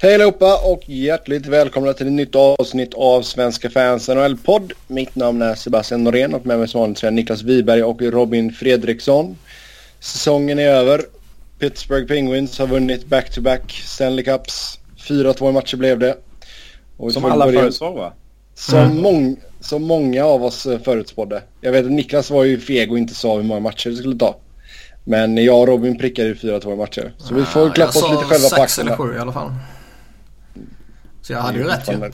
Hej allihopa och hjärtligt välkomna till ett nytt avsnitt av Svenska fans NHL-podd. Mitt namn är Sebastian Norén och med mig som vanligt är Niklas Wiberg och Robin Fredriksson. Säsongen är över. Pittsburgh Penguins har vunnit back-to-back Stanley Cups. 4-2 matcher blev det. som alla börja... förutsåg va? Som, mm. mång... som många av oss förutspådde. Jag vet att Niklas var ju feg och inte sa hur många matcher det skulle ta. Men jag och Robin prickade ju 4-2 matcher. Så vi får klappa oss lite själva på axeln. Jag sa 6 eller 7 i alla fall. Så jag hade ju rätt ju.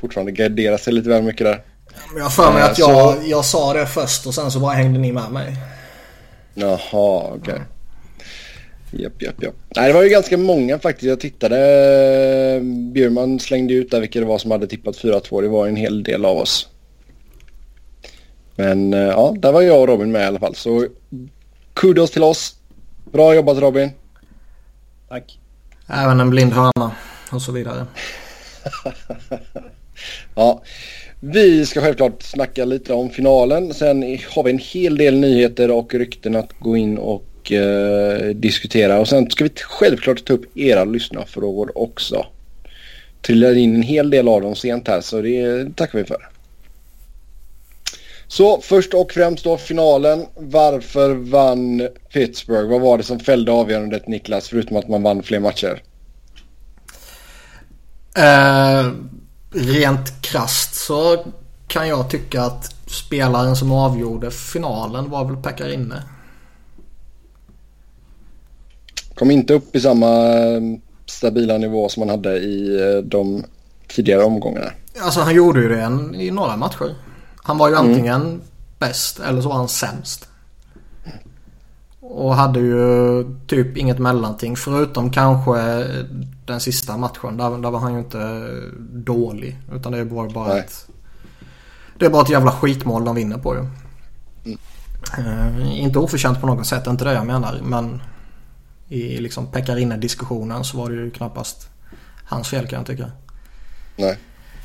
Fortfarande gardera sig lite väl mycket där. Jag har för mig att eh, jag, så... jag sa det först och sen så bara hängde ni med mig. Jaha, okej. Okay. Mm. Japp, japp, japp. Nej, det var ju ganska många faktiskt. Jag tittade. Bjurman slängde ut där vilka det var som hade tippat 4-2. Det var en hel del av oss. Men eh, ja, där var jag och Robin med i alla fall. Så kudos till oss. Bra jobbat Robin. Tack. Även en blind hörna och så vidare. ja, vi ska självklart snacka lite om finalen. Sen har vi en hel del nyheter och rykten att gå in och eh, diskutera. Och sen ska vi självklart ta upp era lyssnarfrågor också. Trillade in en hel del av dem sent här så det tackar vi för. Så först och främst då finalen. Varför vann Pittsburgh? Vad var det som fällde avgörandet Niklas? Förutom att man vann fler matcher. Eh, rent krast så kan jag tycka att spelaren som avgjorde finalen var väl Pekarinne. Kom inte upp i samma eh, stabila nivå som man hade i eh, de tidigare omgångarna. Alltså han gjorde ju det i några matcher. Han var ju mm. antingen mm. bäst eller så var han sämst. Och hade ju typ inget mellanting förutom kanske den sista matchen. Där, där var han ju inte dålig. Utan det var bara ett... Det är bara ett jävla skitmål de vinner på ju. Mm. Uh, inte oförtjänt på något sätt, inte det jag menar. Men i liksom Pekarinne-diskussionen så var det ju knappast hans fel kan jag tycka. Nej.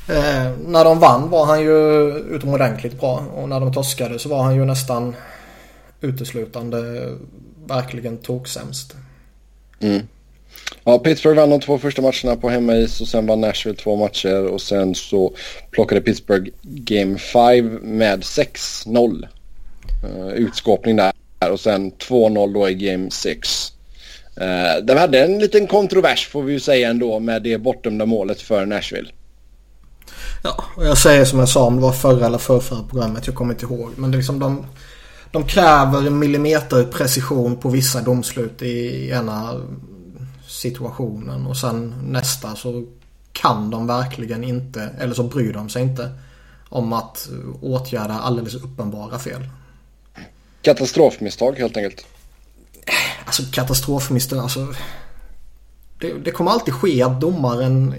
Eh, när de vann var han ju utomordentligt bra och när de torskade så var han ju nästan uteslutande verkligen toksämst. Mm. Ja, Pittsburgh vann de två första matcherna på hemmais och sen vann Nashville två matcher och sen så plockade Pittsburgh Game 5 med 6-0. Uh, eh, utskåpning där och sen 2-0 då i Game 6. Uh, eh, de hade en liten kontrovers får vi ju säga ändå med det bortdömda målet för Nashville. Ja, och jag säger som jag sa om det var förra eller förra programmet. Jag kommer inte ihåg. Men det är liksom de, de kräver millimeter precision på vissa domslut i ena situationen. Och sen nästa så kan de verkligen inte, eller så bryr de sig inte om att åtgärda alldeles uppenbara fel. Katastrofmisstag helt enkelt. Alltså katastrofmisstag, alltså. Det, det kommer alltid ske att domaren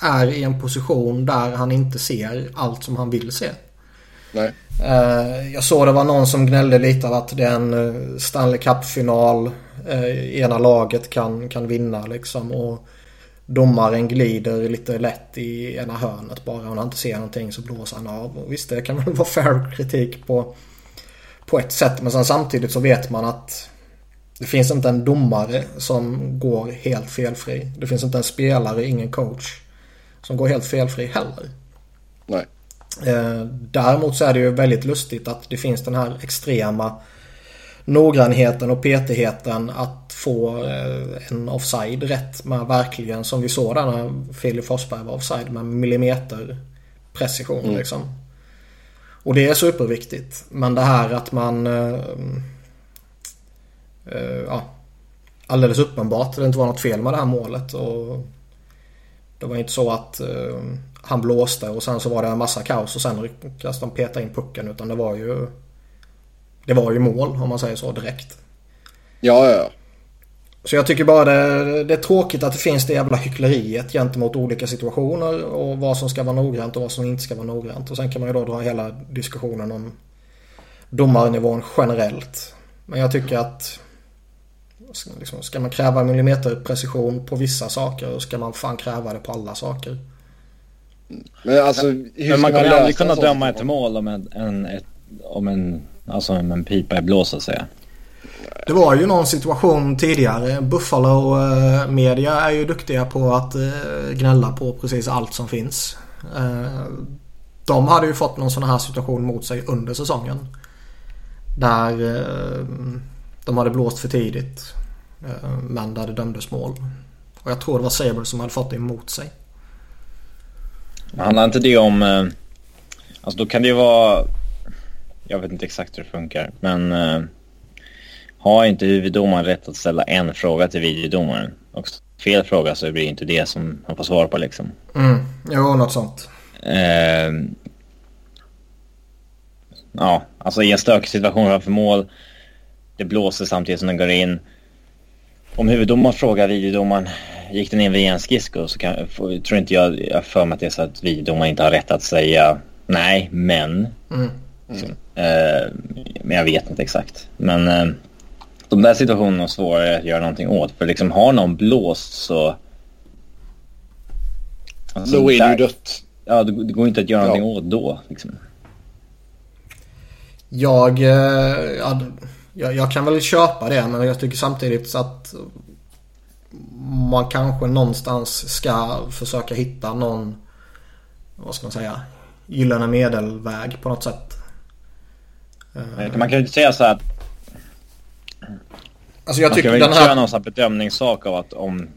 är i en position där han inte ser allt som han vill se. Nej. Eh, jag såg det var någon som gnällde lite av att det är en eh, Stanley Cup-final. Eh, ena laget kan, kan vinna liksom. Och domaren glider lite lätt i ena hörnet bara. Om han inte ser någonting så blåser han av. Och visst, det kan väl vara fair kritik på, på ett sätt. Men sen samtidigt så vet man att det finns inte en domare som går helt felfri. Det finns inte en spelare, ingen coach som går helt felfri heller. Nej. Eh, däremot så är det ju väldigt lustigt att det finns den här extrema noggrannheten och petigheten att få eh, en offside rätt med verkligen som vi såg där när Filip Forsberg var offside med millimeter precision mm. liksom. Och det är superviktigt. Men det här att man uh, ja, alldeles uppenbart det inte var något fel med det här målet. Och det var inte så att uh, han blåste och sen så var det en massa kaos och sen lyckades de peta in pucken utan det var ju Det var ju mål om man säger så direkt. Ja, ja. Så jag tycker bara det, det är tråkigt att det finns det jävla hyckleriet gentemot olika situationer och vad som ska vara noggrant och vad som inte ska vara noggrant. Och sen kan man ju då dra hela diskussionen om domarnivån generellt. Men jag tycker att Liksom, ska man kräva millimeterprecision på vissa saker och ska man fan kräva det på alla saker. Men, alltså, men man kommer aldrig kunna döma ett mål om en, en, ett, om en, alltså om en pipa är blåst så att säga. Det var ju någon situation tidigare. Buffalo eh, media är ju duktiga på att eh, gnälla på precis allt som finns. Eh, de hade ju fått någon sån här situation mot sig under säsongen. Där de hade blåst för tidigt. Men där det dömdes mål. Och jag tror det var Saber som hade fått det emot sig. Handlar inte det om... Eh, alltså då kan det ju vara... Jag vet inte exakt hur det funkar. Men eh, har inte huvuddomaren rätt att ställa en fråga till videodomaren? Och fel fråga så blir det inte det som han får svar på liksom. Mm, jo, något sånt. Eh, ja, alltså i en stökig situation framför mål. Det blåser samtidigt som den går in. Om huvuddomaren frågar videodomaren gick den in via en skridsko så kan, tror inte jag, jag för mig att det är så att videodomaren inte har rätt att säga nej, men. Mm. Så, eh, men jag vet inte exakt. Men eh, de där situationerna är svårare att göra någonting åt. För liksom har någon blåst så... Alltså, då är det ju dött. Ja, det, det går inte att göra ja. någonting åt då. Liksom. Jag, eh, ja, jag, jag, kan väl köpa det men jag tycker samtidigt att man kanske någonstans ska försöka hitta någon, vad ska man säga, gyllene medelväg på något sätt. Man kan ju inte säga så att Alltså jag tycker man kan väl inte här... någon bedömningssak av att om,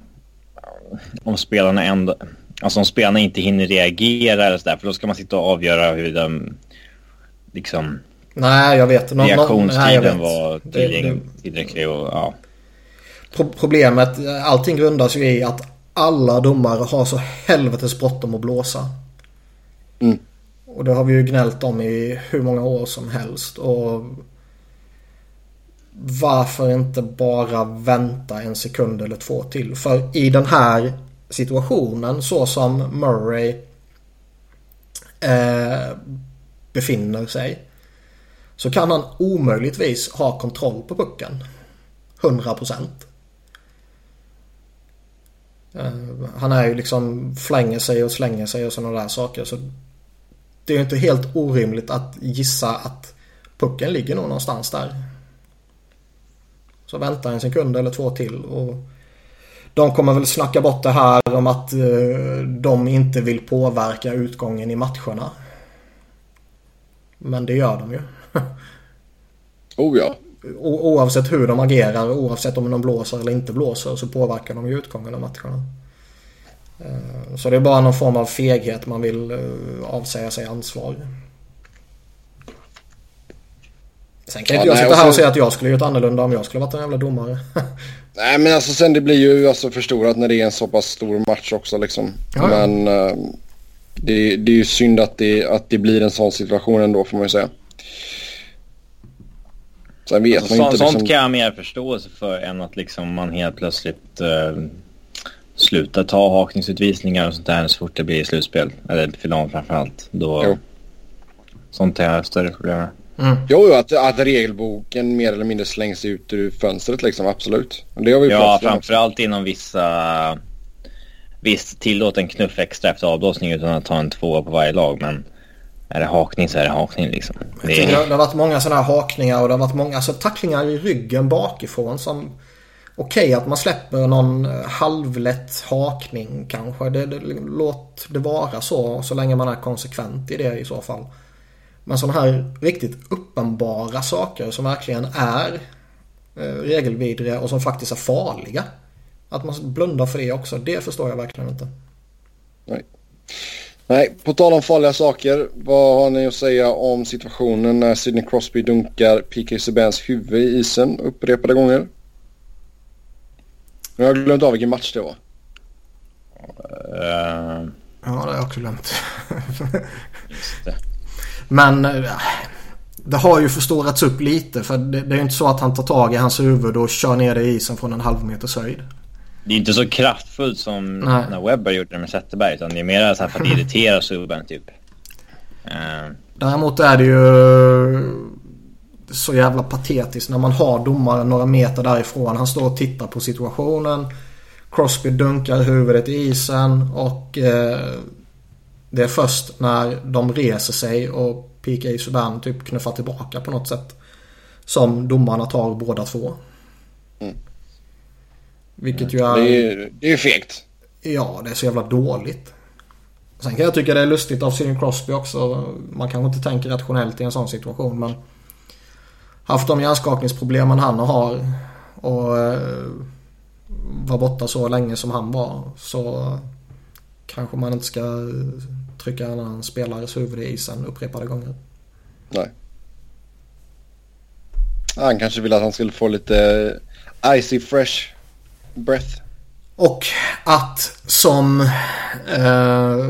om spelarna ändå... Alltså om spelarna inte hinner reagera eller sådär. För då ska man sitta och avgöra hur de... Liksom... Nej, jag vet. Någon, reaktionstiden nej, jag vet. var tillräcklig och ja. Problemet, allting grundas ju i att alla domare har så helvetes bråttom att blåsa. Mm. Och det har vi ju gnällt om i hur många år som helst. Och varför inte bara vänta en sekund eller två till? För i den här situationen så som Murray eh, befinner sig så kan han omöjligtvis ha kontroll på pucken. 100%. Eh, Eh, han är ju liksom flänger sig och slänger sig och sådana där saker. Så det är ju inte helt orimligt att gissa att pucken ligger nog någonstans där. Så väntar en sekund eller två till. Och de kommer väl snacka bort det här om att eh, de inte vill påverka utgången i matcherna. Men det gör de ju. oh ja. Oavsett hur de agerar, oavsett om de blåser eller inte blåser så påverkar de ju utgången av matcherna. Eh, så det är bara någon form av feghet man vill eh, avsäga sig ansvar. Sen kan ja, inte jag nej, sitta här och säga att jag skulle gjort annorlunda om jag skulle varit en jävla domare. nej men alltså sen det blir ju alltså förstorat när det är en så pass stor match också liksom. Ja, men uh, det, det, är ju synd att det, att det blir en sån situation ändå får man ju säga. Sen vet alltså, man inte. Sånt liksom... kan jag mer förståelse för än att liksom man helt plötsligt uh, slutar ta hakningsutvisningar och sånt där så fort det blir slutspel. Eller final framförallt. Då... Jo. Sånt har jag större problem med. Mm. Jo, att, att regelboken mer eller mindre slängs ut ur fönstret liksom, absolut. Det har vi ja, framförallt inom vissa... Visst, tillåt en knuff extra efter avblåsning utan att ta en tvåa på varje lag, men är det hakning så är det hakning liksom. Det, är... det har varit många sådana här hakningar och det har varit många alltså, tacklingar i ryggen bakifrån som... Okej okay, att man släpper någon eh, halvlätt hakning kanske. Det, det, låt det vara så, så länge man är konsekvent i det i så fall. Men sådana här riktigt uppenbara saker som verkligen är eh, regelvidriga och som faktiskt är farliga. Att man blundar för det också, det förstår jag verkligen inte. Nej. Nej, på tal om farliga saker. Vad har ni att säga om situationen när Sidney Crosby dunkar P.K. Subans huvud i isen upprepade gånger? Jag har glömt av vilken match det var. Uh... Ja, det har jag också glömt. Men eh, det har ju förstorats upp lite för det, det är inte så att han tar tag i hans huvud och kör ner det i isen från en halv meters höjd. Det är inte så kraftfullt som Nej. när Webber gjorde det med Zetterberg utan det är mer så här för att irritera subben typ. Uh. Däremot är det ju så jävla patetiskt när man har domaren några meter därifrån. Han står och tittar på situationen. Crosby dunkar huvudet i isen och eh, det är först när de reser sig och PK Subban typ knuffar tillbaka på något sätt. Som domarna tar båda två. Mm. Vilket ju är... Det är det är fegt. Ja, det är så jävla dåligt. Sen kan jag tycka det är lustigt av Sidney Crosby också. Man kanske inte tänker rationellt i en sån situation men... Haft de hjärnskakningsproblemen han har och eh, var borta så länge som han var så kanske man inte ska trycka en annan spelares huvud i isen upprepade gånger. Nej. Han kanske ville att han skulle få lite icy fresh breath. Och att som eh,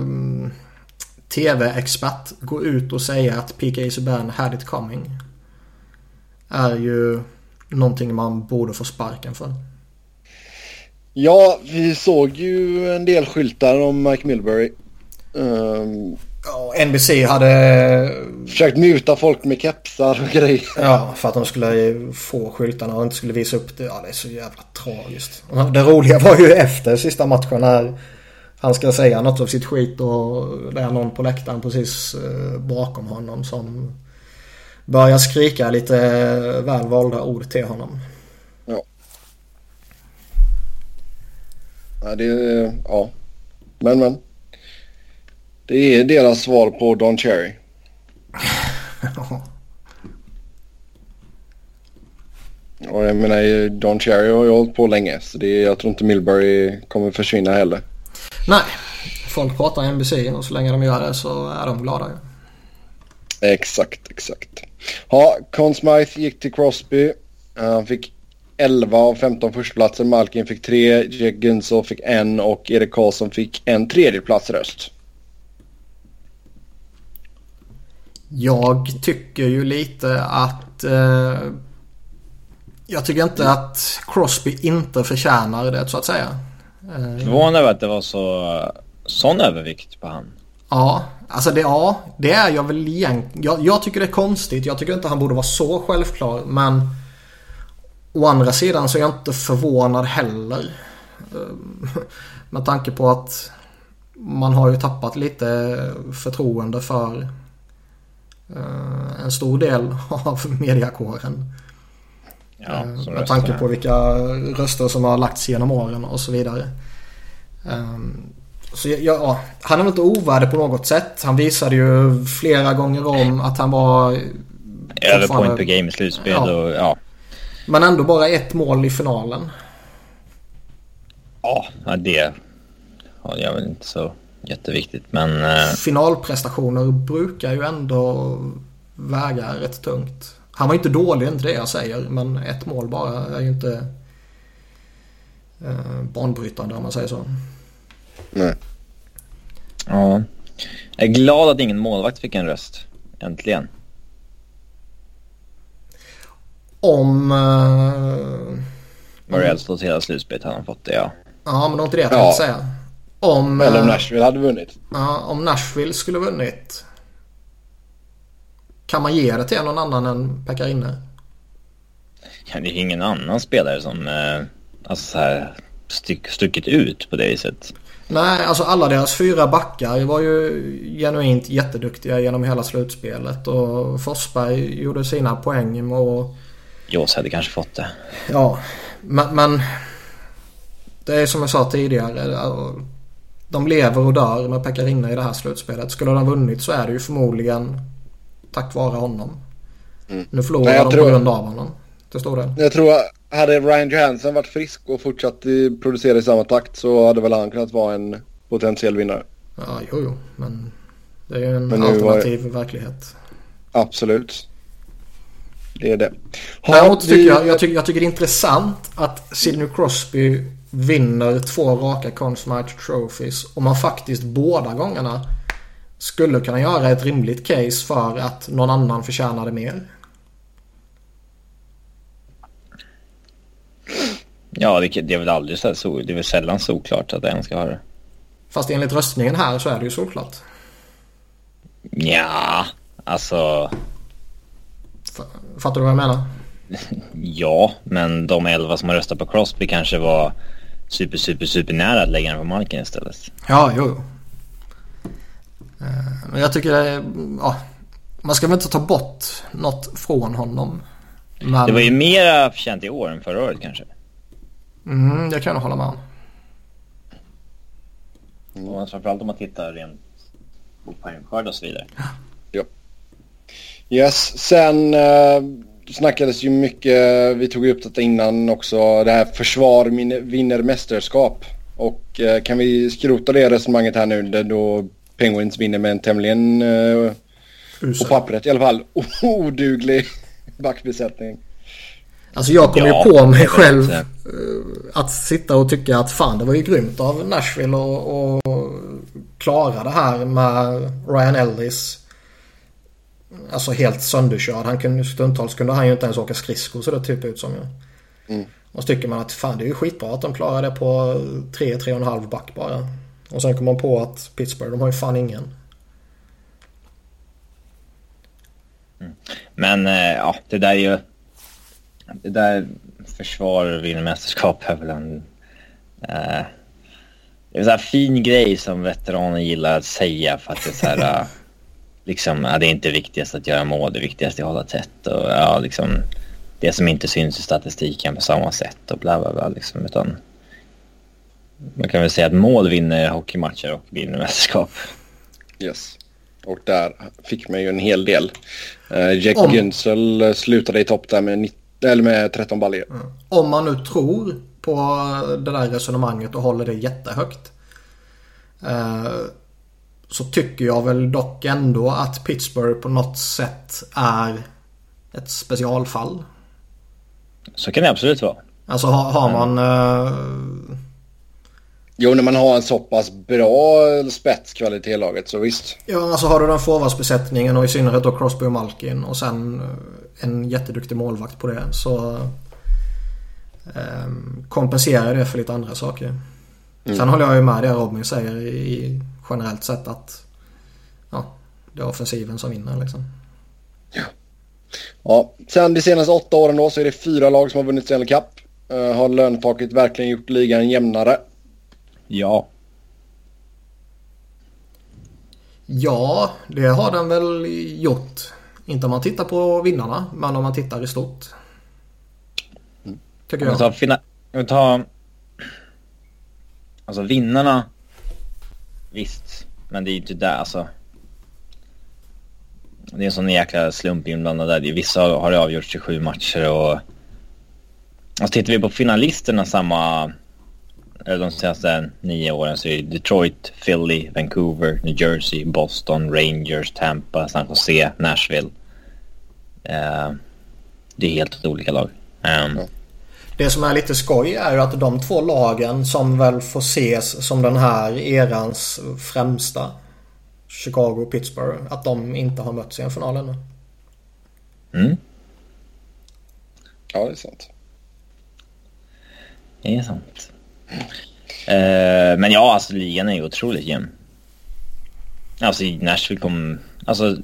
tv-expert gå ut och säga att PK Subban had it coming. Är ju någonting man borde få sparken för. Ja, vi såg ju en del skyltar om Mike Milbury. Um, ja, NBC hade... Försökt muta folk med kepsar och grejer. Ja, för att de skulle få skyltarna och inte skulle visa upp det. Ja, det är så jävla tragiskt. Det roliga var ju efter sista matchen när han ska säga något av sitt skit och det är någon på läktaren precis eh, bakom honom som börjar skrika lite väl valda ord till honom. Ja. Ja, det är... Ja. Men, men. Det är deras svar på Don Cherry. Och jag menar, Don Cherry har ju hållit på länge så det är, jag tror inte Milbury kommer försvinna heller. Nej, folk pratar NBC och så länge de gör det så är de glada ju. Exakt, exakt. Ja, Conn Smythe gick till Crosby. Han fick 11 av 15 förstaplatser. Malkin fick 3, Jack Gunso fick en och Erik Karlsson fick en tredjeplatsröst. Jag tycker ju lite att... Eh, jag tycker inte att Crosby inte förtjänar det så att säga. Eh, Förvånad över att det var så sån övervikt på han. Ja, alltså det, ja, det är jag väl egentligen. Jag, jag tycker det är konstigt. Jag tycker inte han borde vara så självklar. Men å andra sidan så är jag inte förvånad heller. Eh, med tanke på att man har ju tappat lite förtroende för en stor del av mediakåren. Ja, eh, med tanke på vilka röster som har lagts genom åren och så vidare. Ehm, så ja, han är väl inte ovärdig på något sätt. Han visade ju flera gånger om att han var... Över point per game i slutspel ja. och ja. Men ändå bara ett mål i finalen. Ja, det ja, jag väl inte så jätteviktigt. Men... Eh... Finalprestationer brukar ju ändå väga rätt tungt. Han var inte dålig, inte det jag säger. Men ett mål bara är ju inte eh, banbrytande om man säger så. Nej. Ja. Jag är glad att ingen målvakt fick en röst. Äntligen. Om... Uh, Var det stått hela slutspelet hade han fått det, ja. Ja, men det var inte det jag tänkte ja. säga. Om, Eller om eh, Nashville hade vunnit. Ja, om Nashville skulle vunnit. Kan man ge det till någon annan än Pekarinne? Ja, det är ingen annan spelare som eh, alltså så här, styck, stuckit ut på det viset. Nej, alltså alla deras fyra backar var ju genuint jätteduktiga genom hela slutspelet. Och Forsberg gjorde sina poäng och... Jås hade kanske fått det. Ja, men, men... Det är som jag sa tidigare de lever och dör med Pekarinna i det här slutspelet. Skulle de vunnit så är det ju förmodligen tack vare honom. Mm. Nu förlorar Nej, de tror... på grund av honom. Till stor del. Jag tror hade Ryan Johansson varit frisk och fortsatt producera i samma takt så hade väl han kunnat vara en potentiell vinnare. Ja, jo, jo. Men det är ju en alternativ var... verklighet. Absolut. Det är det. Däremot tycker jag, jag, tycker, jag tycker det är intressant att Sidney Crosby vinner två raka Conn Smythe Trophies och man faktiskt båda gångerna skulle kunna göra ett rimligt case för att någon annan förtjänade mer. Ja, det, är väl aldrig så, så det är väl sällan såklart att en ska ha det. Fast enligt röstningen här så är det ju såklart. Ja, alltså... Fattar du vad jag menar? ja, men de elva som har röstat på Crosby kanske var super, super, super nära att lägga den på marken istället. Ja, jo, jo. Eh, men jag tycker det är, ja, man ska väl inte ta bort något från honom. Men... Det var ju mera förtjänt i år än förra året kanske. Mm, det kan jag hålla med om. Mm. Framförallt om man tittar rent på poängskörd och så vidare. Ja. Yes, sen uh, snackades ju mycket, vi tog upp detta innan också, det här försvar vinner mästerskap. Och uh, kan vi skrota det resonemanget här nu där då Penguins vinner med en tämligen, uh, på pappret i alla fall, oduglig backbesättning. Alltså jag kom ja, ju på mig själv uh, att sitta och tycka att fan det var ju grymt av Nashville och klara det här med Ryan Ellis. Alltså helt sönderkörd. Han kunde, stundtals kunde han ju inte ens åka skridskor så det typ ut som. ju. Mm. Och så tycker man att fan det är ju skitbra att de klarar det på 3-3,5 back bara. Och sen kommer man på att Pittsburgh, de har ju fan ingen. Mm. Men eh, ja, det där är ju... Det där försvar vinner mästerskap är väl en... Eh, det är en sån här fin grej som veteraner gillar att säga för att det är så här... Eh, liksom, ja, det är inte viktigast att göra mål, det viktigaste är att hålla tätt och ja, liksom det som inte syns i statistiken på samma sätt och bla bla bla liksom, utan man kan väl säga att mål vinner hockeymatcher och vinner mästerskap. Yes. Och där fick man ju en hel del. Uh, Jack Om... Günsel slutade i topp där med, 90, eller med 13 baljor. Mm. Om man nu tror på det där resonemanget och håller det jättehögt. Uh, så tycker jag väl dock ändå att Pittsburgh på något sätt är ett specialfall. Så kan det absolut vara. Alltså har, har man... Uh... Jo, när man har en så pass bra spetskvalitet i laget så visst. Ja, alltså har du den forwardsbesättningen och i synnerhet då Crosby och Malkin och sen eh, en jätteduktig målvakt på det så um, kompenserar det för lite andra saker. Mm. Sen håller jag ju med det Robin säger i, generellt sett att ja, det är offensiven som vinner liksom. Ja. Ja, sen de senaste åtta åren då så är det fyra lag som har vunnit Stanley Cup. Uh, har löntaket verkligen gjort ligan jämnare? Ja. Ja, det har den väl gjort. Inte om man tittar på vinnarna, men om man tittar i stort. Tycker jag. Om vi tar... Alltså vinnarna. Visst. Men det är ju inte där alltså. Det är en sån jäkla slump inblandad där. Vissa har det avgjorts i sju matcher och... Alltså tittar vi på finalisterna samma... De senaste nio åren så är det Detroit, Philly, Vancouver, New Jersey, Boston, Rangers, Tampa, San Jose, Nashville. Uh, det är helt olika lag. Um, det som är lite skoj är ju att de två lagen som väl får ses som den här erans främsta Chicago och Pittsburgh. Att de inte har mötts i en final ännu. Mm. Ja, det är sant. Det är sant. Uh, men ja, alltså ligan är ju otroligt jämn. Alltså Nashville kom... Alltså...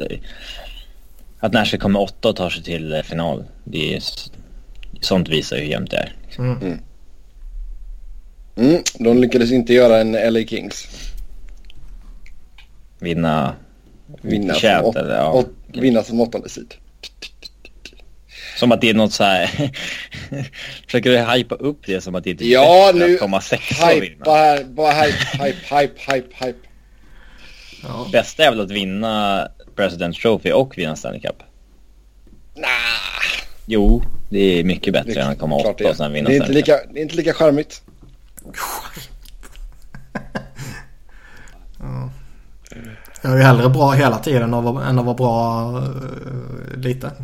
Att Nashville kommer åtta och tar sig till final. Det är sånt visar hur jämnt det är. Mm. Mm. mm. De lyckades inte göra en LA Kings. Vinna... Vinna Kät, som, eller, ja. åt, vinna som åttonde sid. Som att det är något så här... Försöker du hypa upp det som att det inte är ja, nu, att komma sexa och vinna? Här, bara hype, hype, hype, hype, hype. Ja. Bästa är väl att vinna President Trophy och vinna Stanley Cup? Nah. Jo, det är mycket bättre det, än att komma åtta och sen vinna det är, inte lika, det är inte lika charmigt. ja. Jag är ju hellre bra hela tiden än att vara bra uh, lite.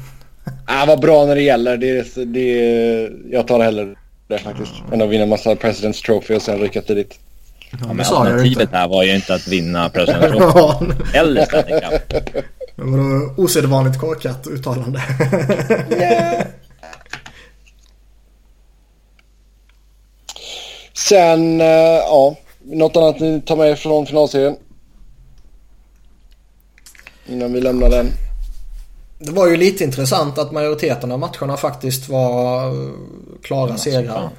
Ah, var bra när det gäller. Det, det, jag tar hellre det faktiskt. Mm. Än att vinna en massa President's Trophy och sen rycka tidigt. Ja, men alternativet här var ju inte att vinna President's Trophy. Eller Stanley Cup. Men vadå osedvanligt korkat uttalande? yeah. Sen, uh, ja. Något annat ni tar med från finalserien? Innan vi lämnar den. Det var ju lite intressant att majoriteten av matcherna faktiskt var klara segrar.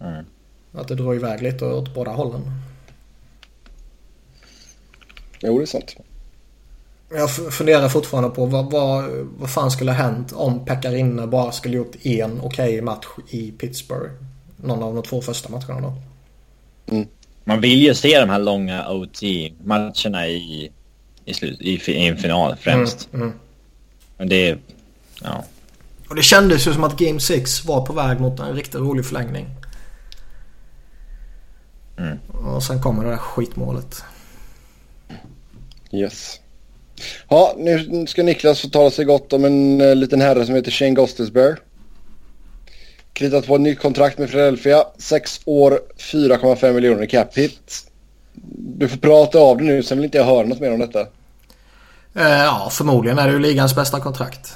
Mm. Att det drar iväg lite åt båda hållen. Jo, det är sant. Jag funderar fortfarande på vad, vad, vad fan skulle ha hänt om Pekarinne bara skulle gjort en okej okay match i Pittsburgh. Någon av de två första matcherna då. Mm. Man vill ju se de här långa OT-matcherna i, i, slut, i, i en final främst. Mm, mm. Men det... Ja. Och det kändes ju som att Game 6 var på väg mot en riktigt rolig förlängning. Mm. Och sen kommer det där skitmålet. Yes. Ja, nu ska Niklas få tala sig gott om en uh, liten herre som heter Shane Gostisbehere. Kritat på ett nytt kontrakt med Philadelphia. Sex år, 4,5 miljoner i cap hit. Du får prata av det nu, sen vill inte jag höra något mer om detta. Uh, ja, förmodligen är det ju ligans bästa kontrakt.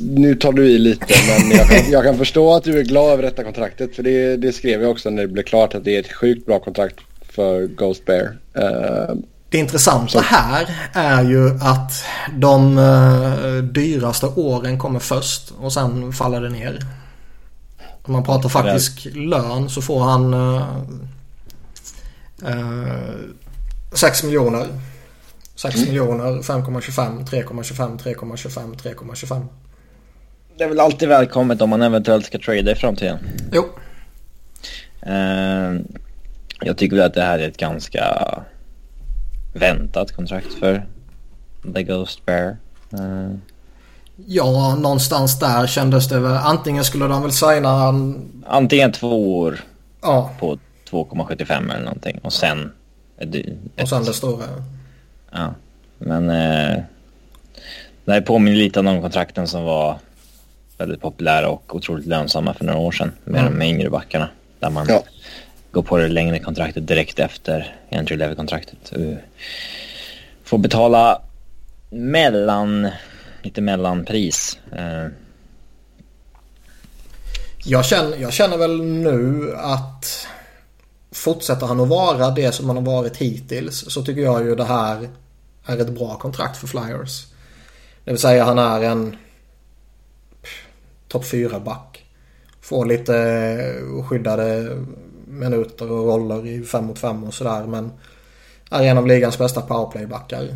Nu tar du i lite men jag kan, jag kan, förstå att du är glad över detta kontraktet. För det, det, skrev jag också när det blev klart att det är ett sjukt bra kontrakt för Ghost Bear. Uh, det intressanta här är ju att de uh, dyraste åren kommer först och sen faller det ner. Om man pratar faktisk lön så får han uh, uh, 6 miljoner 6 mm. miljoner, 5,25, 3,25, 3,25, 3,25. Det är väl alltid välkommet om man eventuellt ska trada i framtiden. Jo. Uh, jag tycker väl att det här är ett ganska väntat kontrakt för The Ghost Bear. Uh. Ja, någonstans där kändes det väl. Antingen skulle de väl signa... Antingen två år ja. på 2,75 eller någonting och sen... Och sen det stora. Ja, men eh, det här påminner lite om de kontrakten som var väldigt populära och otroligt lönsamma för några år sedan med mm. de yngre backarna. Där man ja. går på det längre kontraktet direkt efter entry level kontraktet. Får betala mellan, lite mellanpris. Eh. Jag känner, jag känner väl nu att fortsätter han att vara det som han har varit hittills så tycker jag ju det här är ett bra kontrakt för Flyers. Det vill säga han är en topp 4 back. Får lite skyddade minuter och roller i 5 mot 5 och sådär men är en av ligans bästa powerplaybackar.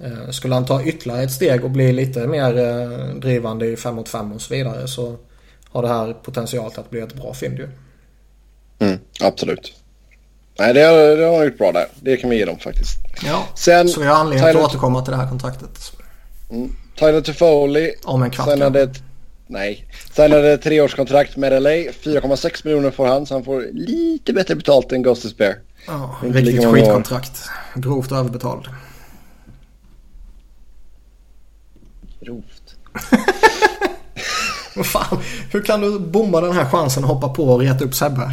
Eh, skulle han ta ytterligare ett steg och bli lite mer eh, drivande i 5 mot 5 och så vidare så har det här potential att bli ett bra fynd ju. Mm, absolut. Nej, det har, det har gjort bra där. Det kan vi ge dem faktiskt. Ja, Sen, så vi har anledning Tyler... att återkomma till det här kontraktet. Mm. Tyler Toffoli. Om en kvart. Signade ett, nej. Signade ett treårskontrakt med LA. 4,6 miljoner får han så han får lite bättre betalt än Ghostes Bear. Ja, riktigt skitkontrakt. Grovt överbetald. Grovt. Fan, hur kan du bomma den här chansen och hoppa på och reta upp Sebbe?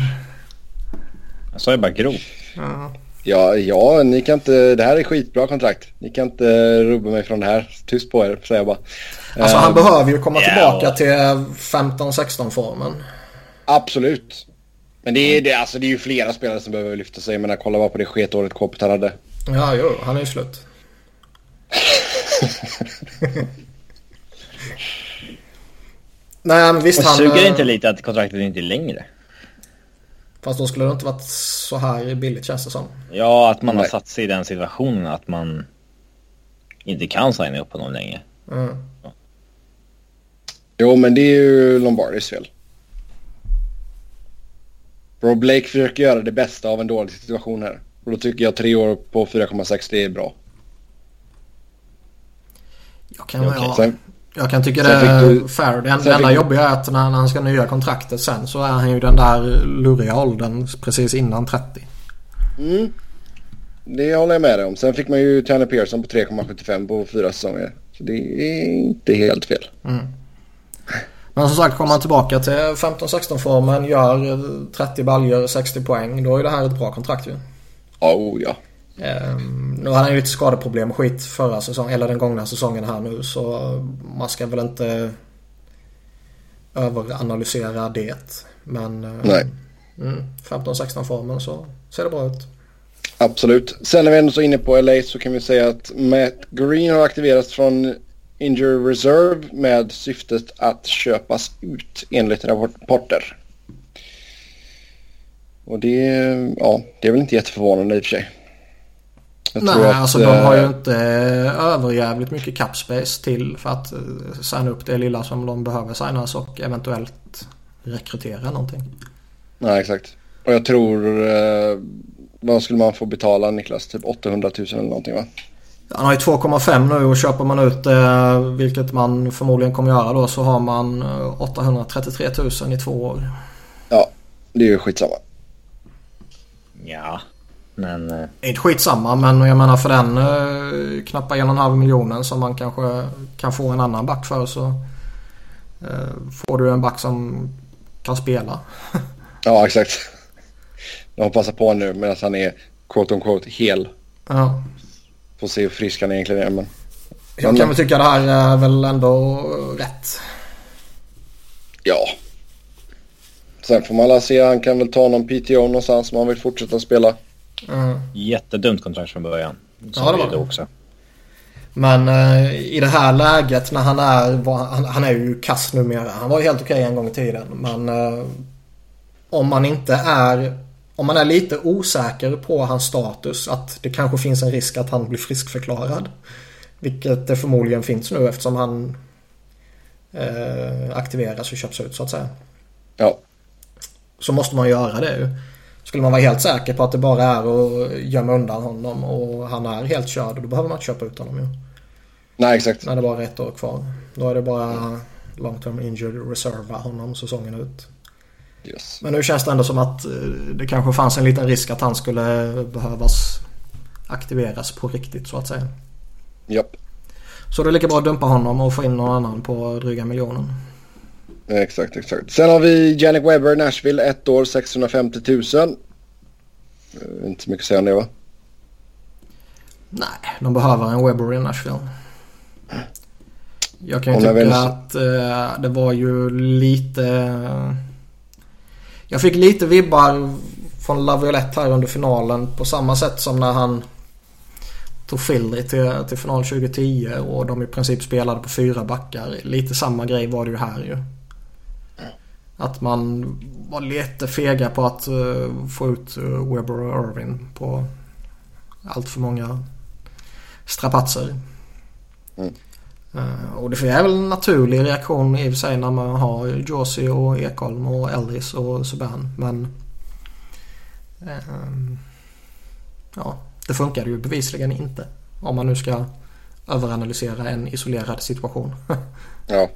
Jag sa ju bara grovt. Ja. Ja, ja, ni kan inte, det här är skitbra kontrakt. Ni kan inte rubba mig från det här. Tyst på er, säger jag bara. Alltså han uh, behöver ju komma yeah. tillbaka till 15-16 formen. Absolut. Men det är, det, alltså, det är ju flera spelare som behöver lyfta sig. Jag menar, kolla bara på det sketåret Kåpet hade. Ja, jo, han är ju slut. Nej, men visst han... Suger det inte lite att kontraktet inte är längre? Fast då skulle det inte varit så här billigt känns det som. Ja, att man Nej. har satt sig i den situationen att man inte kan signa upp honom längre. Mm. Ja. Jo, men det är ju Lombardis fel. Bro Blake försöker göra det bästa av en dålig situation här. Och då tycker jag tre år på 4,6 det är bra. Jag kan, okay. ja, jag kan tycka det är fair. Det enda, enda jobbiga är att när han ska nya kontraktet sen så är han ju den där luriga åldern precis innan 30. Mm. Det håller jag med dig om. Sen fick man ju Tanner Pearson på 3,75 på fyra säsonger. Så det är inte helt fel. Mm. Men som sagt kommer han tillbaka till 15-16 formen, gör 30 baljor, 60 poäng. Då är det här ett bra kontrakt ju. Oh ja. Um, nu hade han ju lite skadeproblem och skit förra säsongen, eller den gångna säsongen här nu så man ska väl inte överanalysera det. Men Nej. Mm, 15-16 formen så ser det bra ut. Absolut. Sen när vi ändå så inne på LA så kan vi säga att Matt Green har aktiverats från Injury Reserve med syftet att köpas ut enligt rapporter. Och det, ja, det är väl inte jätteförvånande i och för sig. Jag Nej, att, alltså de har ju inte överjävligt mycket capspace till för att signa upp det lilla som de behöver signas och eventuellt rekrytera någonting. Nej, exakt. Och jag tror, eh, vad skulle man få betala Niklas? Typ 800 000 eller någonting va? Han har ju 2,5 nu och köper man ut det, vilket man förmodligen kommer göra då, så har man 833 000 i två år. Ja, det är ju skitsamma. Ja, men... Uh... Inte skitsamma, men jag menar för den uh, knappa en och en halv miljonen som man kanske kan få en annan back för så uh, får du en back som kan spela. ja, exakt. De passar på nu medan han är quote on quote hel. Ja. Får se hur frisk han egentligen är. Men... Jag kan väl tycka det här är väl ändå rätt. Ja. Sen får man alla se. Han kan väl ta någon PTO någonstans om han vill fortsätta spela. Mm. Jättedumt kontrakt från början. Ja, det var det också. Men eh, i det här läget när han är, han, han är ju kass numera. Han var ju helt okej okay en gång i tiden. Men eh, om man inte är om man är lite osäker på hans status att det kanske finns en risk att han blir friskförklarad. Vilket det förmodligen finns nu eftersom han eh, aktiveras och köps ut så att säga. Ja. Så måste man göra det ju. Skulle man vara helt säker på att det bara är att gömma undan honom och han är helt körd då behöver man inte köpa ut honom ju. Nej exakt. När det bara är ett år kvar. Då är det bara long term injured reserva honom säsongen ut. Yes. Men nu känns det ändå som att eh, det kanske fanns en liten risk att han skulle behövas aktiveras på riktigt så att säga. Japp. Så det är lika bra att dumpa honom och få in någon annan på dryga miljonen. Exakt, exakt. Sen har vi Janik Webber, Nashville, ett år, 650 000. Eh, inte så mycket att säga om det va? Nej, de behöver en Webber i Nashville. Jag kan ju tycka väl... att uh, det var ju lite... Uh, jag fick lite vibbar från Laviolette här under finalen på samma sätt som när han tog Fildry till, till final 2010 och de i princip spelade på fyra backar. Lite samma grej var det ju här ju. Att man var lite fega på att uh, få ut uh, Weber och Irvin på allt för många strapatser. Mm. Uh, och det är väl en naturlig reaktion i och för sig när man har Josie och Ekholm och Ellis och Subban. Men uh, ja, det funkade ju bevisligen inte. Om man nu ska överanalysera en isolerad situation. ja.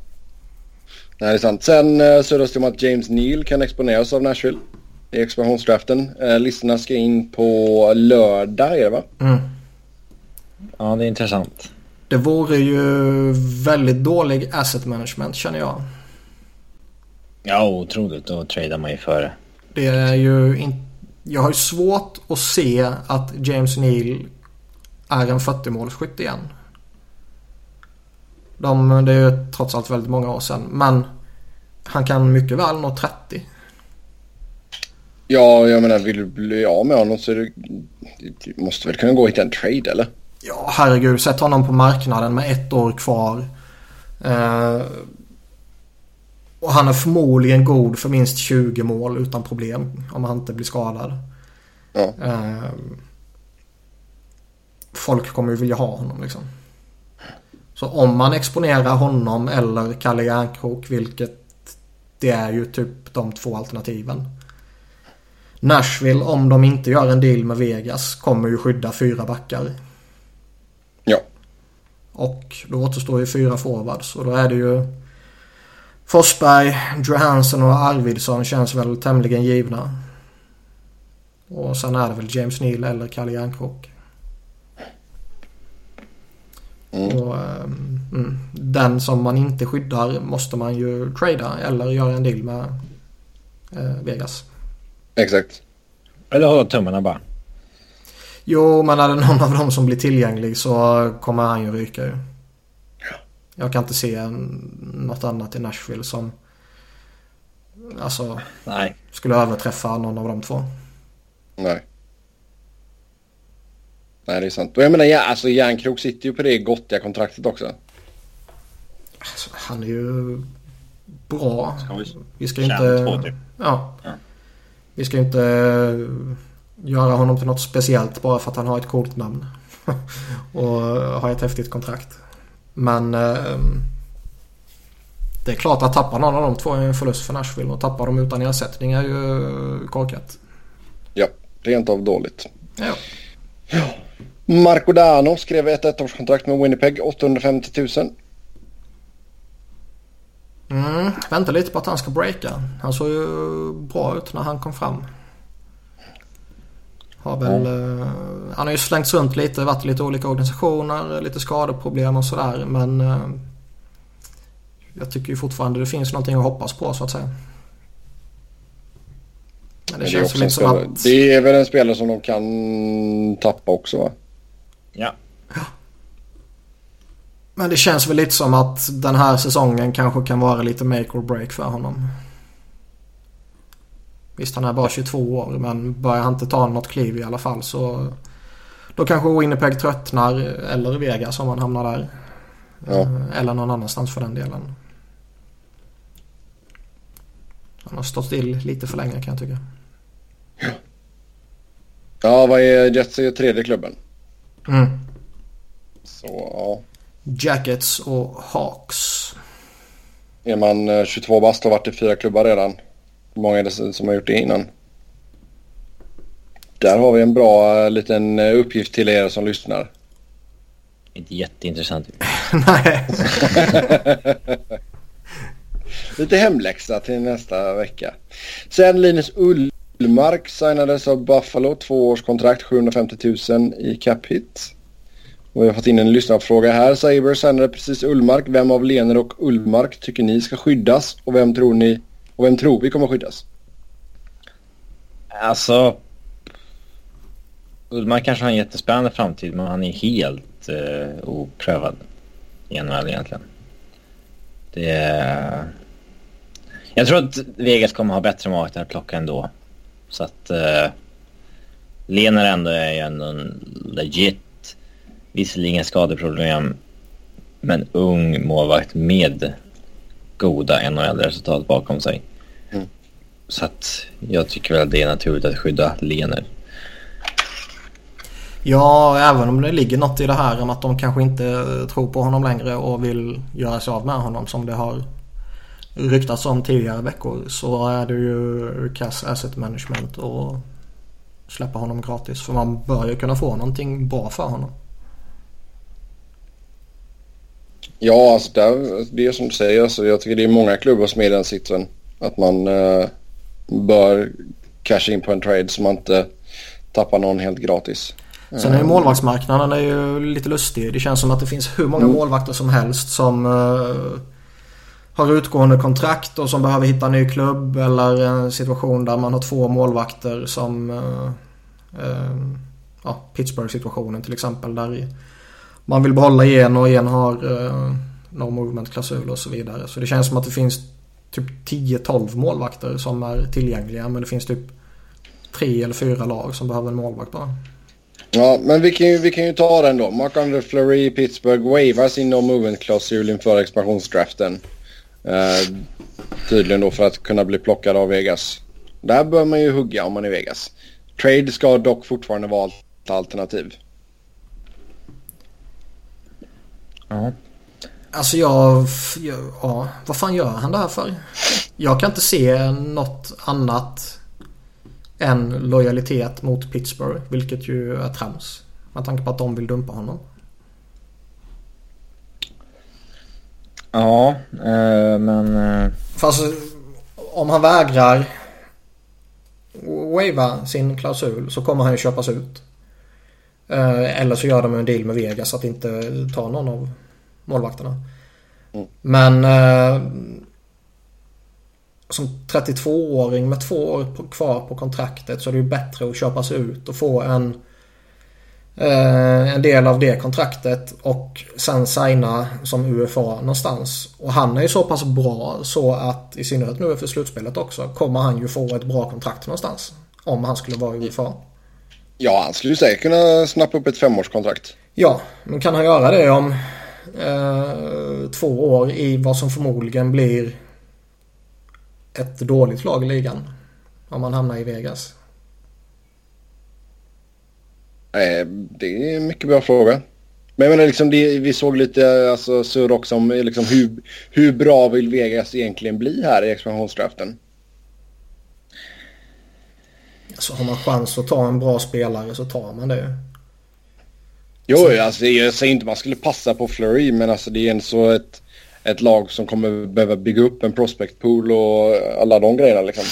Nej, det är sant. Sen surras det om att James Neal kan exponeras av Nashville i expansionsdraften. Uh, listorna ska in på lördag är det va? Mm. Ja, det är intressant. Det vore ju väldigt dålig asset management känner jag. Ja, otroligt. Då tradar man ju före. Det är ju inte... Jag har ju svårt att se att James Neal är en 40-målsskytt igen. De, det är ju trots allt väldigt många år sedan. Men han kan mycket väl nå 30. Ja, jag menar vill du bli av med honom så det, det måste väl kunna gå att hitta en trade eller? Ja, herregud. Sätt honom på marknaden med ett år kvar. Eh, och han är förmodligen god för minst 20 mål utan problem. Om han inte blir skadad. Ja. Eh, folk kommer ju vilja ha honom liksom. Så om man exponerar honom eller Kalle Järnkrok, vilket det är ju typ de två alternativen. Nashville, om de inte gör en deal med Vegas, kommer ju skydda fyra backar. Ja. Och då återstår ju fyra forwards och då är det ju Forsberg, Johansson och Arvidsson känns väl tämligen givna. Och sen är det väl James Neal eller Kalle Järnkrok. Mm. Och, um, den som man inte skyddar måste man ju trada eller göra en deal med uh, Vegas. Exakt. Eller hålla tummarna bara. Jo, men är det någon av dem som blir tillgänglig så kommer han ju ryka ju. Ja. Jag kan inte se något annat i Nashville som alltså Nej. skulle överträffa någon av de två. Nej. Nej, det är sant. Och jag menar, ja, alltså Järnkrok sitter ju på det gottiga kontraktet också. Alltså, han är ju bra. Ska vi, vi ska inte... Två, typ. ja. ja. Vi ska inte göra honom till något speciellt bara för att han har ett coolt namn. och har ett häftigt kontrakt. Men eh, det är klart att tappa någon av de två är en förlust för Nashville och tappa dem utan ersättning är ju korkat. Ja, rent av dåligt. Ja. ja. Marco Dano skrev ett ettårskontrakt med Winnipeg, 850 000. Mm, vänta lite på att han ska breaka. Han såg ju bra ut när han kom fram. Har väl, mm. han har ju slängts runt lite, varit i lite olika organisationer, lite skadeproblem och sådär. Men uh, jag tycker ju fortfarande det finns någonting att hoppas på så att säga. Men det, Men känns det, lite som att... det är väl en spelare som de kan tappa också va? Ja. Men det känns väl lite som att den här säsongen kanske kan vara lite make or break för honom. Visst han är bara 22 år men börjar han inte ta något kliv i alla fall så då kanske Winnipeg tröttnar eller Vegas om han hamnar där. Ja. Eh, eller någon annanstans för den delen. Han har stått still lite för länge kan jag tycka. Ja, ja vad är Jets tredje klubben? Mm. Så ja. Jackets och Hawks. Är man 22 eh, bast och varit i fyra klubbar redan? Hur många är det som har gjort det innan? Där har vi en bra eh, liten eh, uppgift till er som lyssnar. Inte jätteintressant. Nej. Lite hemläxa till nästa vecka. Sen Linus Ullmark signades av Buffalo. Två års kontrakt, 750 000 i cap hit. Och vi har fått in en lyssnarfråga här. Saber signade precis Ullmark. Vem av Lener och Ullmark tycker ni ska skyddas? Och vem tror ni och vem tror vi kommer skyddas? Alltså... Ullmark kanske har en jättespännande framtid men han är helt eh, oprövad i NHL egentligen. Det är... Jag tror att Vegas kommer ha bättre marknad att plocka ändå. Så att... Eh, Lener ändå är ju ändå en legit, visserligen skadeproblem, men ung målvakt med goda NHL-resultat bakom sig. Mm. Så att jag tycker väl att det är naturligt att skydda Lener. Ja, även om det ligger något i det här om att de kanske inte tror på honom längre och vill göra sig av med honom som det har ryktats om tidigare veckor så är det ju Cass Asset Management och släppa honom gratis. För man bör ju kunna få någonting bra för honom. Ja, alltså det, det är som du säger. Alltså, jag tycker det är många klubbar som är i den sitsen. Att man eh, bör casha in på en trade så man inte tappar någon helt gratis. Sen är ju målvaktsmarknaden är ju lite lustig. Det känns som att det finns hur många mm. målvakter som helst som uh, har utgående kontrakt och som behöver hitta en ny klubb. Eller en situation där man har två målvakter som eh, eh ja, Pittsburgh-situationen till exempel. Där man vill behålla en och en har eh, no movement-klausul och så vidare. Så det känns som att det finns typ 10-12 målvakter som är tillgängliga. Men det finns typ tre eller fyra lag som behöver en målvakt bara. Ja, men vi kan ju, vi kan ju ta den då. Mark-Andre Fleury Pittsburgh Wavar sin no movement-klausul inför expansionsdraften. Uh, tydligen då för att kunna bli plockad av Vegas. Där bör man ju hugga om man är Vegas. Trade ska dock fortfarande vara ett alternativ. Ja. Alltså jag, ja, vad fan gör han det här för? Jag kan inte se något annat än lojalitet mot Pittsburgh. Vilket ju är trams. Med tanke på att de vill dumpa honom. Ja, eh, men... Eh... Fast om han vägrar wava sin klausul så kommer han ju köpas ut. Eh, eller så gör de en deal med Vegas att inte ta någon av målvakterna. Mm. Men eh, som 32-åring med två år kvar på kontraktet så är det ju bättre att köpa sig ut och få en en del av det kontraktet och sen signa som UFA någonstans. Och han är ju så pass bra så att i synnerhet nu för slutspelet också kommer han ju få ett bra kontrakt någonstans. Om han skulle vara UFA. Ja, han skulle ju säkert kunna snappa upp ett femårskontrakt. Ja, men kan han göra det om eh, två år i vad som förmodligen blir ett dåligt lag i ligan. Om man hamnar i Vegas? Eh, det är en mycket bra fråga. Men jag menar, liksom det, vi såg lite alltså, surr också om liksom, hur, hur bra vill Vegas egentligen bli här i expansionsdraften? Alltså har man chans att ta en bra spelare så tar man det. Jo, så. alltså, jag säger inte att man skulle passa på Flurry men alltså, det är en så ett, ett lag som kommer behöva bygga upp en prospect pool och alla de grejerna liksom.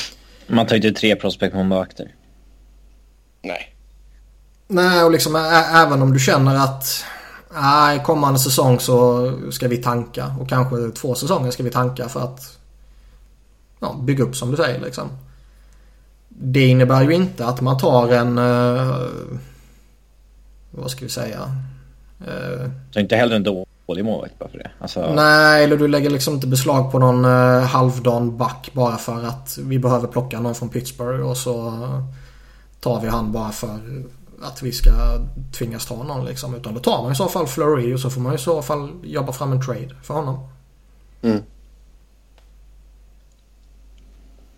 Man tar ju inte tre prospect målvakter. Nej. Nej, och liksom även om du känner att nej, kommande säsong så ska vi tanka och kanske två säsonger ska vi tanka för att ja, bygga upp som du säger liksom. Det innebär ju inte att man tar en... Uh, vad ska vi säga? Uh, så inte heller en dålig målvakt bara för det? Alltså... Nej, eller du lägger liksom inte beslag på någon uh, halvdan back bara för att vi behöver plocka någon från Pittsburgh och så tar vi han bara för att vi ska tvingas ta någon liksom. Utan då tar man i så fall Flurry och så får man i så fall jobba fram en trade för honom. Mm.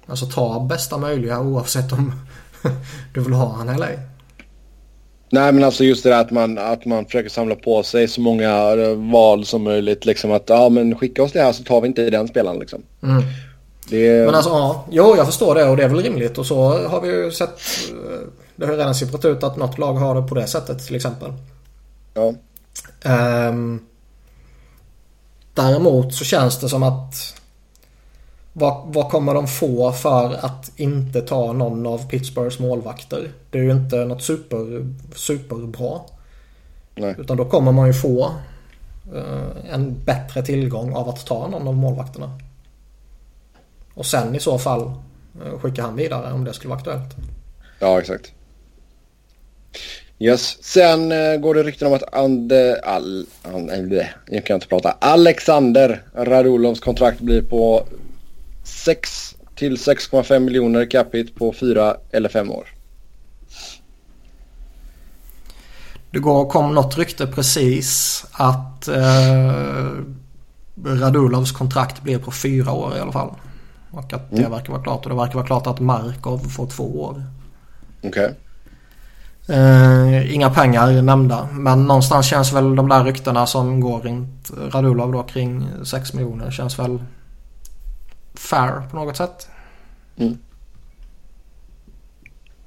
Alltså ta bästa möjliga oavsett om du vill ha han eller ej. Nej men alltså just det där att man, att man försöker samla på sig så många val som möjligt. Liksom att ja men skicka oss det här så tar vi inte den spelaren liksom. Mm. Det... Men alltså ja, jo jag förstår det och det är väl rimligt och så har vi ju sett eh, Det har ju redan sipprat ut att något lag har det på det sättet till exempel. Ja. Um, däremot så känns det som att vad, vad kommer de få för att inte ta någon av Pittsburghs målvakter? Det är ju inte något super, superbra. Nej. Utan då kommer man ju få uh, en bättre tillgång av att ta någon av målvakterna. Och sen i så fall uh, skicka han vidare om det skulle vara aktuellt. Ja, exakt. Yes. Sen uh, går det rykten om att Ande, all, an, jag kan inte prata. Alexander Radulovs kontrakt blir på 6 till 6,5 miljoner capita på 4 eller 5 år. Det går, kom något rykte precis att eh, Radulovs kontrakt blir på fyra år i alla fall. Och att det mm. verkar vara klart. Och det verkar vara klart att Markov får två år. Okej. Okay. Eh, inga pengar nämnda. Men någonstans känns väl de där ryktena som går runt Radulov då kring 6 miljoner känns väl fair på något sätt. Mm.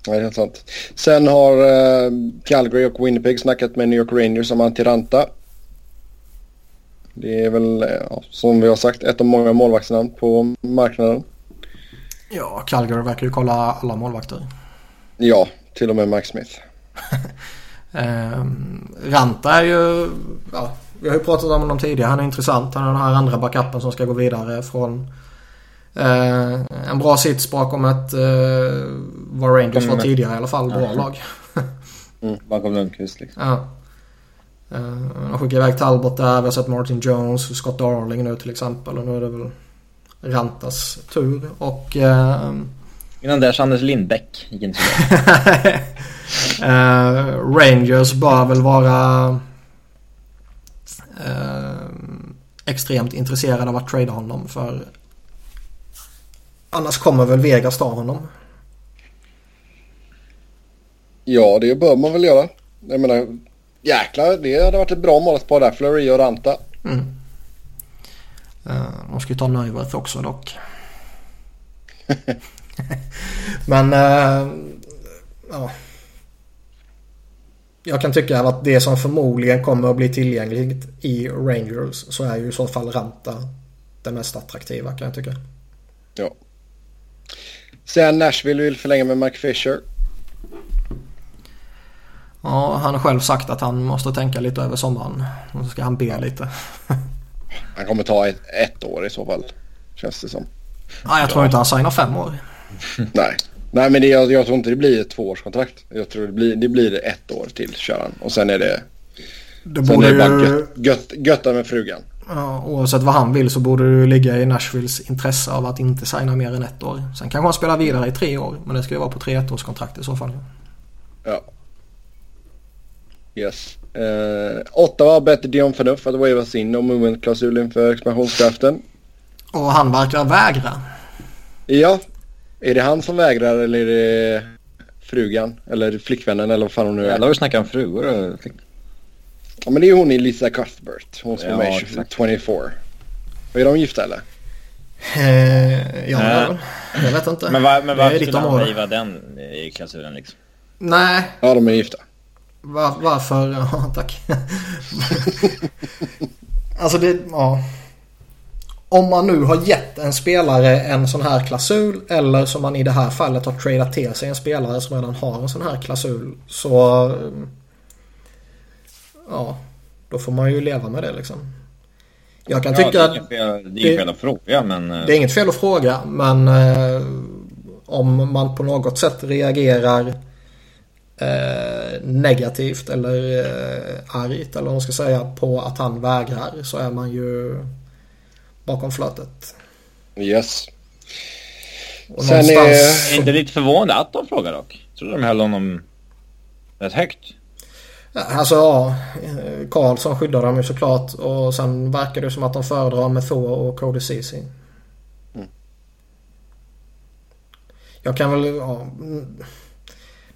Ja, det är helt sant. Sen har uh, Calgary och Winnipeg snackat med New York Rangers om Antiranta. Det är väl, ja, som vi har sagt, ett av många målvaktsnamn på marknaden. Ja, Calgary verkar ju kolla alla målvakter. Ja, till och med Mike Smith. Um, Ranta är ju, ja, vi har ju pratat om honom tidigare. Han är intressant. Han är den här andra backupen som ska gå vidare från Eh, en bra sits bakom ett, eh, vad Rangers var tidigare i alla fall, bra lag. mm, bakom Lundqvist liksom. Ja. Eh, han skickade iväg Talbot där, vi har sett Martin Jones, Scott Darling nu till exempel och nu är det väl Rantas tur och... Eh, Innan dess Anders Lindbäck gick inte så eh, Rangers bör väl vara eh, extremt intresserade av att trada honom för Annars kommer väl Vegas ta honom? Ja, det bör man väl göra. Jag menar, jäklar, det hade varit ett bra målvaktspar där. Flurry och Ranta. Mm. Uh, de ska ju ta Neuwirth också dock. Men, uh, ja. Jag kan tycka att det som förmodligen kommer att bli tillgängligt i Rangers så är ju i så fall Ranta det mest attraktiva kan jag tycka. Ja. Sen Nashville vill förlänga med Mike Fisher. Ja, han har själv sagt att han måste tänka lite över sommaren. Och så ska han be lite. han kommer ta ett, ett år i så fall. Känns det som. Nej, jag tror ja. inte han signar fem år. Nej. Nej, men det, jag, jag, tror inte det blir ett tvåårskontrakt. Jag tror det blir, det blir ett år till kör han. Och sen är det... Det sen är det bara ju... gött, gött, götta med frugan. Ja, oavsett vad han vill så borde det ligga i Nashvilles intresse av att inte signa mer än ett år. Sen kanske han spelar vidare i tre år. Men det ska ju vara på tre ettårskontrakt i så fall. Ja. Yes. Eh, Ottawa har bett Dion Phaneuf att wavas in och movement-klausulen för expansionskraften. Och han verkar vägra. Ja. Är det han som vägrar eller är det frugan? Eller flickvännen eller vad fan hon nu är? Eller har du snackat om frugor och? Ja men det är hon i Lisa Cuthbert. Hon som ja, är med i 24. Är de gifta eller? Eh, ja, äh. jag vet inte. Men, var, men varför skulle han driva den i klausulen liksom? Nej. Ja, de är gifta. Var, varför? Ja, tack. alltså det, ja. Om man nu har gett en spelare en sån här klausul eller som man i det här fallet har tradat till sig en spelare som redan har en sån här klausul så... Ja, då får man ju leva med det liksom. Jag kan ja, tycka att... Det är inget fel att fråga men... Det är inget fel att fråga men eh, om man på något sätt reagerar eh, negativt eller eh, argt eller vad man ska säga på att han vägrar så är man ju bakom flötet. Yes. Och Sen någonstans... är... Inte lite förvånande att de frågar dock. Jag trodde de höll honom rätt högt. Alltså ja, Karlsson skyddar dem ju såklart och sen verkar det som att de föredrar med Thor och Cody Ceesay. Mm. Jag kan väl, ja,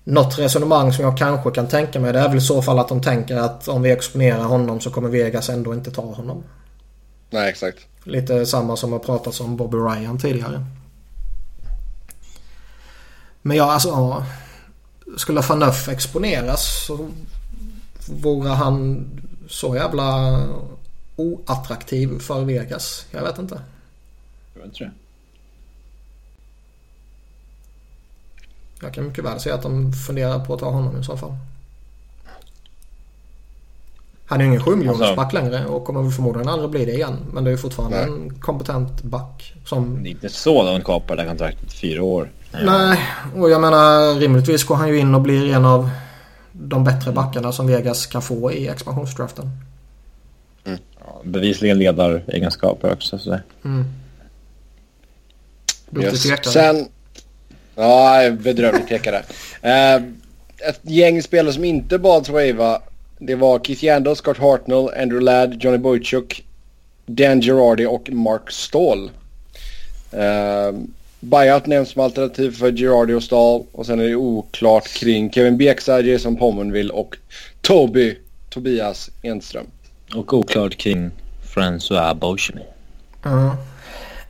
något resonemang som jag kanske kan tänka mig det är väl i så fall att de tänker att om vi exponerar honom så kommer Vegas ändå inte ta honom. Nej, exakt. Lite samma som har pratats om Bobby Ryan tidigare. Men ja, alltså ja. Skulle Fanuff exponeras så vore han så jävla oattraktiv för Vegas? Jag vet inte. Jag vet inte. Jag kan mycket väl säga att de funderar på att ta honom i så fall. Han är ju ingen 7 alltså, back längre och kommer förmodligen aldrig bli det igen. Men det är ju fortfarande nej. en kompetent back. Som... Det är inte så långt kvar på det kontraktet. Fyra år. Nej, och jag menar rimligtvis går han ju in och blir en av de bättre backarna som Vegas kan få i expansionsdraften. Mm. Ja, bevisligen ledaregenskaper också. Så. Mm. Yes. Sen... Ja, bedrövligt tekare. uh, ett gäng spelare som inte bads wava. Det var Keith Yandel, Scott Hartnell, Andrew Ladd, Johnny Boychuk, Dan Girardi och Mark Stall. Uh, Buyout nämns som alternativ för Girardi och Stahl och sen är det oklart kring Kevin Bieksa, Jason Pommenville och Toby Tobias Enström. Och oklart kring François Beauchemin. Mm.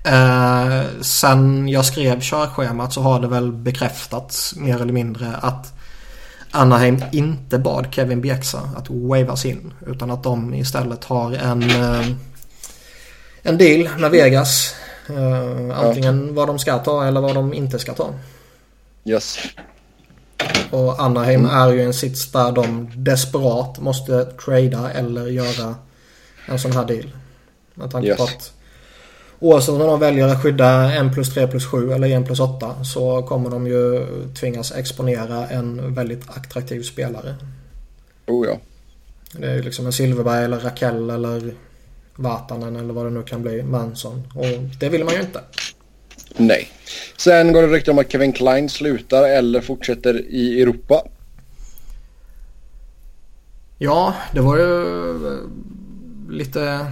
Eh, sen jag skrev körschemat så har det väl bekräftats mer eller mindre att Anaheim inte bad Kevin Bieksa att wavas in. Utan att de istället har en, eh, en deal med Vegas Uh, antingen vad de ska ta eller vad de inte ska ta. Yes. Och Anaheim mm. är ju en sits där de desperat måste trada eller göra en sån här deal. Med tanke yes. på att oavsett om de väljer att skydda 1 plus 3 plus 7 eller 1 plus 8 så kommer de ju tvingas exponera en väldigt attraktiv spelare. Oh ja. Det är ju liksom en Silverberg eller Rakell eller Vatanen eller vad det nu kan bli, Manson. Och det vill man ju inte. Nej. Sen går det rykte om att Kevin Klein slutar eller fortsätter i Europa. Ja, det var ju lite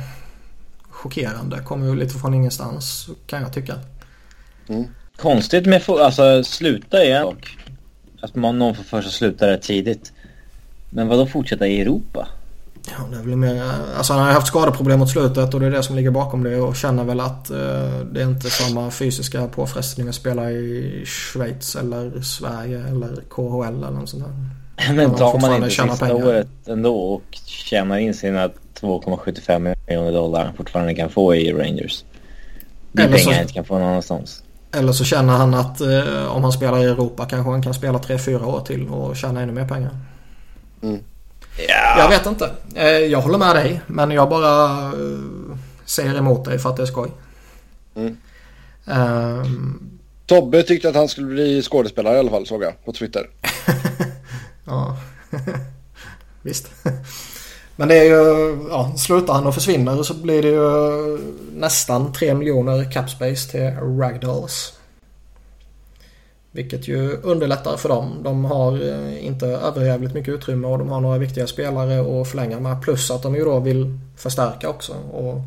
chockerande. Kommer ju lite från ingenstans kan jag tycka. Mm. Konstigt med alltså sluta är en Att man, någon får för sig att sluta rätt tidigt. Men vad då fortsätta i Europa? Ja, det är väl mer, alltså han har haft skadeproblem mot slutet och det är det som ligger bakom det och känner väl att eh, det är inte samma fysiska påfrestning att spela i Schweiz eller Sverige eller KHL eller något sånt där. Men tar man inte sista pengar. året ändå och tjänar in sina 2,75 miljoner dollar fortfarande kan få i Rangers. Det är pengar han inte kan få någon annanstans. Eller så känner han att eh, om han spelar i Europa kanske han kan spela 3-4 år till och tjäna ännu mer pengar. Mm. Ja. Jag vet inte. Eh, jag håller med dig. Men jag bara eh, säger emot dig för att det är skoj. Mm. Um... Tobbe tyckte att han skulle bli skådespelare i alla fall såg jag på Twitter. ja, visst. Men det är ju, ja, slutar han och försvinner så blir det ju nästan 3 miljoner capspace till Ragdolls. Vilket ju underlättar för dem. De har eh, inte överjävligt mycket utrymme och de har några viktiga spelare att förlänga med. Plus att de ju då vill förstärka också. Och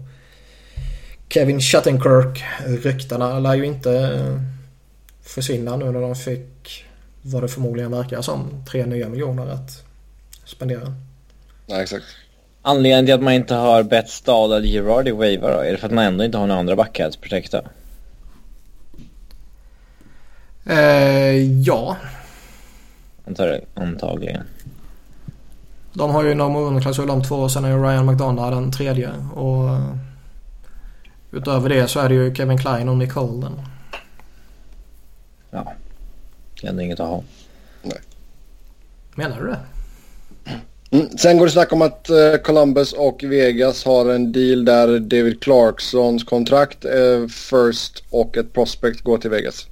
Kevin Shattenkirk ryktena lär ju inte eh, försvinna nu när de fick vad det förmodligen verkar som tre nya miljoner att spendera. Nej, exakt. Anledningen till att man inte har bett Stahl eller Gerard i waiver då? Är det för att man ändå inte har några andra backar att protecta? Eh, ja. Antagligen. De har ju en klausul om två och sen är ju Ryan McDonough den tredje. Och utöver det så är det ju Kevin Klein och Nick Holden. Ja. Det är ändå inget att ha. Nej. Menar du det? Mm. Sen går det snack om att uh, Columbus och Vegas har en deal där David Clarksons kontrakt uh, first och ett prospect går till Vegas.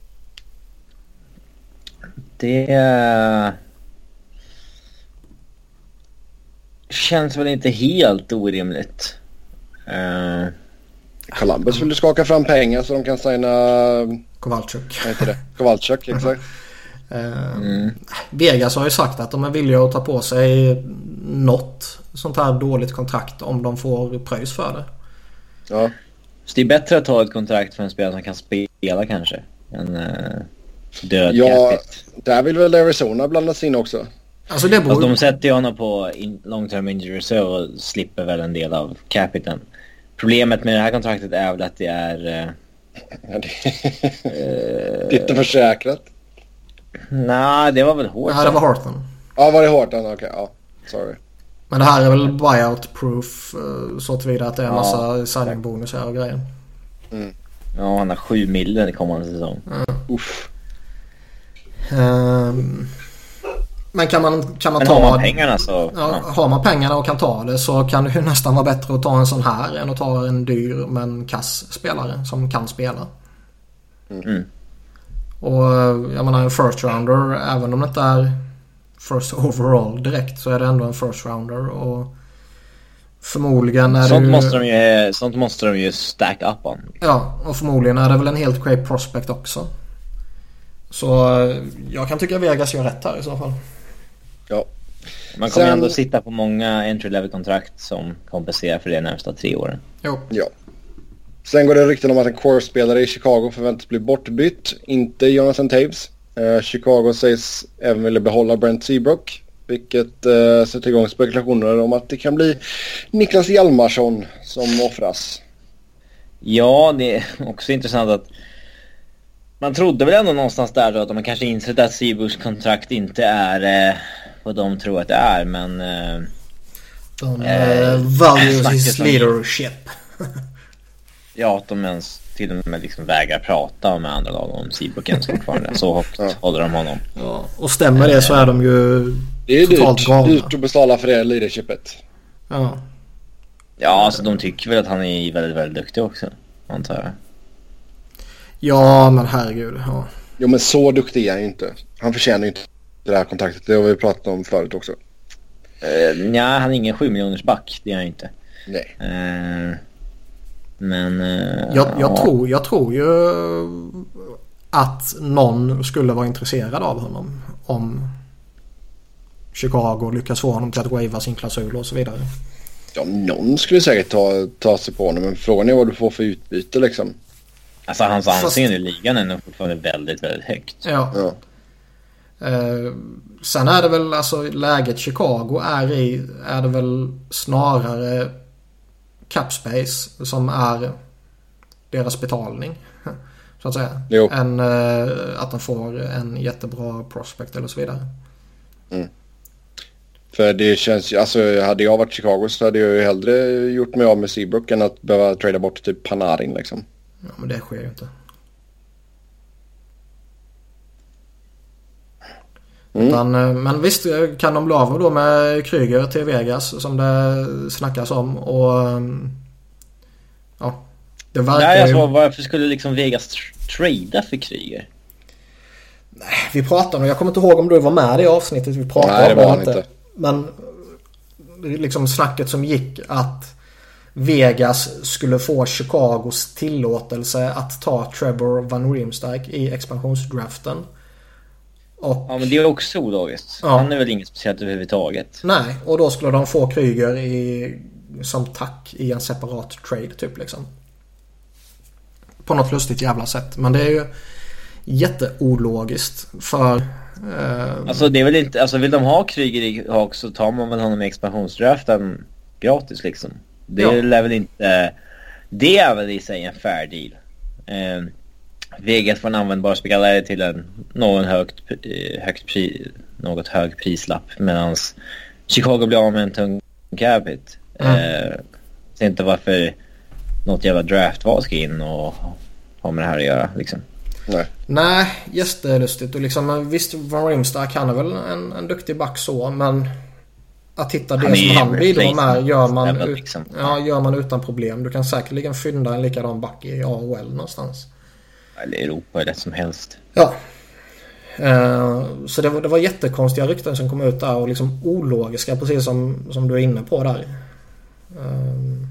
Det känns väl inte helt orimligt. Uh... Columbus vill skaka fram pengar så de kan signa... Kowalczyk. Vad heter det? Kowalczyk, exakt. Mm. Vegas har ju sagt att de är villiga att ta på sig något sånt här dåligt kontrakt om de får pröjs för det. Ja. Så det är bättre att ta ett kontrakt för en spelare som kan spela kanske? Än uh, död Ja, där vill väl Arizona blandas in också. Alltså det beror... Alltså de sätter ju honom på in long term injury reserve och slipper väl en del av capiten. Problemet med det här kontraktet är väl att det är... Uh, det... uh, inte försäkrat. Nej, det var väl Horton. Nej, det var Horton. Ja, var det Horton? Okej, okay, ja. Sorry. Men det här är väl buyout proof så tillvida att det är en massa ja. signing-bonusar och grejer. Mm. Ja, han har sju miljoner i kommande säsong. Mm. Uff. Um, men kan man, kan man men ta... har man pengarna så... Ja, ja. Har man pengarna och kan ta det så kan det ju nästan vara bättre att ta en sån här än att ta en dyr men kass spelare som kan spela. Mm. Och jag menar en first rounder även om det inte är first overall direkt så är det ändå en first rounder. Och förmodligen är sånt det ju... Måste de ju, sånt måste de ju stack up on. Ja, och förmodligen är det väl en helt great prospect också. Så jag kan tycka Vegas gör rätt här i så fall. Ja. Man kommer Sen... ändå sitta på många entry level kontrakt som kompenserar för det närmsta tre åren. Jo. Ja. Sen går det rykten om att en core-spelare i Chicago förväntas bli bortbytt. Inte Jonathan Taves. Eh, Chicago sägs även vilja behålla Brent Seabrook. Vilket eh, sätter igång spekulationer om att det kan bli Niklas Hjalmarsson som offras. Ja, det är också intressant att man trodde väl ändå någonstans där då att de kanske insett att Seabrooks kontrakt inte är eh, vad de tror att det är men... Eh, de eh, values his leadership. ja, att de ens till och med liksom vägrar prata med andra lag om Seabrook ens fortfarande. Så högt ja. håller de honom. Ja, och stämmer det så är de ju Det är totalt dyrt, dyrt att betala för det leadershipet. Ja. Ja, alltså de tycker väl att han är väldigt, väldigt duktig också. Antar jag. Ja, men herregud. Ja. Jo, men så duktig är han ju inte. Han förtjänar ju inte det här kontraktet. Det har vi pratat om förut också. Uh, nej, han är ingen 7 miljoners back. Det är han inte. Nej. Uh, men... Uh, jag, jag, ja. tror, jag tror ju att någon skulle vara intresserad av honom. Om Chicago lyckas få honom till att wava sin klausul och så vidare. Ja, någon skulle säkert ta, ta sig på honom. Men frågan är vad du får för utbyte liksom. Alltså hans anseende i ligan är nog fortfarande väldigt, väldigt högt. Ja. ja. Eh, sen är det väl alltså läget Chicago är i är det väl snarare Capspace som är deras betalning. Så att säga. Jo. Än eh, att de får en jättebra prospect eller så vidare. Mm. För det känns ju, alltså hade jag varit Chicago så hade jag ju hellre gjort mig av med Seabrook än att behöva trada bort typ Panarin liksom. Ja men det sker ju inte. Mm. Utan, eh, men visst kan de bli av då med Kryger till Vegas som det snackas om. Och mm, ja, det verkar Nej, alltså, varför skulle liksom Vegas trada för Kryger? Nej, vi pratade om Jag kommer inte ihåg om du var med i det avsnittet vi pratade Nej, det var inte. inte. Men liksom snacket som gick att Vegas skulle få Chicagos tillåtelse att ta Trevor Van Riemsdyk i expansionsdraften. Och, ja men det är också ologiskt. Ja. Han är väl inget speciellt överhuvudtaget. Nej, och då skulle de få Kryger i, som tack i en separat trade typ liksom. På något lustigt jävla sätt. Men det är ju... jätteologiskt. För... Eh... Alltså det är väl inte, alltså vill de ha Kryger i Hawks så tar man väl honom i expansionsdraften gratis liksom. Det ja. lär väl inte... Det är väl i sig en fair deal. Eh, Vegas får en användbar spelare till en någon högt, eh, högt pri, något hög prislapp medan Chicago blir av med en tung capita. Mm. Eh, ser inte varför något jävla draftval ska in och ha med det här att göra liksom. Nej. Nej, jättelustigt. Och liksom, visst, Van Rimstark han är väl en, en duktig back så, men att hitta det han som han bidrar med gör man, ut, liksom. ja, gör man utan problem. Du kan säkerligen fynda en likadan back i AHL någonstans. Eller Europa, eller som helst. Ja. Uh, så det var, det var jättekonstiga rykten som kom ut där och liksom ologiska precis som, som du är inne på där. Uh,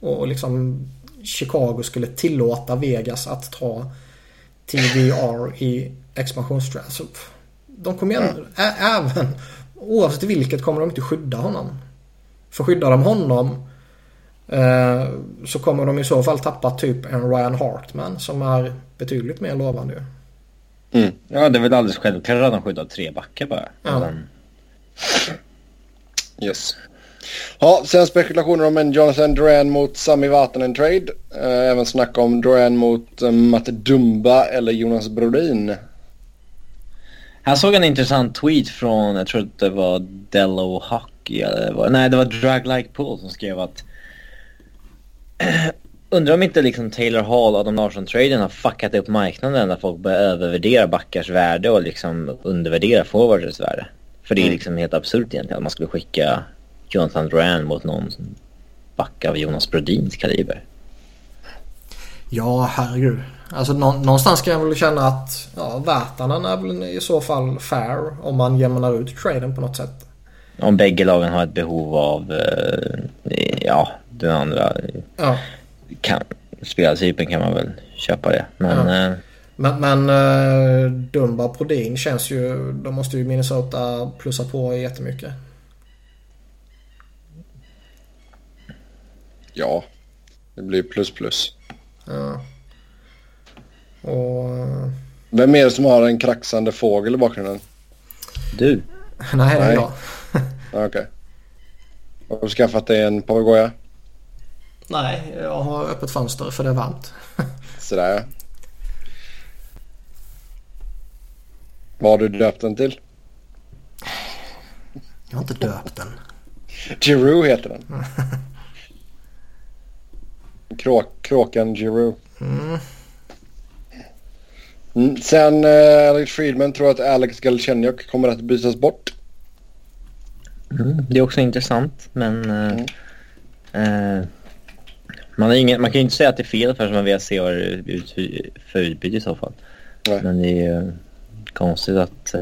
och liksom Chicago skulle tillåta Vegas att ta TVR i expansionsdraft. De kommer igen, även oavsett vilket kommer de inte skydda honom. För skyddar de honom eh, så kommer de i så fall tappa typ en Ryan Hartman som är betydligt mer lovande mm. Ja det är väl alldeles självklart att de skyddar tre backar bara. Ja. Yes. Ja, sen spekulationer om en Jonathan Duran mot Sami Vatanen trade. Eh, även snack om Duran mot eh, Matte Dumba eller Jonas Brodin. Här såg en intressant tweet från, jag tror att det var Dello Hockey eller vad, nej det var Drag Like Pool som skrev att Undrar om inte liksom Taylor Hall och Adam Larsson-traden har fuckat upp marknaden när folk börjar övervärdera backars värde och liksom undervärdera forwarders värde. För det är mm. liksom helt absurt egentligen att man skulle skicka Jonathan Duran mot någon back av Jonas Brodins kaliber. Ja, herregud. Alltså någonstans kan jag väl känna att ja, Värtanen är väl i så fall fair om man jämnar ut traden på något sätt. Om bägge lagen har ett behov av eh, ja, den andra ja. kan, spelartypen kan man väl köpa det. Men, ja. eh, men, men uh, Dumba Brodin känns ju... Då måste ju Minnesota plussa på jättemycket. Ja, det blir plus plus. Ja. Och... Vem är det som har en kraxande fågel i bakgrunden? Du. Nej, det är jag. Okej. Okay. Har du skaffat dig en papegoja? Nej, jag har öppet fönster för det är varmt. Sådär ja. Vad har du döpt den till? Jag har inte döpt den. Giroux heter den. Kråk, kråkan Giroux. Mm. Mm. Sen uh, Alex Friedman tror att Alex Galchenyuk kommer att bytas bort. Mm, det är också intressant men uh, uh, man, ingen, man kan ju inte säga att det är fel förrän man vet se vad det är ut för utbyte i så fall. Nej. Men det är ju konstigt att...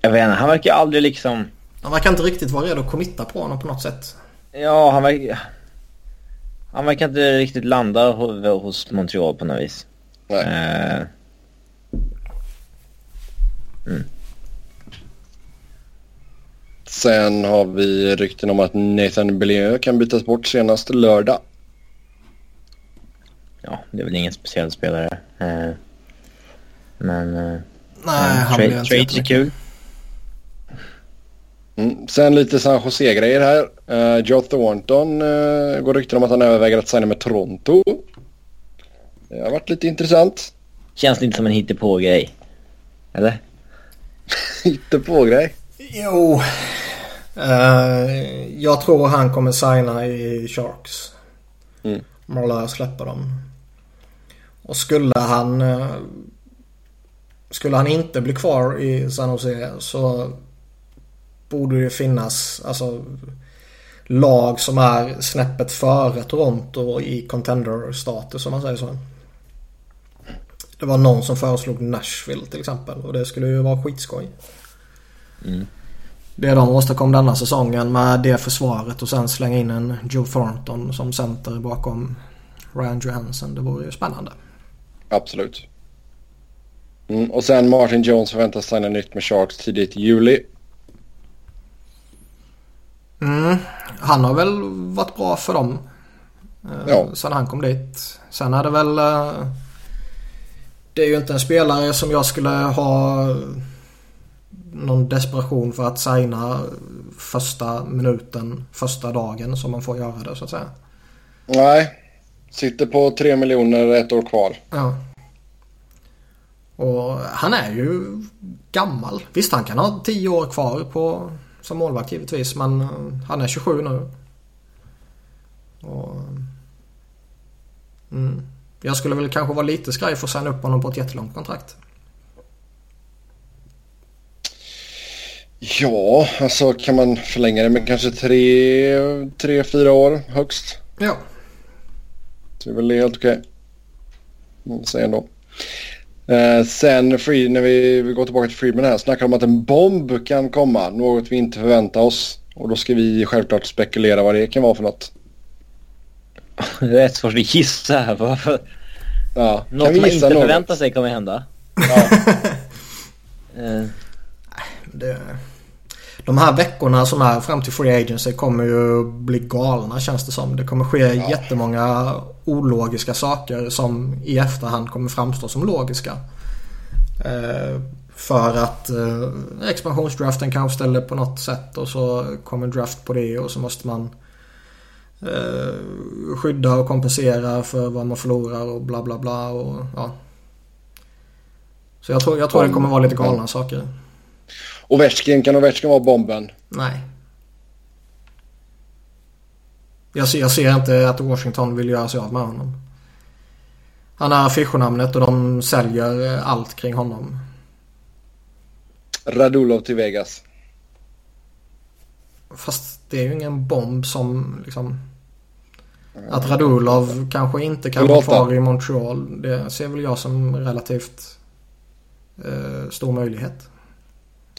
jag vet inte, han verkar aldrig liksom... Han verkar inte riktigt vara redo att committa på honom på något sätt. Ja, han verkar... Han verkar inte riktigt landa hos Montreal på något vis. Nej. Uh, mm. Sen har vi rykten om att Nathan Bellieu kan bytas bort senast lördag. Ja, det är väl ingen speciell spelare. Uh, men... Uh, Nej, han blir inte Trades är kul. Mm. Sen lite San Jose-grejer här. Uh, Joe Thornton uh, går rykten om att han överväger att signa med Toronto. Det har varit lite intressant. Känns det inte som en hittepå-grej? Eller? hittepå-grej? Jo. Uh, jag tror han kommer signa i Sharks. Mm. Marla släpper dem. Och skulle han... Uh, skulle han inte bli kvar i San Jose så borde det finnas alltså, lag som är snäppet före Toronto i contender-status om man säger så. Det var någon som föreslog Nashville till exempel och det skulle ju vara skitskoj. Mm. Det de åstadkom denna säsongen med det försvaret och sen slänga in en Joe Thornton som center bakom Ryan Johansson. Det vore ju spännande. Absolut. Mm, och sen Martin Jones förväntas signa nytt med Sharks tidigt i juli. Mm, han har väl varit bra för dem. Eh, ja. Sen han kom dit. Sen är det väl... Uh, det är ju inte en spelare som jag skulle ha någon desperation för att signa första minuten, första dagen som man får göra det så att säga. Nej, sitter på tre miljoner ett år kvar. Ja. Och han är ju gammal. Visst han kan ha tio år kvar på, som målvakt givetvis men han är 27 nu. Och, mm. Jag skulle väl kanske vara lite skraj för att signa upp honom på ett jättelångt kontrakt. Ja, alltså kan man förlänga det med kanske tre, tre fyra år högst? Ja. Så det är väl helt okej. Okay. Säg ändå. Eh, sen free, när vi, vi går tillbaka till Friedman här snackar om att en bomb kan komma. Något vi inte förväntar oss. Och då ska vi självklart spekulera vad det kan vara för något. Det är rätt svårt att gissa här. Varför? Ja, något man inte något? förväntar sig kommer hända. Ja. uh. det, de här veckorna som är fram till Free Agency kommer ju bli galna känns det som. Det kommer ske ja. jättemånga ologiska saker som i efterhand kommer framstå som logiska. Uh, för att uh, expansionsdraften kanske ställer på något sätt och så kommer draft på det och så måste man eh, skydda och kompensera för vad man förlorar och bla bla bla. Och, ja. Så jag tror, jag tror det kommer vara lite galna saker. Ovechkin, kan Ovechkin vara bomben? Nej. Jag ser, jag ser inte att Washington vill göra sig av med honom. Han är affischnamnet och de säljer allt kring honom. Radulov till Vegas. Fast det är ju ingen bomb som liksom... Att Radulov kanske inte kan vara kvar i Montreal. Det ser väl jag som relativt eh, stor möjlighet.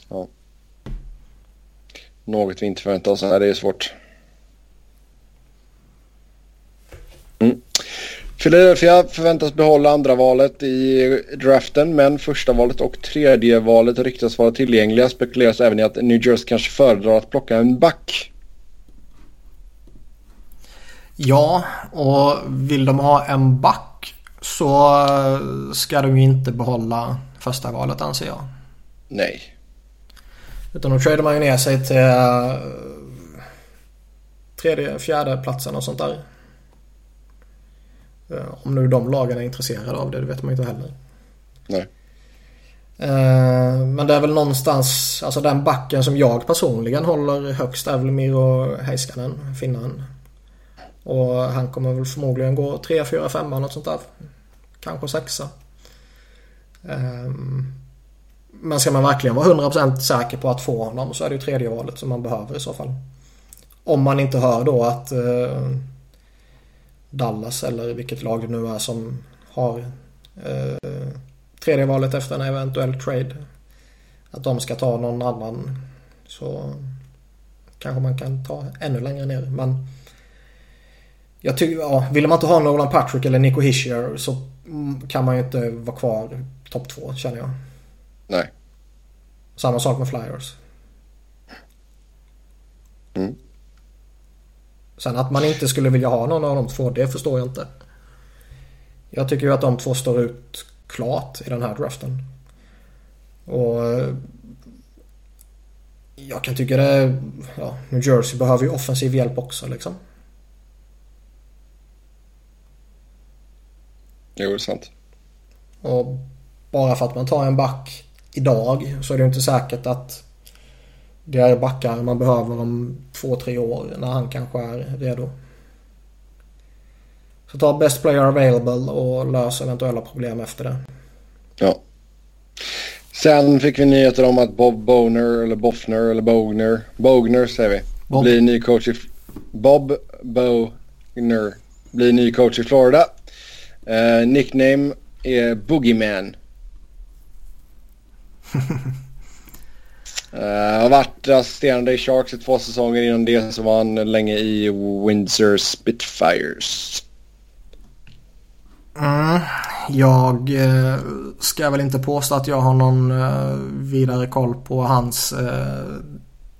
Ja. Något vi inte förväntar oss. Nej, det är svårt. Mm. Philadelphia förväntas behålla andra valet i draften men första valet och tredje valet ryktas vara tillgängliga. Spekuleras även i att New Jersey kanske föredrar att plocka en back. Ja, och vill de ha en back så ska de ju inte behålla första valet anser jag. Nej. Utan då tradar man ju ner sig till uh, tredje, fjärde platsen och sånt där. Uh, om nu de lagen är intresserade av det, det vet man ju inte heller. Nej. Uh, men det är väl någonstans, alltså den backen som jag personligen håller högst är väl Miro Heiskanen, finnen. Och han kommer väl förmodligen gå 3, 4, 5 något sånt där. Kanske 6. Um, men ska man verkligen vara 100% säker på att få honom så är det ju tredje valet som man behöver i så fall. Om man inte hör då att eh, Dallas eller vilket lag det nu är som har eh, tredje valet efter en eventuell trade. Att de ska ta någon annan så kanske man kan ta ännu längre ner. Men jag tycker, ja, vill man inte ha Nolan Patrick eller Nico Hischier så mm, kan man ju inte vara kvar topp två känner jag. Nej. Samma sak med Flyers. Mm. Sen att man inte skulle vilja ha någon av de två, det förstår jag inte. Jag tycker ju att de två står ut klart i den här draften. Och jag kan tycka det, ja, New Jersey behöver ju offensiv hjälp också liksom. Jo, det är sant. Och bara för att man tar en back idag så är det inte säkert att det är backar man behöver om två, tre år när han kanske är redo. Så ta best player available och lös eventuella problem efter det. Ja. Sen fick vi nyheter om att Bob Boner eller Boffner eller Bogner, Bogner säger vi, Bob. blir ny coach i Bob Bogner blir ny coach i Florida. Uh, nickname är Boogeyman uh, har varit assisterande i Sharks i två säsonger. Innan det så var han länge i Windsor Spitfires. Mm, jag eh, ska väl inte påstå att jag har någon eh, vidare koll på hans eh,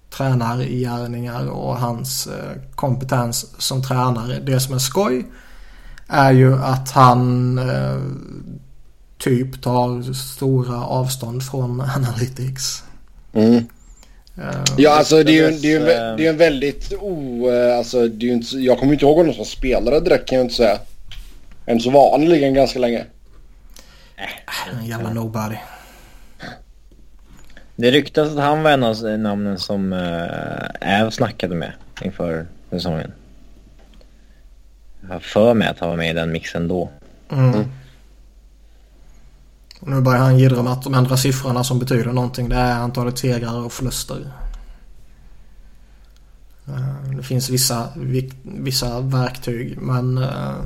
tränargärningar och hans eh, kompetens som tränare. Det som är skoj är ju att han eh, typ tar stora avstånd från Analytics. Mm. Uh, ja, alltså det är ju, det är ju, det är en väldigt o... Alltså, det är inte, jag kommer inte ihåg någon som spelare direkt kan jag inte säga. Än så var han i ligan ganska länge. En jävla nobody. Det ryktas att han var en av namnen som Äv snackade med inför säsongen. Jag har för mig att han var med i den mixen då. Mm. Och nu börjar han jiddra med att de enda siffrorna som betyder någonting det är antalet segrar och förluster. Eh, det finns vissa, vissa verktyg men uh,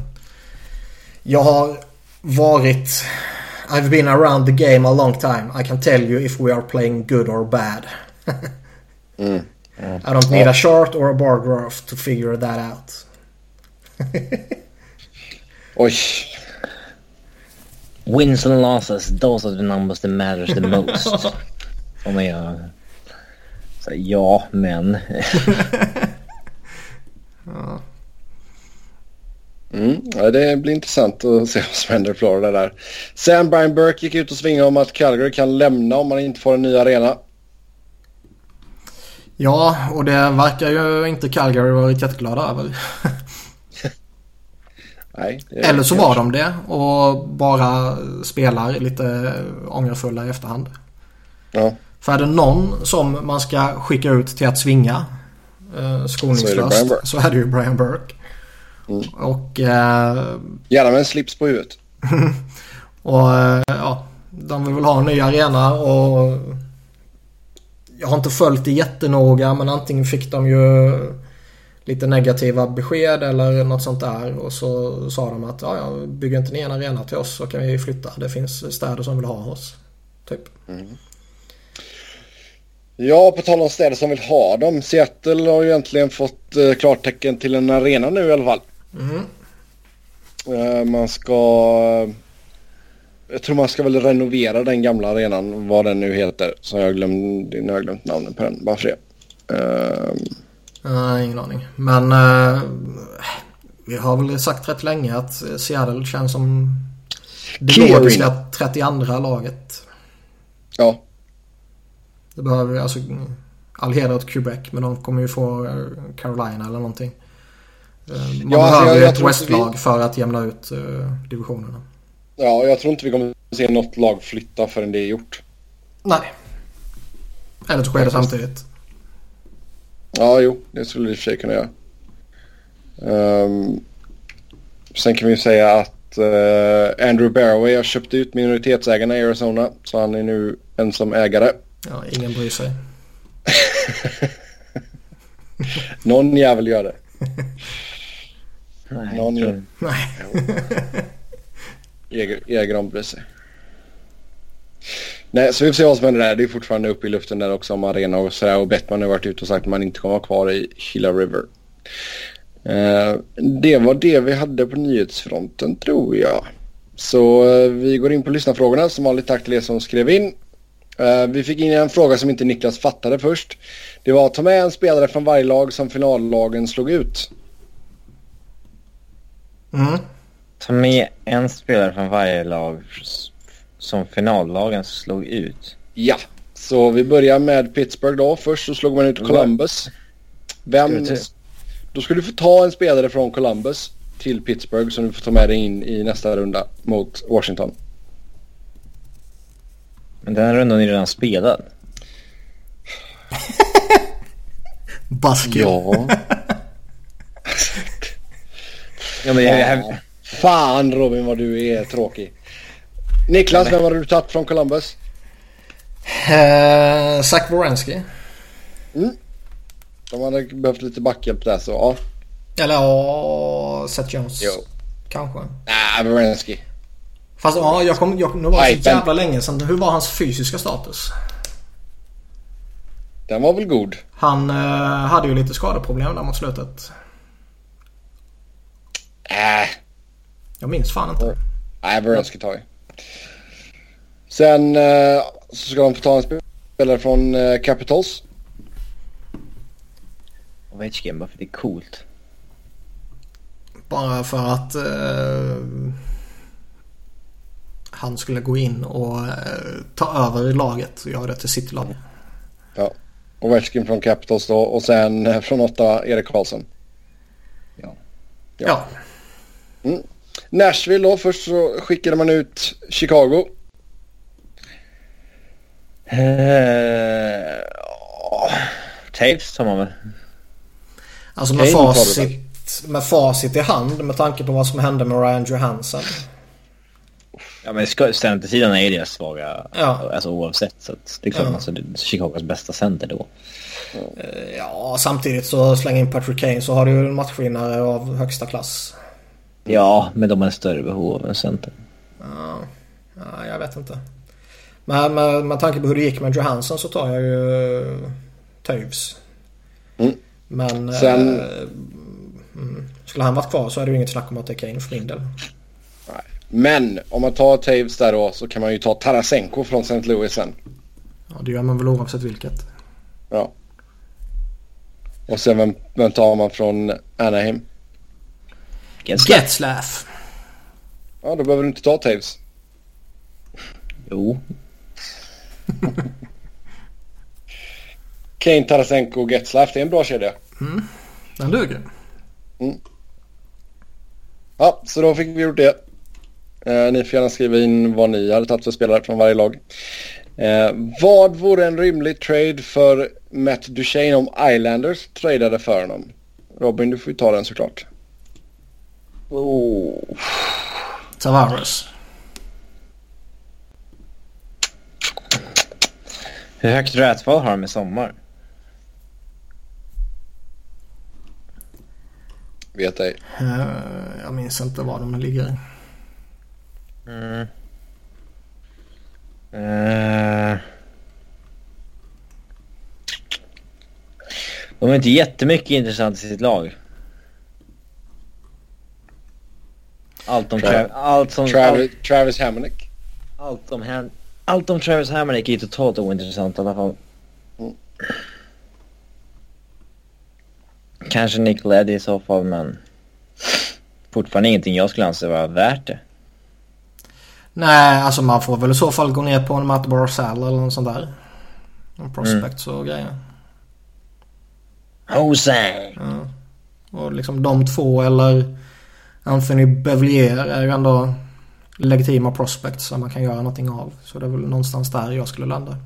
jag har varit I've been around the game a long time. I can tell you if we are playing good or bad. mm. Mm. I don't need a chart or a bar graph to figure that out. Oj. Wins and losses, those are the numbers that matters the most. Som är... Så, ja, men... ja. Mm, ja, det blir intressant att se vad som händer i Florida där. Sam Brian Burke gick ut och svingade om att Calgary kan lämna om man inte får en ny arena. Ja, och det verkar ju inte Calgary varit jätteglada över. Nej, Eller så var de det och bara spelar lite ångerfulla i efterhand. Ja. För är det någon som man ska skicka ut till att svinga eh, skoningslöst så, så är det ju Brian Burke. Mm. Och... Eh, Gärna med en slips på huvudet. och eh, ja, de vill väl ha en ny arena och... Jag har inte följt det jättenoga men antingen fick de ju lite negativa besked eller något sånt där. Och så sa de att ja, ja, bygger inte ni en arena till oss så kan vi flytta. Det finns städer som vill ha oss. Typ. Mm. Ja, på tal om städer som vill ha dem. Seattle har ju egentligen fått eh, klartecken till en arena nu i alla fall. Mm. Eh, man ska... Jag tror man ska väl renovera den gamla arenan, vad den nu heter. Så jag glömde, nu har jag glömt namnet på den, bara för det. Uh, ingen aning. Men uh, vi har väl sagt rätt länge att Seattle känns som det logiska 32 laget. Ja. Det behöver alltså all heder åt Quebec men de kommer ju få Carolina eller någonting. Man ja, behöver alltså jag, jag ett Westlag vi... för att jämna ut uh, divisionerna. Ja, jag tror inte vi kommer se något lag flytta förrän det är gjort. Nej. Eller så sker det samtidigt. Ja, jo, det skulle det i och för sig kunna göra. Um, sen kan vi säga att uh, Andrew Barroway har köpt ut minoritetsägarna i Arizona. Så han är nu ensam ägare. Ja, ingen bryr sig. Någon jävel gör det. Nej, Någon gör... Nej. Eger, bryr sig. Nej, så vi får se vad som händer där. Det är fortfarande uppe i luften där också om arena och sådär. Och Bettman har varit ute och sagt att man inte kommer vara kvar i Hilla River. Uh, det var det vi hade på nyhetsfronten tror jag. Så uh, vi går in på lyssnarfrågorna. Som vanligt tack till er som skrev in. Uh, vi fick in en fråga som inte Niklas fattade först. Det var ta med en spelare från varje lag som finallagen slog ut. Mm. Ta med en spelare från varje lag som finallagen slog ut. Ja, så vi börjar med Pittsburgh då. Först så slog man ut Columbus. Vem... Då skulle du få ta en spelare från Columbus till Pittsburgh som du får ta med dig in i nästa runda mot Washington. Men den här rundan är redan spelad. Basker. Ja. ja men jag, jag... Fan Robin vad du är tråkig. Niklas, vem har du tagit från Columbus? Uh, Zach Wierenski. Mm. De hade behövt lite backhjälp där så ja. Eller ja, Seth Jones. Jo. Kanske. Nej, nah, Wierenski. Fast ja, jag kom, jag, nu var det så jävla länge sedan. Hur var hans fysiska status? Den var väl god. Han uh, hade ju lite skadeproblem där mot slutet. Äh. Jag minns fan inte. Nej, Wierenski tar vi. Sen eh, så ska de få ta en spelare från eh, Capitals. Ovechkin bara för det är coolt. Bara för att... Eh, han skulle gå in och eh, ta över laget och göra det till sitt lag. Ja. Och Ovechkin från Capitals då och sen eh, från åtta Erik Karlsson. Ja. Ja. Mm. Nashville då. Först så skickade man ut Chicago. Uh, Taves tar man väl? Alltså med facit, med facit i hand med tanke på vad som hände med Ryan Johansson. Ja men centersidan är ju deras svaga, ja. alltså oavsett. Så det är klart ja. alltså, Chicagos bästa center då. Eh, ja, samtidigt så släng in Patrick Kane så har du ju en matchvinnare av högsta klass. Ja, men de har större behov av en center. Ja, ja jag vet inte. Men med, med tanke på hur det gick med Johansson så tar jag ju uh, Toews. Mm. Men Sen... uh, skulle han varit kvar så är det ju inget snack om att det är Kane för min del. Men om man tar Taves där då så kan man ju ta Tarasenko från St. Louis sen. Ja, det gör man väl oavsett vilket. Ja. Och sen vem, vem tar man från Anaheim? Getzlaff. Ja, då behöver du inte ta Taves. Jo. Kane, Tarasenko och Getzlaff. Det är en bra kedja. Mm, den duger. Mm. Ja, så då fick vi gjort det. Eh, ni får gärna skriva in vad ni hade tagit för spelare från varje lag. Eh, vad vore en rimlig trade för Matt Duchene om Islanders tradade för honom? Robin, du får ju ta den såklart. Oh. Tavares. Hur högt rätval har de i sommar? Vet ej. Uh, jag minns inte var de ligger. Mm. Uh. De har inte jättemycket intressant i sitt lag. Allt om Tra allt som, Travis, all, Travis Hamonic. Allt om, allt om Travis Hamonic är totalt ointressant i alla fall. Mm. Kanske Nick Leddy i så fall men fortfarande ingenting jag skulle anse vara värt det. Nej, alltså man får väl i så fall gå ner på en Matt Barzell eller något sånt där. En prospect mm. och grejer. Jose! Ja. Och liksom de två eller Anthony Bevlier är ju ändå legitima prospects som man kan göra någonting av. Så det är väl någonstans där jag skulle landa.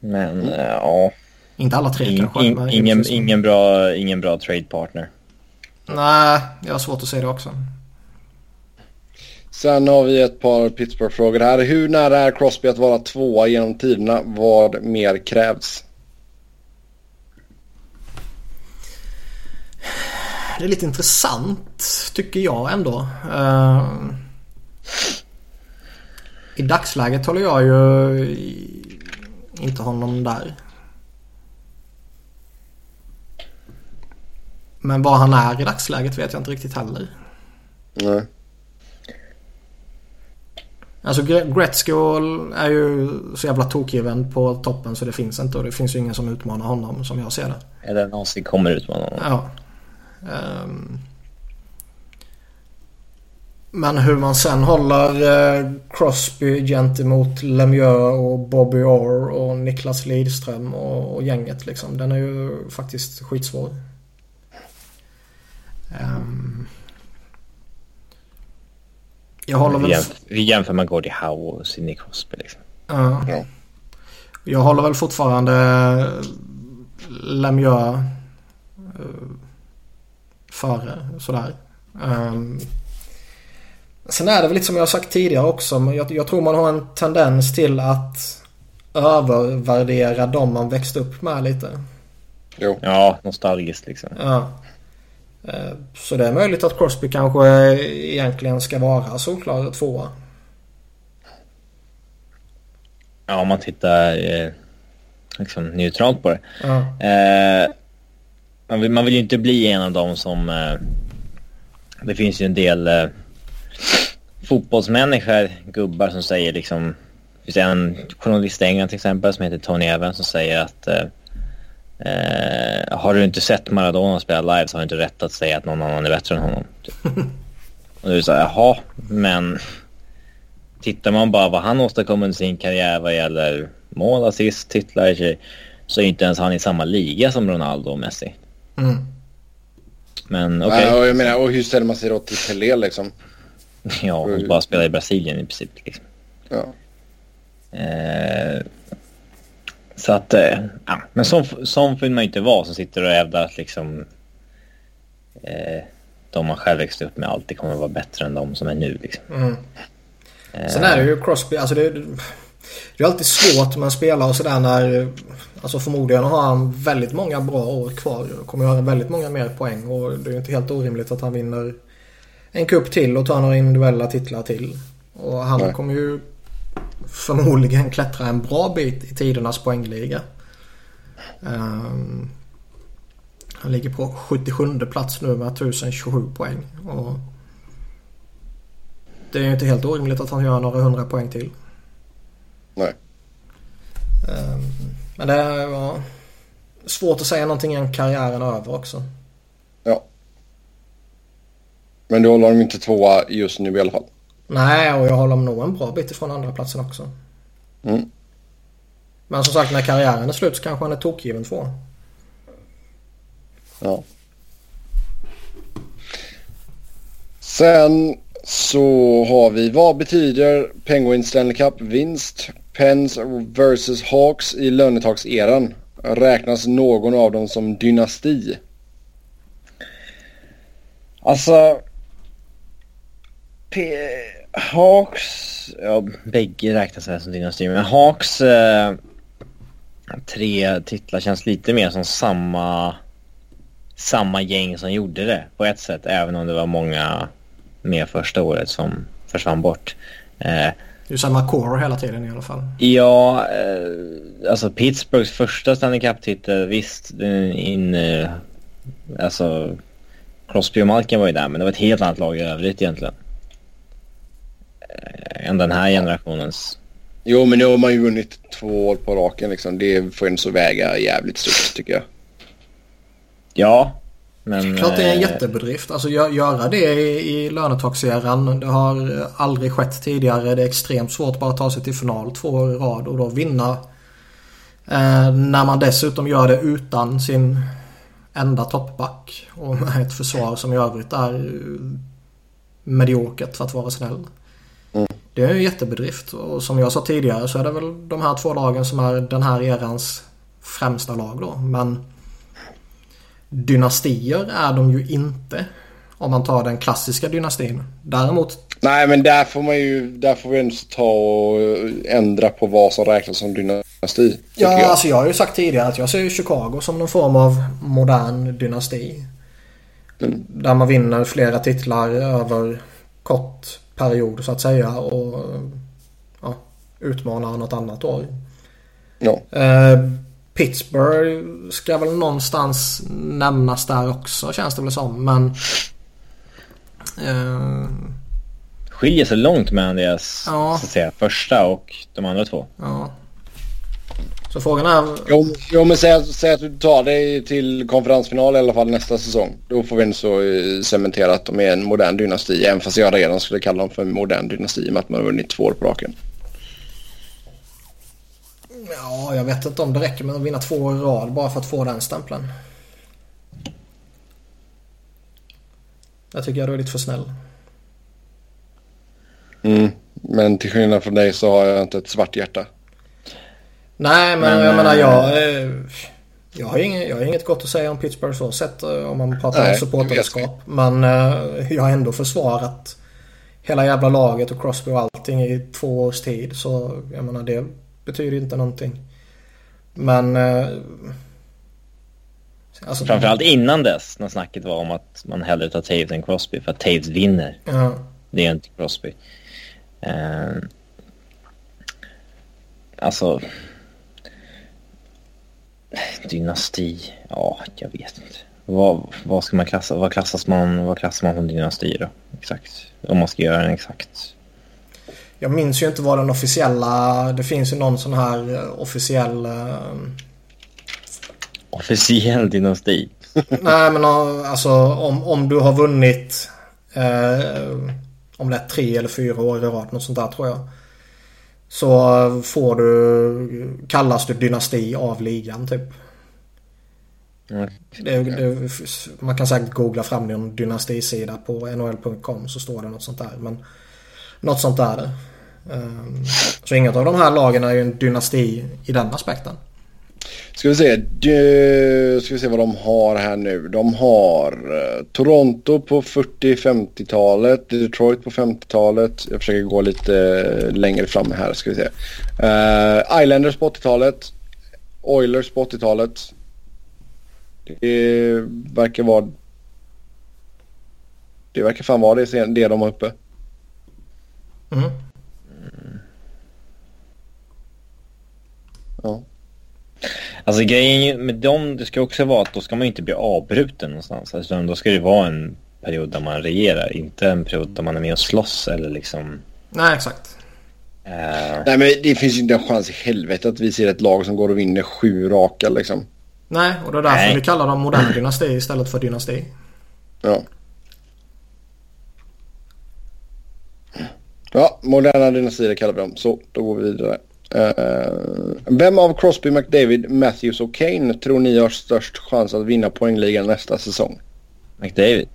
Men mm. ja. Inte alla tre in, kanske. In, ingen, ingen, bra, ingen bra trade partner. Nej, jag har svårt att se det också. Sen har vi ett par Pittsburgh-frågor här. Hur nära är Crosby att vara tvåa genom tiderna? Vad mer krävs? Det är lite intressant tycker jag ändå. Uh, I dagsläget håller jag ju inte honom där. Men vad han är i dagsläget vet jag inte riktigt heller. Nej. Alltså Gretzky är ju så jävla tokgiven på toppen så det finns inte och det finns ju ingen som utmanar honom som jag ser det. Eller någonsin kommer utmana honom. Ja. Um, men hur man sen håller uh, Crosby gentemot Lemieux och Bobby Orr och Niklas Lidström och, gänget liksom. Den är ju faktiskt skitsvår. Um, jag håller väl... Vi jämför med Gordie Howe och Sidney Crosby liksom. Ja. ja. Jag håller väl fortfarande Lemieux uh, före sådär. Um, sen är det väl lite som jag har sagt tidigare också. Men jag, jag tror man har en tendens till att övervärdera de man växte upp med lite. Jo. Ja, nostalgiskt liksom. Ja. Eh, så det är möjligt att Crosby kanske egentligen ska vara solklar tvåa. Ja, om man tittar eh, liksom neutralt på det. Ja. Eh, man, vill, man vill ju inte bli en av dem som... Eh, det finns ju en del eh, fotbollsmänniskor, gubbar som säger liksom... Det finns en journalist i England till exempel som heter Tony Evans som säger att eh, Eh, har du inte sett Maradona spela live så har du inte rätt att säga att någon annan är bättre än honom. Typ. Och du säger jaha, Men tittar man bara vad han åstadkom under sin karriär vad gäller mål, assist, titlar så är inte ens han i samma liga som Ronaldo och Messi. Mm. Men okej. Okay. Ja, jag menar, och hur ställer man sig då till Pelé liksom? Ja, och bara spela i Brasilien i princip. Liksom. Ja. Eh, så att, eh, ja. Men sån, sån vill man ju inte vara som sitter och hävdar att liksom eh, de man själv växte upp med alltid kommer att vara bättre än de som är nu. Liksom. Mm. Sen är det ju Crosby, alltså det, det är alltid svårt med en spelare och sådär när Alltså förmodligen har han väldigt många bra år kvar kommer göra väldigt många mer poäng och det är ju inte helt orimligt att han vinner en kupp till och tar några individuella titlar till. Och han Nej. kommer ju förmodligen klättra en bra bit i tidernas poängliga. Um, han ligger på 77 plats nu med 1027 poäng. Och det är ju inte helt orimligt att han gör några hundra poäng till. Nej. Um, men det är ja, svårt att säga någonting än karriären över också. Ja. Men du håller dem inte tvåa just nu i alla fall? Nej, och jag håller dem nog en bra bit ifrån andra platsen också. Mm. Men som sagt, när karriären är slut så kanske han är tokgiven två. Ja. Sen så har vi vad betyder Penguin Stanley Cup-vinst? Pens vs Hawks i lönetakseran. Räknas någon av dem som dynasti? Alltså... P Hawks... Ja, bägge räknas väl som dynasti. Men Hawks eh, tre titlar känns lite mer som samma, samma gäng som gjorde det på ett sätt. Även om det var många med första året som försvann bort. Eh, det är samma core hela tiden i alla fall. Ja, eh, alltså Pittsburghs första Stanley Cup-titel, visst, in, eh, alltså Crosby och Malkin var ju där, men det var ett helt annat lag i övrigt egentligen. Eh, än den här generationens. Jo, men nu har man ju vunnit två år på raken liksom. Det får en så väga jävligt stort tycker jag. Ja, men, Klart det är en eh, jättebedrift. Alltså göra det i, i lönetaxeran. Det har aldrig skett tidigare. Det är extremt svårt bara att ta sig till final två år i rad och då vinna. Eh, när man dessutom gör det utan sin enda toppback. Och med ett försvar som i övrigt är mediokert för att vara snäll. Mm. Det är en jättebedrift. Och som jag sa tidigare så är det väl de här två lagen som är den här erans främsta lag då. Men dynastier är de ju inte. Om man tar den klassiska dynastin. Däremot... Nej men där får man ju, där får vi ändå ta och ändra på vad som räknas som dynasti. Ja, jag. alltså jag har ju sagt tidigare att jag ser Chicago som någon form av modern dynasti. Mm. Där man vinner flera titlar över kort period så att säga och ja, utmanar något annat år. Ja. Eh, Pittsburgh ska väl någonstans nämnas där också känns det väl som. Men... Uh... Skiljer sig långt mellan deras ja. så att säga, första och de andra två. Ja. Så frågan är... Jo, jo men säg, säg att du tar dig till konferensfinal i alla fall nästa säsong. Då får vi ändå så eh, cementera att de är en modern dynasti. Även fast jag redan skulle kalla dem för en modern dynasti med att man har vunnit två år på raken. Ja, jag vet inte om det räcker med att vinna två år i rad bara för att få den stämpeln. Jag tycker jag är lite för snäll. Mm, men till skillnad från dig så har jag inte ett svart hjärta. Nej, men, men jag menar jag... Eh, jag har, inget, jag har inget gott att säga om Pittsburgh så sett eh, om man pratar om supporterskap. Men eh, jag har ändå försvarat hela jävla laget och Crosby och allting i två års tid. Så jag menar det betyder inte någonting. Men... Eh, alltså, Framförallt innan dess när snacket var om att man hellre tar Taves än Crosby för att Taves vinner. Ja. Det är inte Crosby. Eh, alltså... Dynasti? Ja, jag vet inte. Vad, vad ska man klassa? Vad klassas man, vad klassar man som dynasti då? Exakt. Om man ska göra en exakt jag minns ju inte vad den officiella... Det finns ju någon sån här eh, officiell... Uh... Officiell dynasti? Nej men alltså om, om du har vunnit... Uh, om det är tre eller fyra år i rad. Något sånt där tror jag. Så får du, kallas du dynasti av ligan typ. Mm. Det, det, man kan säkert googla fram en dynastisida på nhl.com så står det något sånt där. Men något sånt där. Um, så inget av de här lagen är ju en dynasti i den aspekten. Ska vi se. Du, ska vi se vad de har här nu. De har uh, Toronto på 40-50-talet. Detroit på 50-talet. Jag försöker gå lite längre fram här. Ska vi se. Uh, Islanders på 80-talet. Oilers på 80-talet. Det verkar vara... Det verkar fan vara det, det de har uppe. Mm. Ja. Alltså grejen med dem, det ska också vara att då ska man inte bli avbruten någonstans. Alltså, då ska det vara en period där man regerar, inte en period där man är med och slåss eller liksom... Nej, exakt. Uh... Nej, men det finns ju inte en chans i helvete att vi ser ett lag som går och vinner sju raka liksom. Nej, och det är därför Nej. vi kallar dem modern dynasti istället för dynasti. Ja. Ja, moderna dynastier kallar vi dem. Så, då går vi vidare. Uh, vem av Crosby, McDavid, Matthews och Kane tror ni har störst chans att vinna poängligan nästa säsong? McDavid.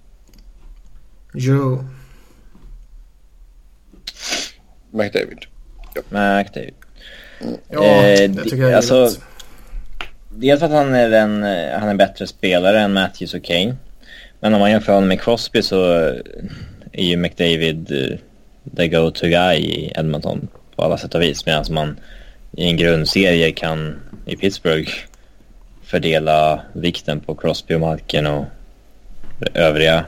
Jo. McDavid. Ja. McDavid. Mm. Ja, eh, det tycker jag är alltså, Dels för att han är en han är bättre spelare än Matthews och Kane. Men om man jämför honom med Crosby så är ju McDavid the go-to guy i Edmonton på alla sätt och vis. Medan man i en grundserie kan i Pittsburgh fördela vikten på Crosby och Malkin och övriga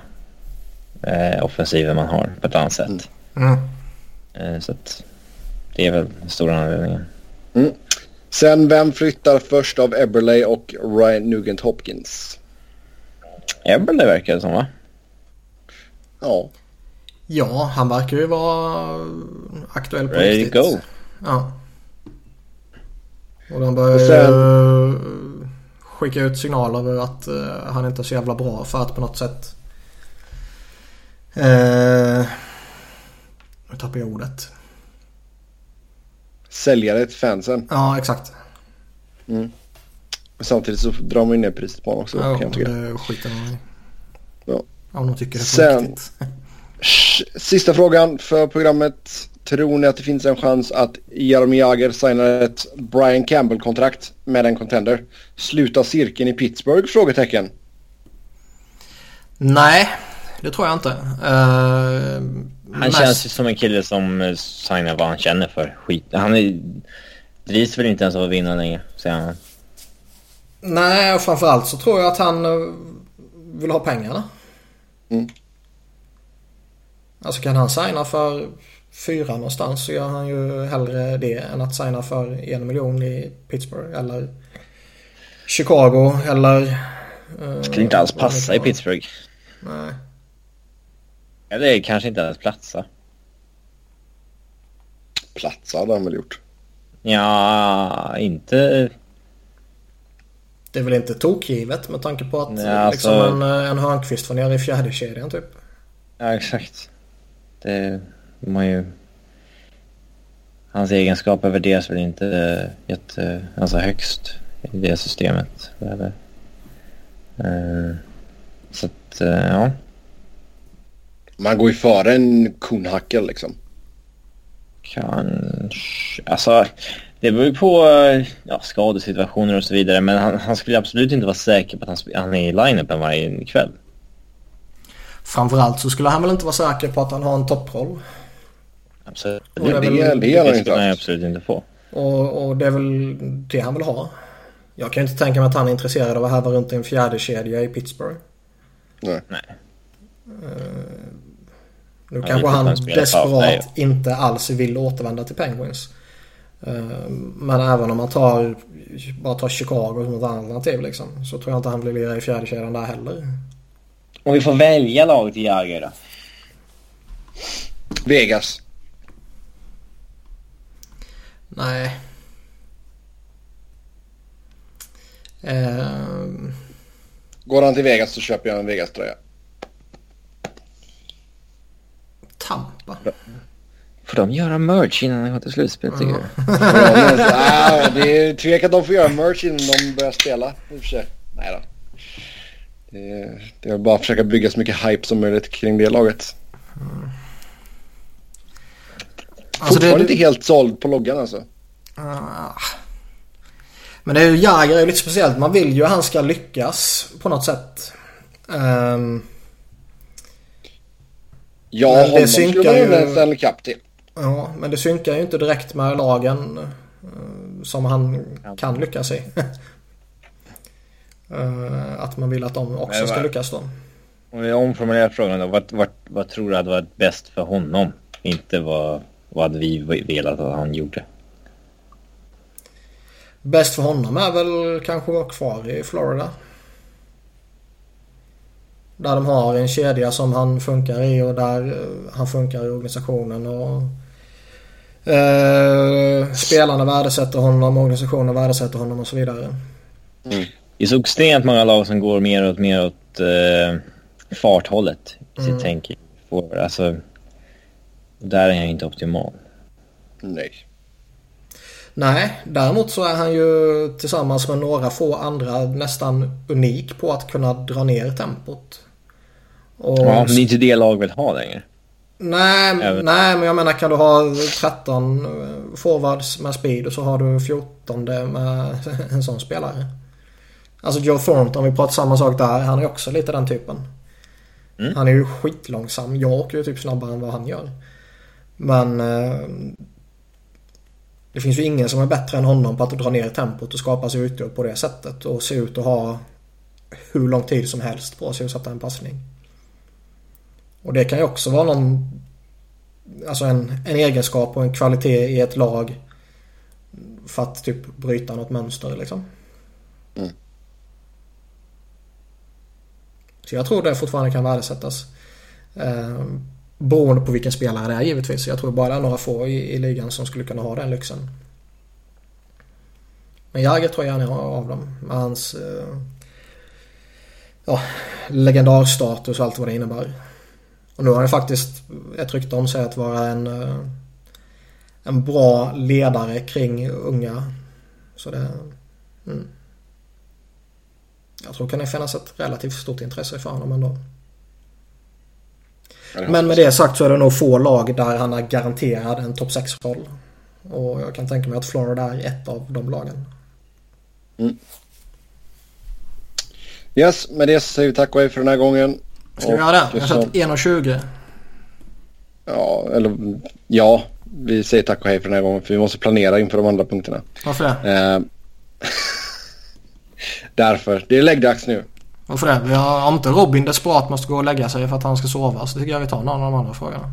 eh, offensiver man har på ett annat sätt. Mm. Eh, så att det är väl stora anledningen. Mm. Sen vem flyttar först av Eberley och Ryan Nugent Hopkins? Eberley verkar det som va? Ja. Ja, han verkar ju vara aktuell på Ready riktigt. Go. Ja. Och de börjar sen... skicka ut signaler att uh, han inte är så jävla bra för att på något sätt... Uh, nu tappar jag ordet. Säljare till fansen. Ja, exakt. Mm. Samtidigt så drar man ju ner priset på honom också. Ja, kan jag tycka. det skiter man i. Ja. Om de tycker det är Sen, riktigt. Sista frågan för programmet. Tror ni att det finns en chans att Jaromir Jagr signar ett Brian Campbell-kontrakt med en contender? Sluta cirkeln i Pittsburgh? Frågetecken. Nej, det tror jag inte. Uh, han känns ju som en kille som signar vad han känner för. Skit. Han är, drivs väl inte ens av att vinna längre, säger han. Nej, och framförallt så tror jag att han eh, vill ha pengarna. Mm. Alltså kan han signa för fyra någonstans så gör han ju hellre det än att signa för en miljon i Pittsburgh eller Chicago eller... Uh, Skulle inte alls passa i Pittsburgh. Nej. Eller kanske inte ens platsa. Platsa hade han väl gjort? Ja, inte... Det är väl inte tokgivet med tanke på att ja, liksom alltså... en, en Hörnqvist var nere i fjärde kedjan typ. Ja, exakt. Det man ju... Hans egenskaper värderas väl inte jätte, alltså högst i det systemet. Eller, uh, så att, uh, ja. Man går ju före en Kuhnhackel liksom. Kanske. Alltså, det beror ju på ja, skadesituationer och så vidare. Men han, han skulle absolut inte vara säker på att han, han är i line-upen varje kväll. Framförallt så skulle han väl inte vara säker på att han har en topproll. Absolut. Och det, är väl, det, skulle han absolut inte få. Och, och det är väl det han vill ha. Jag kan inte tänka mig att han är intresserad av att härva runt i en fjärde kedja i Pittsburgh. Nej. Nej. Uh, nu kanske han desperat inte alls vill återvända till Penguins. Uh, men även om man tar, bara tar Chicago som ett alternativ liksom, så tror jag inte han blir lira i fjärde kedjan där heller. Om vi får välja lag till Jagr då? Vegas. Nej. Um... Går han till Vegas så köper jag en Vegas-tröja. Tampa. Får de göra merch innan de går till slutspel tycker du? ja, det är tvek att de får göra merch innan de börjar spela i och för sig. Nej då. Det är, det är bara att försöka bygga så mycket hype som möjligt kring det laget. Mm. Alltså Fortfarande det, inte helt såld på loggan alltså. Uh, men det är ju Jagr är lite speciellt. Man vill ju att han ska lyckas på något sätt. Um, ja, men det synkar ju... en Stanley Cup till. Ja, men det synkar ju inte direkt med lagen uh, som han kan lyckas i. uh, att man vill att de också ska lyckas då. Om vi omformulerar frågan då. Vad, vad, vad tror du hade varit bäst för honom? Inte vad, vad vi velat att han gjorde? Bäst för honom är väl kanske att vara kvar i Florida. Där de har en kedja som han funkar i och där eh, han funkar i organisationen. Och, eh, spelarna värdesätter honom, organisationen värdesätter honom och så vidare. Mm. Det är så extremt många lag som går mer åt, mer åt eh, farthållet i sitt mm. tänk. Alltså, där är han inte optimal. Nej. Nej, däremot så är han ju tillsammans med några få andra nästan unik på att kunna dra ner tempot. Och... Ja, men det är inte det lag vill ha längre. Nej, nej, men jag menar kan du ha 13 eh, forwards med speed och så har du 14 med en sån spelare. Alltså Joe Thornton, om vi pratar samma sak där, han är också lite den typen. Mm. Han är ju skitlångsam. Jag åker ju typ snabbare än vad han gör. Men eh, det finns ju ingen som är bättre än honom på att dra ner tempot och skapa sig ytor på det sättet och se ut att ha hur lång tid som helst på sig att sätta en passning. Och det kan ju också vara någon Alltså en, en egenskap och en kvalitet i ett lag för att typ bryta något mönster liksom. Mm. Så jag tror det fortfarande kan värdesättas. Eh, Beroende på vilken spelare det är givetvis. Jag tror bara det är några få i, i ligan som skulle kunna ha den lyxen. Men Jagr tror jag gärna av dem. Med hans eh, ja, legendarstatus och allt vad det innebär. Och nu har han faktiskt ett rykte om sig att vara en, eh, en bra ledare kring unga. Så det... Mm. Jag tror det kan finnas ett relativt stort intresse för honom ändå. Men med det sagt så är det nog få lag där han är garanterad en topp 6-roll. Och jag kan tänka mig att Florida är ett av de lagen. Mm. Yes, med det säger vi tack och hej för den här gången. Ska vi göra det? Jag har sett 1.20. Ja, eller ja. Vi säger tack och hej för den här gången för vi måste planera inför de andra punkterna. Varför det? Eh, därför. Det är läggdags nu. Varför det? Vi har, om inte Robin desperat måste gå och lägga sig för att han ska sova så tycker jag vi tar någon av de andra frågorna.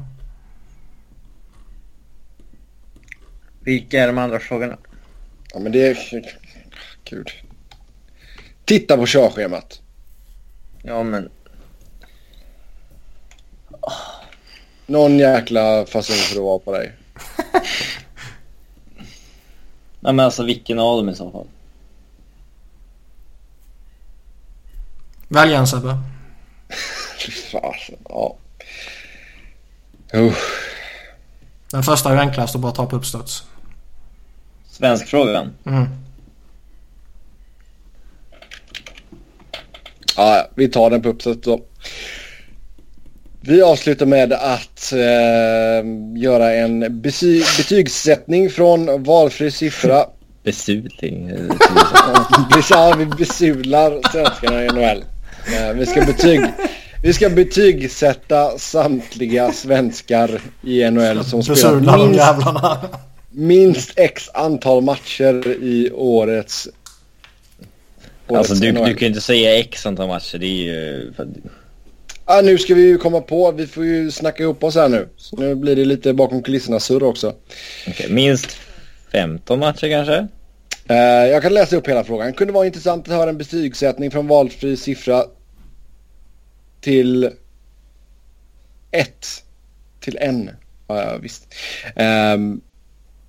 Vilka är de andra frågorna? Ja men det är... Gud. Titta på körschemat. Ja men... Någon jäkla fason för att vara på dig. Nej men alltså vilken av dem i så fall? Välj en Sebbe. Ja. Uh. Den första är enklast att bara ta på uppstuds. Svenskfrågan? Mm. Ja, vi tar den på uppstuds då. Vi avslutar med att eh, göra en bety betygssättning från valfri siffra. Besudling? ja, vi besudlar svenskarna i NHL. Eh, vi ska, betyg, vi ska betygsätta samtliga svenskar i NHL som spelar minst, minst x antal matcher i årets... årets alltså du, du kan ju inte säga x antal matcher. Det är ju... Ah, nu ska vi ju komma på. Vi får ju snacka ihop oss här nu. Så nu blir det lite bakom kulisserna surr också. Okay, minst 15 matcher kanske? Uh, jag kan läsa upp hela frågan. Det kunde vara intressant att höra en betygssättning från valfri siffra till ett till en. Ja, visst. Um,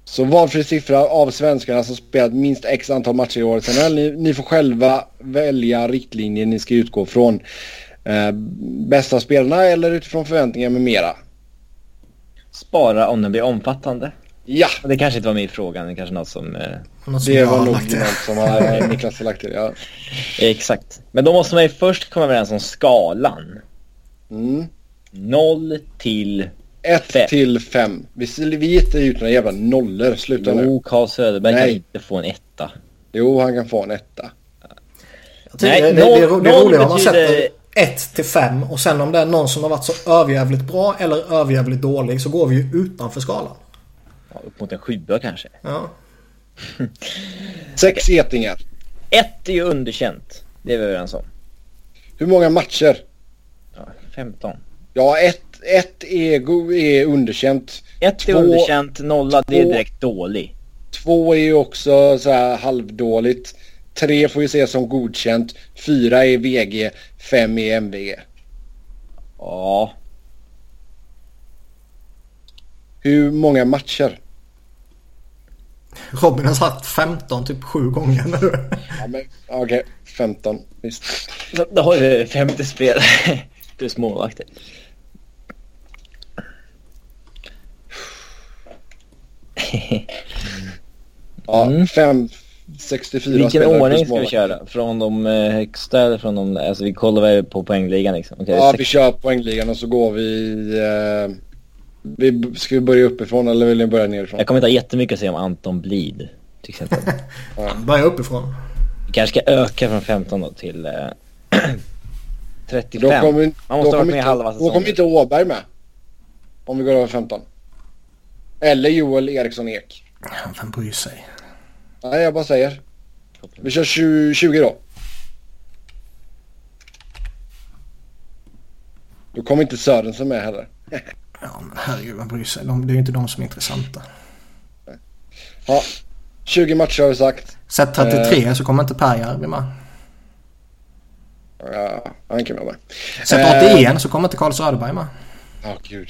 så valfri siffra av svenskarna som spelat minst x antal matcher i årets NHL. Ni, ni får själva välja riktlinjer ni ska utgå från. Uh, bästa spelarna eller utifrån förväntningar med mera. spara om den blir omfattande? Ja! Det kanske inte var med i frågan, det kanske något som... Eh... Något som Det var har nog något som har, Niklas har lagt till. Ja. Exakt. Men då måste man ju först komma överens om skalan. Mm. 0 till... 1 Fem. till 5. Vi, vi ger inte ut några jävla nollor. Sluta nu. Jo, Carl Söderberg kan Nej. inte få en etta. Jo, han kan få en etta. Nej, det, det, det, det, det är roligare om man sätter 1 till 5 och sen om det är någon som har varit så överjävligt bra eller överjävligt dålig så går vi ju utanför skalan. Ja, upp mot en sjua kanske. Ja. Sex getingar. Ett är ju underkänt. Det är vi överens om. Hur många matcher? Ja, 15. Ja, ett, ett ego är underkänt. Ett är Två- underkänt, nolla det är två- direkt dålig. Två är ju också så här halvdåligt. Tre får ju ses som godkänt. Fyra är VG. Fem är MVG. Ja, Hur många matcher? Robin har sagt 15 typ 7 gånger nu. Ja, men okej. 15. Visst. då, då har vi 50 spel. plus målvakter. Ja, Mm. fem, 64 Vilken spelare ordning ska vi köra? Från de eh, högsta eller från de... Alltså vi kollar väl på poängligan liksom. Okej, Ja, sex- vi kör poängligan och så går vi... Eh, vi ska vi börja uppifrån eller vill ni börja nerifrån? Jag kommer inte ha jättemycket att säga om Anton Blid. Till exempel. Börja uppifrån. Vi kanske ska öka från 15 då till eh, 35. Då kommer, Man då måste ha varit med inte, halva Då säsongen. kommer inte Åberg med. Om vi går över 15. Eller Joel Eriksson Ek. Vem bryr sig? Nej, jag bara säger. Vi kör 20, 20 då. Då kommer inte Sörensen med heller. Ja men herregud, vem bryr sig? De, det är ju inte de som är intressanta. Ja, 20 matcher har vi sagt. Sätt 33 så kommer inte Perjärvi med. Ja, han kan vara med. Sätt Eh. 81 så kommer inte Carl Söderberg med. Ja, gud.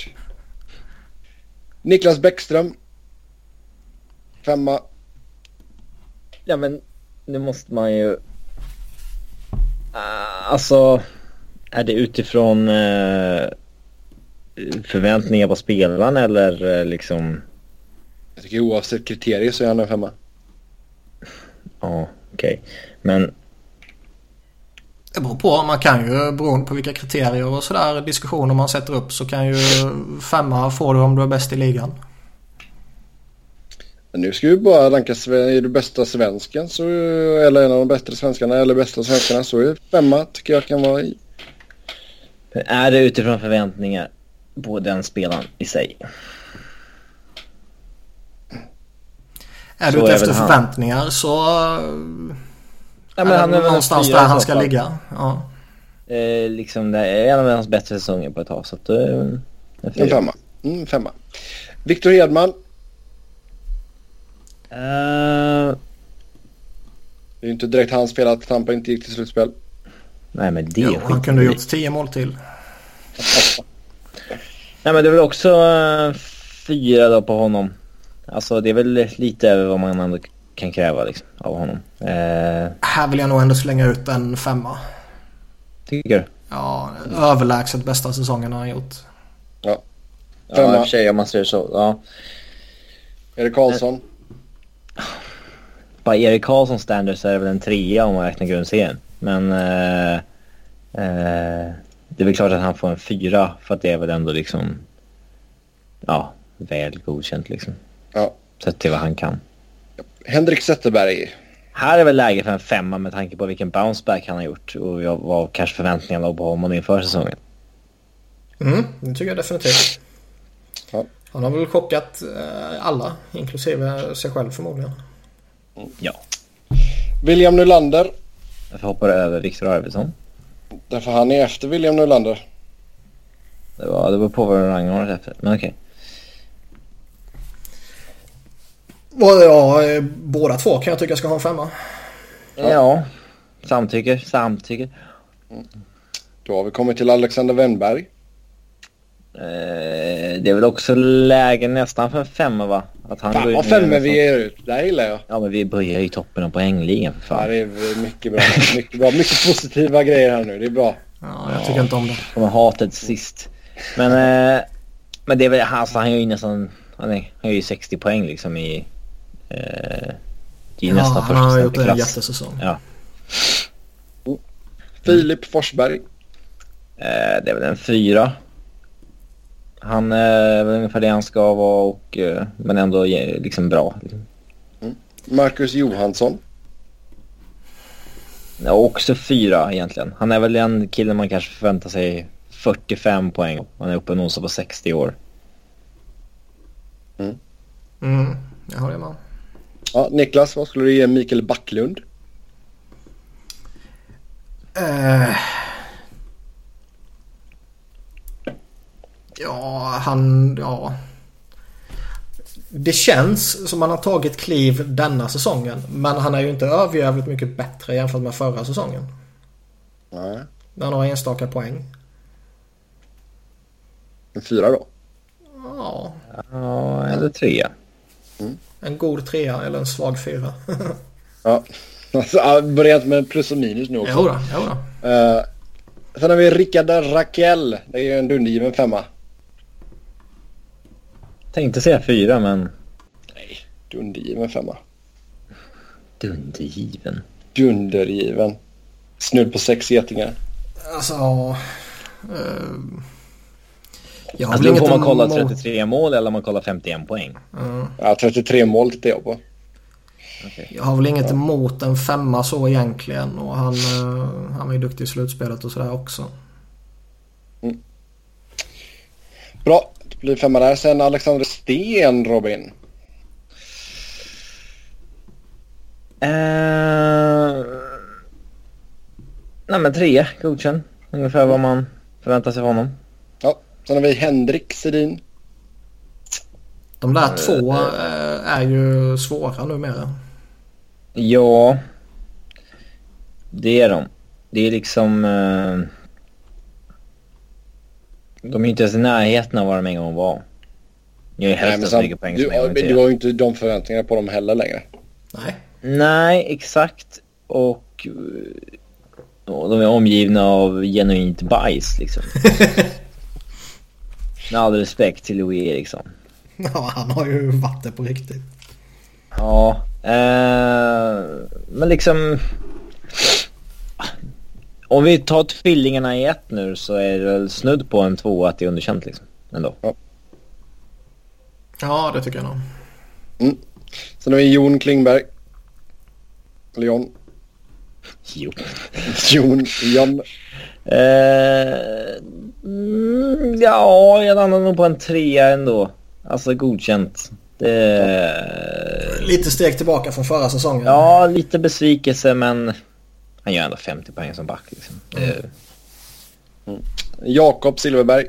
Niklas Bäckström. Femma. Ja men nu måste man ju... Ah, alltså, är det utifrån eh, förväntningar på spelaren eller eh, liksom... Jag tycker oavsett kriterier så är han en femma. Ja, okej. Men Det beror på. Man kan ju beroende på vilka kriterier och sådär diskussioner man sätter upp så kan ju femma få du om du är bäst i ligan. Men nu ska vi bara ranka är du bästa svensken så, eller en av de bättre svenskarna eller bästa svenskarna så är femma tycker jag kan vara i. är det utifrån förväntningar på den spelaren i sig? Är du är ute efter han. förväntningar så Ja, är men han är väl en någonstans där han ska ligga. Ja. Eh, liksom det är en av hans bättre säsonger på ett tag så att... Eh, en femma. Mm, femma. Viktor Hedman. Eh, Det är ju inte direkt hans fel att Tampa inte gick till slutspel. nej men det Jo, är han kunde ha gjort 10 mål till. Nej men det är väl också eh, fyra då på honom. Alltså det är väl lite över vad man ändå kan kräva liksom, av honom. Eh, Här vill jag nog ändå slänga ut en femma. tycker du? Ja, överlägset bästa säsongen har han gjort. Ja. Ja, i Femma. och för sig om man ser det så. Ja. Erik Karlsson. Bara Erik Karlsson standard så är det väl en trea om man räknar grundserien. Men eh, eh, det är väl klart att han får en fyra för att det är väl ändå liksom ja, väl godkänt liksom. Ja. Sett till vad han kan. Henrik Zetterberg. Här är väl läge för en femma med tanke på vilken bounceback han har gjort och jag- vad kanske förväntningarna låg på honom inför säsongen. Mm, det tycker jag definitivt. Ja. Han har väl chockat eh, alla, inklusive sig själv förmodligen. Ja. William Nylander. Därför hoppar jag över Viktor Arvidsson. Därför han är efter William Nylander. Det var, det var på vad Ragnar efter. Men okej. Och ja, eh, båda två kan jag tycka ska ha en femma. Ja. Samtycker, samtycker. Då har vi kommit till Alexander Wennberg. Eh, det är väl också läge nästan för en femma va? Att han Fan går vad femmor vi ger ut. Det här gillar jag. Ja men vi börjar ju i toppen av poängligan för Ja, fan. det är mycket bra. Mycket bra. Mycket positiva grejer här nu. Det är bra. Ja, jag tycker inte om det. Kommer hatet sist. Men, eh, Men det är väl, alltså, han gör ju nästan, han, är, gör ju 60 poäng liksom i... Eh, är ju Ja, nästan han har första gjort en jättesäsong. Ja. Filip Forsberg. Eh, det är väl en fyra. Han är väl ungefär det han ska vara och, eh, men ändå eh, liksom bra. Liksom. Marcus Johansson. Ja, också fyra egentligen. Han är väl en kille man kanske förväntar sig 45 poäng. Han är uppe och nosar på 60 år. Mm, jag håller med. Ja, Niklas, vad skulle du ge Mikael Backlund? Eh, ja, han... Ja. Det känns som han har tagit kliv denna säsongen. Men han är ju inte överjävligt mycket bättre jämfört med förra säsongen. Nej, Han har enstaka poäng. en fyra då. Ja, Ja, eller trea. en god trea eller en svag fyra. Ja, alltså, ja, börjat med plus och minus nu också. jo då, jo då. Uh, sen har vi Rickard Rakell. Det är ju en dundergiven femma. Tänkte säga fyra men Dundergiven femma. dundergiven. Dundergiven. Snudd på sex getingar. Alltså, ja. eh, jag har Alltså då får man kolla emot- 33 mål eller man kollar 51 poäng. Ja. Ja, 33 mål tittar jag på. Jag har väl inget emot en femma så egentligen och han, eh, han var ju duktig i slutspelet och sådär också. Bra, det blir femma där. Sen Alexander Sten, Robin. Uh, nej men tre, godkänd. Ungefär vad man förväntar sig av honom. Ja, sen har vi Henrik Sedin. De där två eh, är ju svåra numera. Ja, det är de. Det är liksom... eh, de är ju inte ens i närheten av vad de en gång var. Jag är Nej, hälften men så mycket poäng du, som du tiden. har ju inte de förväntningarna på dem heller längre. Nej. Nej, exakt. Och, eh, och de är omgivna av genuint bajs liksom. Med all respekt till Louis Eriksson. Ja, han har ju varit det på riktigt. Ja, eh, men liksom... Om vi tar tvillingarna i ett nu så är det väl snudd på en två att det är underkänt liksom. Ändå. Ja, det tycker jag nog. Sen har vi Jon Klingberg. Eller John. Jo. Jon. John. Eh, mm, ja, jag landar nog på en trea ändå. Alltså godkänt. Det... Lite steg tillbaka från förra säsongen. Ja, lite besvikelse men han gör ändå 50 poäng som back liksom. Det, Jakob Silverberg.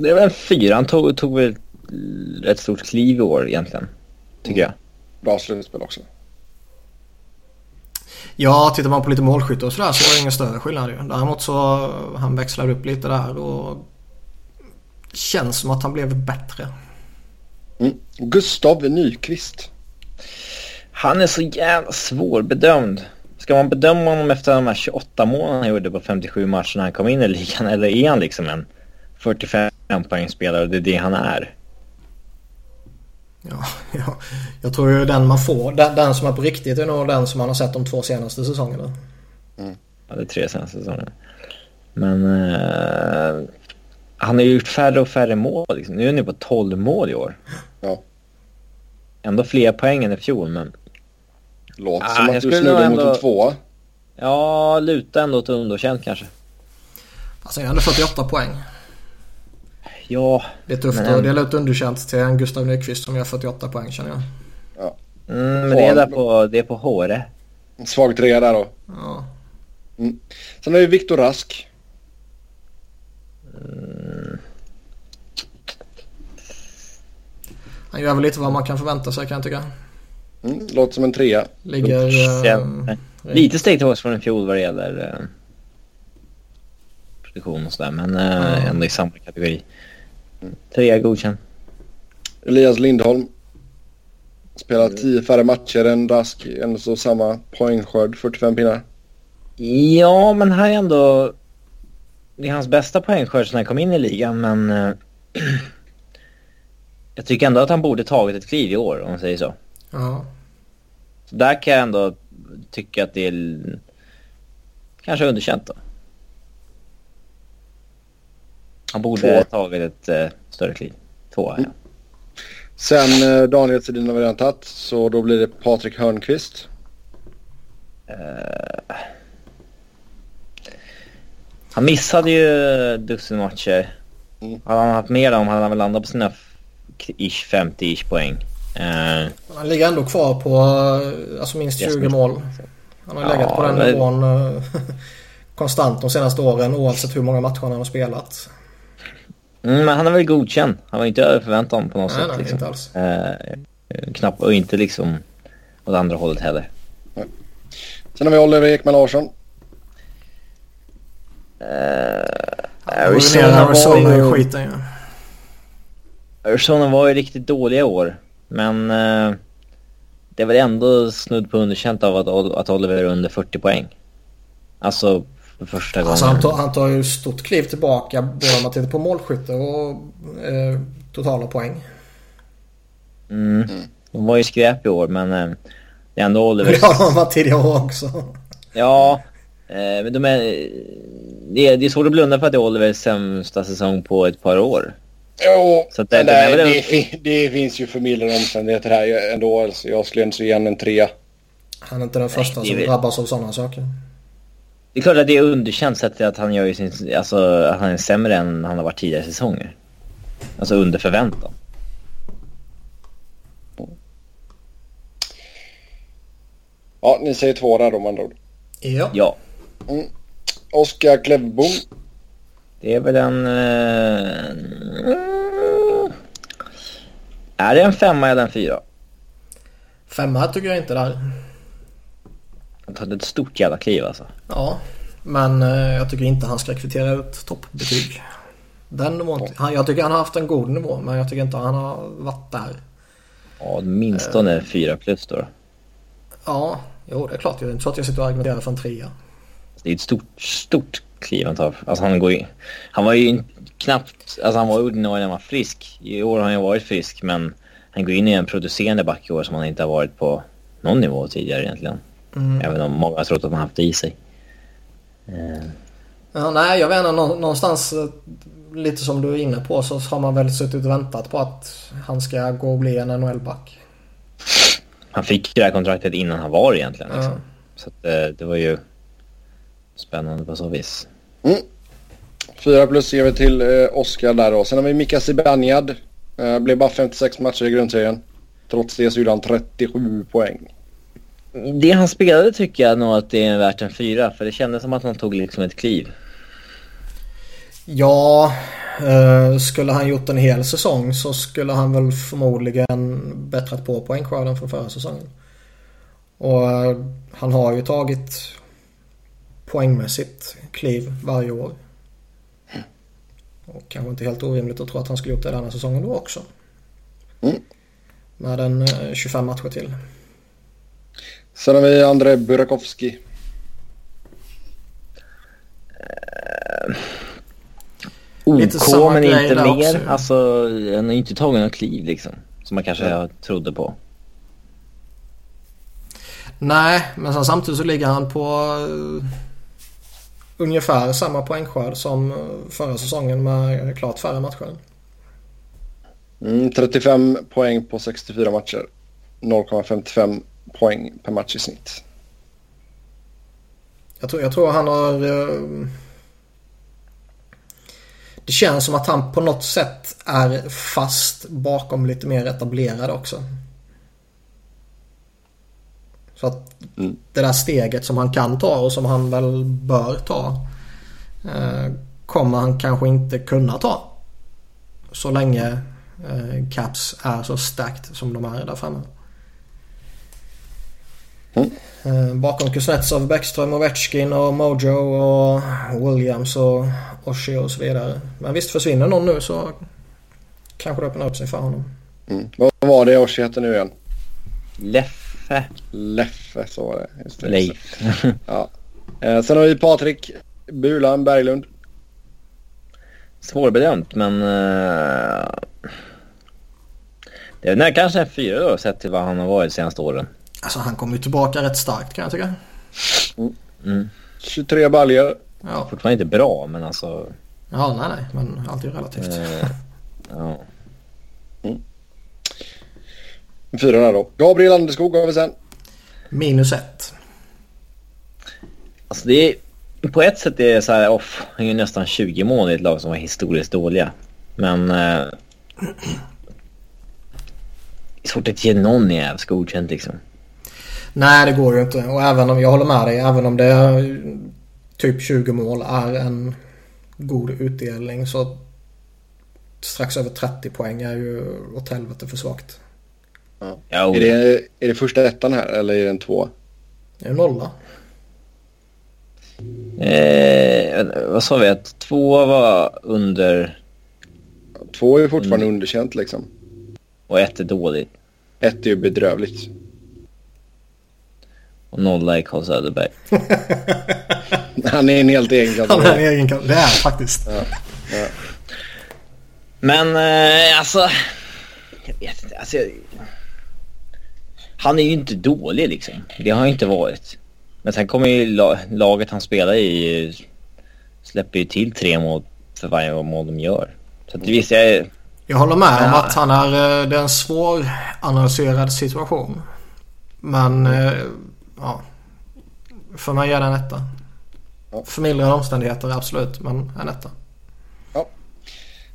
det är väl en fyra. Han tog, tog väl ett stort kliv i år egentligen. Tycker jag. Bra slutspel också. Ja, tittar man på lite målskytte och sådär så var det ingen större skillnad ju. Däremot så han växlade upp lite där och känns som att han blev bättre. Mm. Gustav Nyqvist. Han är så jävla svårbedömd. Ska man bedöma honom efter de här 28 målen han gjorde på 57 matcher när han kom in i ligan? Eller är han liksom en 45 poängspelare och det är det han är? Ja, ja, jag tror ju den man får, den, den som är på riktigt är nog den som man har sett de två senaste säsongerna. Ja, det är tre senaste säsongerna. Men eh, han har ju gjort färre och färre mål. Liksom. Nu är han ju på 12 mål i år. Ja. Ändå fler poäng än i fjol, men Låter Ah, som att du skulle snuddar nog mot ändå- en tvåa. ja, luta ändå åt underkänt kanske. Alltså jag hade 48 poäng. Ja, Det är tufft Men- att dela ut underkänt till en Gustav Nyqvist som gör 48 poäng känner jag. mm, men det är, där på, det är på håret. En svag trea där då. Ja. Sen har vi Viktor Rask. Han gör väl lite vad man kan förvänta sig kan jag tycka. Mm. Låter som en trea. Ligger... Känn- Eh, Lite steg tillbaka från i fjol vad det gäller eh, produktion och sådär, men eh, Ja. ändå i samma kategori. Trea godkänd. Elias Lindholm. Spelar tio färre matcher än Rask. Ändå så samma poängskörd, 45 pinnar. Ja, men här är ändå... Det är hans bästa poängskörd sen han kom in i ligan, men... eh, jag tycker ändå att han borde tagit ett kliv i år om man säger så. Ja. Så där kan jag ändå tycka att det är kanske underkänt då. Han borde ha tagit ett uh, större kliv. Två, ja. Mm. Sen uh, Daniel Sedin har vi redan tagit, så då blir det Patrik Hörnqvist. Uh, han missade ju dussin matcher. Mm. Hade han haft mer om hade han väl landat på sina ish 50-ish poäng. Uh, han ligger ändå kvar på alltså minst 20 mål. Han har ja, legat på den men... nivån konstant de senaste åren oavsett hur många matcher han har spelat. Mm, men han är väl godkänd. Han var inte över förväntan på något nej, sätt. Nej, liksom. inte alls. Eh, knappt, och inte liksom åt andra hållet heller. Nej. Sen har vi Oliver Ekman Larsson. Uh, Arizona, Arizona var ju... skiten ju. Arizona var ju riktigt dåliga år. Men uh, det är väl ändå snudd på underkänt av att, att Oliver är under 40 poäng. Alltså för första gången. Alltså han, tar, han tar ju stort kliv tillbaka både om man tittar på målskytte och eh, totala poäng. Mm. mm. De var ju skräp i år men eh, det är ändå Olivers... Ja, de var tidigare också. Ja, eh, men de är... Det, är... det är svårt att blunda för att det är Olivers sämsta säsong på ett par år. Jo, så det, nej, det, det, det, finns ju förmildrande omständigheter här ändå. Alltså, jag skulle inte igen en trea. Han är inte den första nej, som drabbas av sådana saker. Det är klart att det är underkänt sett att han gör sin, alltså att han är sämre än han har varit tidigare säsonger. Alltså under förväntan. Ja, ni säger två där då med andra ord. Ja. Ja. Mm. Oskar Klevbom. Det är väl en... Uh... Är det en femma eller en fyra? Femma tycker jag inte där. Han tagit ett stort jävla kliv alltså. Ja, men eh, jag tycker inte han ska kvittera ut toppbetyg. Den nivån, han, jag tycker han har haft en god nivå men jag tycker inte han har varit där. Ja, åtminstone uh, fyra plus då. Ja, jo det är klart. Det är inte så att jag sitter och argumenterar för en trea. Det är ett stort, stort kliv han tar. Alltså han går in. Han var ju knappt, alltså han var ordinarie när han var frisk. I år har han ju varit frisk men han går in i en producerande back i år som han inte har varit på någon nivå tidigare egentligen. Mm. Även om många har trott att han haft det i sig. Uh. Ja, nej, jag vet inte. Någonstans eh, lite som du är inne på så har man väl suttit och väntat på att han ska gå och bli en NHL-back. Han fick det här kontraktet innan han var egentligen. Liksom. Ja. Så att, eh, det var ju spännande på så vis. Mm. Fyra plus ger vi till eh, Oskar där då. Sen har vi Mika Zibanejad. Eh, blev bara 56 matcher i grundserien. Trots det så gjorde han 37 poäng det han spelade tycker jag nog att det är värt en fyra. För det kändes som att han tog liksom ett kliv. Ja, eh, skulle han gjort en hel säsong så skulle han väl förmodligen bättrat på poängskörden från förra säsongen. Och eh, han har ju tagit poängmässigt kliv varje år. Och kanske inte helt orimligt att tro att han skulle gjort det denna säsongen då också. Mm. Med en 25 eh, matcher till. Sen har vi André Burakovsky. Uh, OK men inte mer. Också. Alltså han har ju inte tagit något kliv liksom. Som man kanske ja. trodde på. Nej, men samtidigt så ligger han på uh, ungefär samma poängskörd som förra säsongen med klart färre matcher. Mm, 35 poäng på 64 matcher. 0,55 poäng per match i snitt. Jag tror, jag tror han har... Uh, det känns som att han på något sätt är fast bakom lite mer etablerade också. Så att mm. det där steget som han kan ta och som han väl bör ta uh, kommer han kanske inte kunna ta. Så länge uh, Caps är så stacked som de är där framme. Mm. Bakom Kuznetsov, Bäckström, Ovechkin och Mojo och Williams och Oshie och så vidare. Men visst försvinner någon nu så kanske det öppnar upp sig för honom. Mm. Vad var det Oshie hette nu igen? Leffe. Leffe, så var det. Just det. Leif. ja. Eh, sen har vi Patrik Bulan Berglund. svårbedömt, men... Uh, det är kanske en fyra då, sett till vad han har varit de senaste åren. Alltså han kommer ju tillbaka rätt starkt kan jag tycka. Mm. Mm. 23 baljor. Ja. Fortfarande inte bra, men alltså... Ja, nej, nej. Men allt är ju relativt. Uh, ja. Mm. Fyra då. Gabriel Anderskog har vi sen. Minus ett. Alltså det är... På ett sätt är det så här, off, han är nästan 20 mål i ett lag som var historiskt dåliga. Men... Eh, det är svårt att ge någon jävla godkänt liksom. Nej, det går ju inte. Och även om jag håller med dig, även om det är typ 20 mål är en god utdelning så strax över 30 poäng är ju åt helvete för svagt. Ja. är, det, är det första ettan här eller är det en två? Det är en nolla. Eh, vad sa vi? Att två var under... Två är fortfarande mm. underkänt liksom. Och ett är dåligt. Ett är ju bedrövligt. Och nolla är Carl Söderberg. Han är en helt egen kategori. Han är en egen kategori. Det är faktiskt. Ja. Ja. Men eh, alltså... Jag vet inte. Alltså, jag, han är ju inte dålig liksom. Det har han inte varit. Men sen kommer ju laget han spelar i släpper ju till tre mål för varje mål de gör. Så att visst, jag... Jag håller med om att han är, eh, det är en svår analyserad situation. Men eh, ja, för mig är det en etta. Förmildrande omständigheter absolut, men en etta. Ja.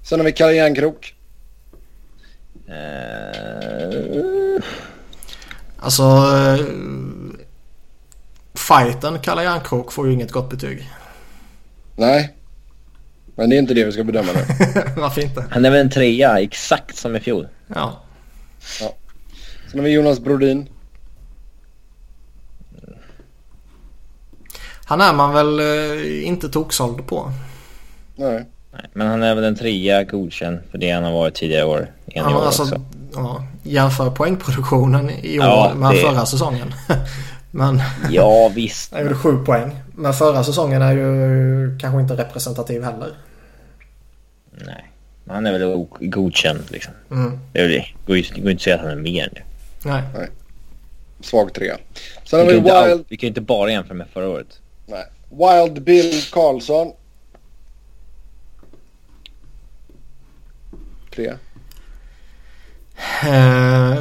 Sen har vi Kalle Järnkrok. Uh... Alltså... Eh, fighten Kalle Järnkrok får ju inget gott betyg. Nej. Men det är inte det vi ska bedöma nu. Varför inte? Han är väl en trea, exakt som i fjol. Ja. ja. Sen har vi Jonas Brodin. Han är man väl eh, inte toksåld på. Nej. Nej. Men han är väl en trea godkänd för det han har varit tidigare år. En ja, år alltså, också. Ja, jämför poängproduktionen i år ja, med det... förra säsongen. men ja visst. Han gjorde sju poäng. Men förra säsongen är ju kanske inte representativ heller. Nej. Han är väl godkänd liksom. Mm. Det, det går ju går inte att säga att han är mer nu. Nej. Nej. Svag trea. Sen vi, vi, Wild... vi kan ju inte bara jämföra med förra året. Nej. Wild Bill Karlsson. Tre. Uh,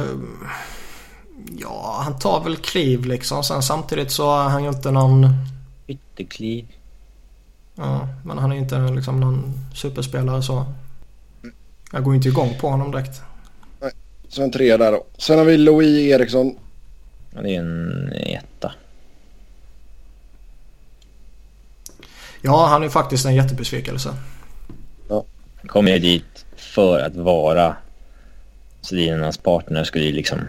ja, han tar väl kliv liksom. Sen samtidigt så har han ju inte någon... Ytterkliv. Ja, men han är ju inte liksom någon superspelare så. Jag går inte igång på honom direkt. Nej, så en trea där då. Sen har vi Louis Eriksson. Ja, det är en etta. Ja, han är faktiskt en jättebesvikelse. Ja. Kommer ju dit för att vara Sedinarnas partner skulle ju liksom...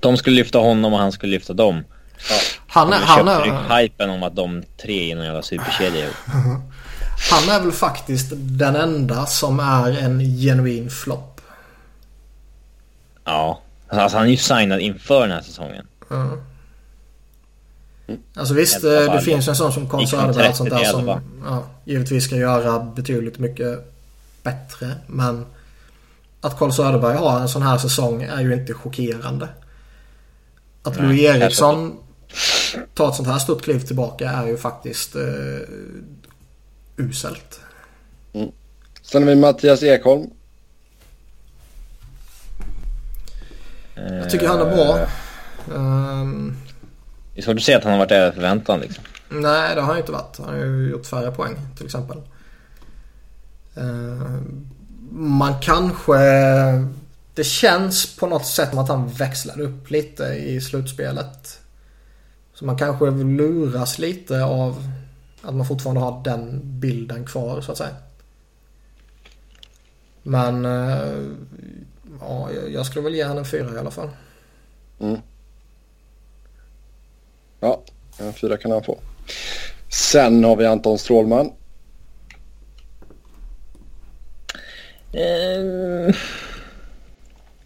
De skulle lyfta honom och han skulle lyfta dem. Ja. Han är... Han är... hypen om att de tre är någon jävla superkedja Han är väl faktiskt den enda som är en genuin flopp. Ja. Alltså han är ju signad inför den här säsongen. Mm. Alltså visst, det fall. finns en sån som Conn Söderberg och sånt där som ja, givetvis ska göra betydligt mycket bättre. Men att Carl Söderberg har en sån här säsong är ju inte chockerande. Att Louis Eriksson tar ett sånt här stort kliv tillbaka är ju faktiskt uh, uselt. Mm. Sen har vi Mattias Ekholm. Jag tycker han är bra. Um, det är svårt att säga att han har varit över förväntan liksom. Nej, det har han inte varit. Han har ju gjort färre poäng till exempel. Uh, man kanske... Det känns på något sätt som att han växlade upp lite i slutspelet. Så man kanske luras lite av att man fortfarande har den bilden kvar så att säga. Men eh, ja, jag skulle väl ge honom en fyra i alla fall. Mm. Ja, en fyra kan han få. Sen har vi Anton Strålman. Um,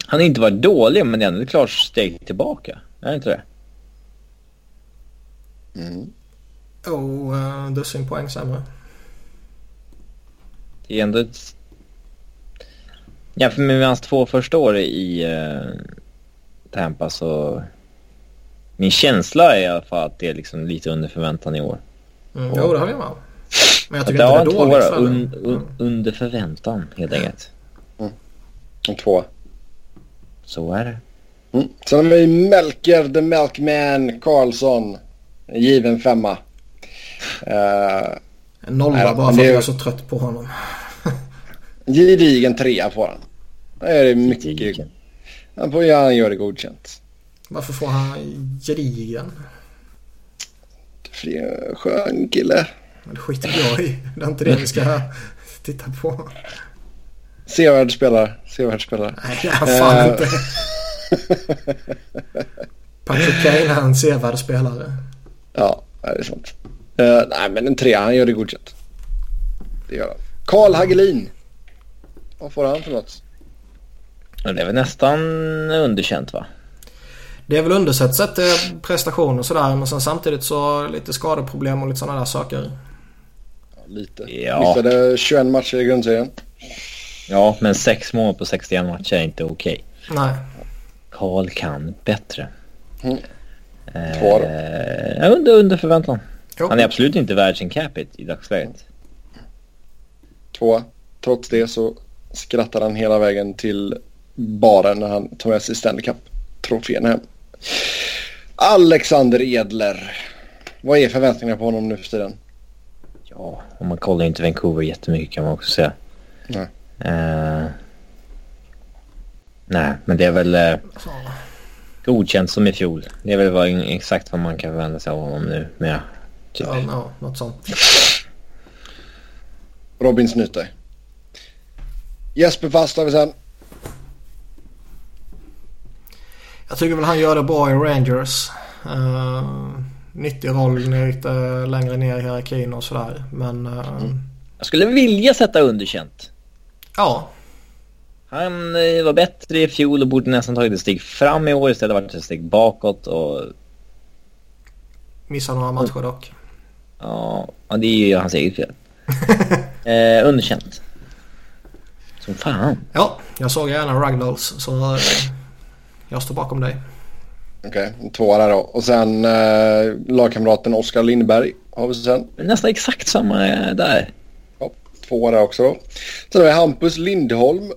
han har inte varit dålig men det är ändå ett klart steg tillbaka. Är det inte det? Mm. Oh, uh, dussin poäng sämre. är ändå ett... Jämfört med hans två första år i uh, Tampa så... Min känsla är i alla fall att det är liksom lite under förväntan i år. Mm, jo, det håller jag med Men jag tycker inte det är dåligt. Un, un, mm. under förväntan helt enkelt. Mm. En tvåa. Så är det. Mm. Sen har vi Melker the Melkman Karlsson. En given femma. Uh, en nolla bara för att jag är så trött på honom. gedigen trea får han. Det är mycket. Han får göra, han gör det godkänt. Varför får han gedigen? För det är en skön kille. Men det skiter jag i. Det är inte det vi ska titta på. Sevärd spelare. Sevärd spelare. Nej, det är fan uh, inte. Patrick Kane är en sevärd spelare. Ja, det är sant. Uh, nej, men en trea. Han gör det godkänt. Det gör han. Karl Hagelin. Vad får han för något? Det är väl nästan underkänt va? Det är väl undersett sett till prestation och sådär. Men sen samtidigt så lite skadeproblem och lite sådana där saker. Lite. Ja. Missade 21 matcher i grundserien. Ja, men 6 mål på 61 matcher är inte okej. Okay. Nej. Karl kan bättre. Mm. Två då? Eh, under, under förväntan. Jo. Han är absolut inte värd sin capita i dagsläget. Två. Trots det så skrattar han hela vägen till baren när han tar med sig Stanley Cup-trofén hem. Alexander Edler. Vad är förväntningarna på honom nu för tiden? Ja, om man kollar inte Vancouver jättemycket kan man också säga. Nej. Uh, nej, men det är väl uh, godkänt som i fjol. Det är väl vad, exakt vad man kan förvänta sig av honom nu med. Typ. Ja, no, något sånt. Robin Snyter. Jesper Fast har vi sen. Jag tycker väl han gör det bra i Rangers. Uh, nyttig roll lite längre ner i hierarkin och sådär. Men... Uh, mm. Jag skulle vilja sätta underkänt. Ja. Han uh, var bättre i fjol och borde nästan tagit ett steg fram i år istället varit ett steg bakåt och... Missar några matcher dock. Ja, det är ju hans eget fel. eh, underkänt. Som fan. Ja, jag såg gärna Ragdolls så jag står bakom dig. Okej, okay, två där då. Och sen eh, lagkamraten Oskar Lindberg har vi sen. Nästan exakt samma där. Ja, två där också. Sen har vi Hampus Lindholm.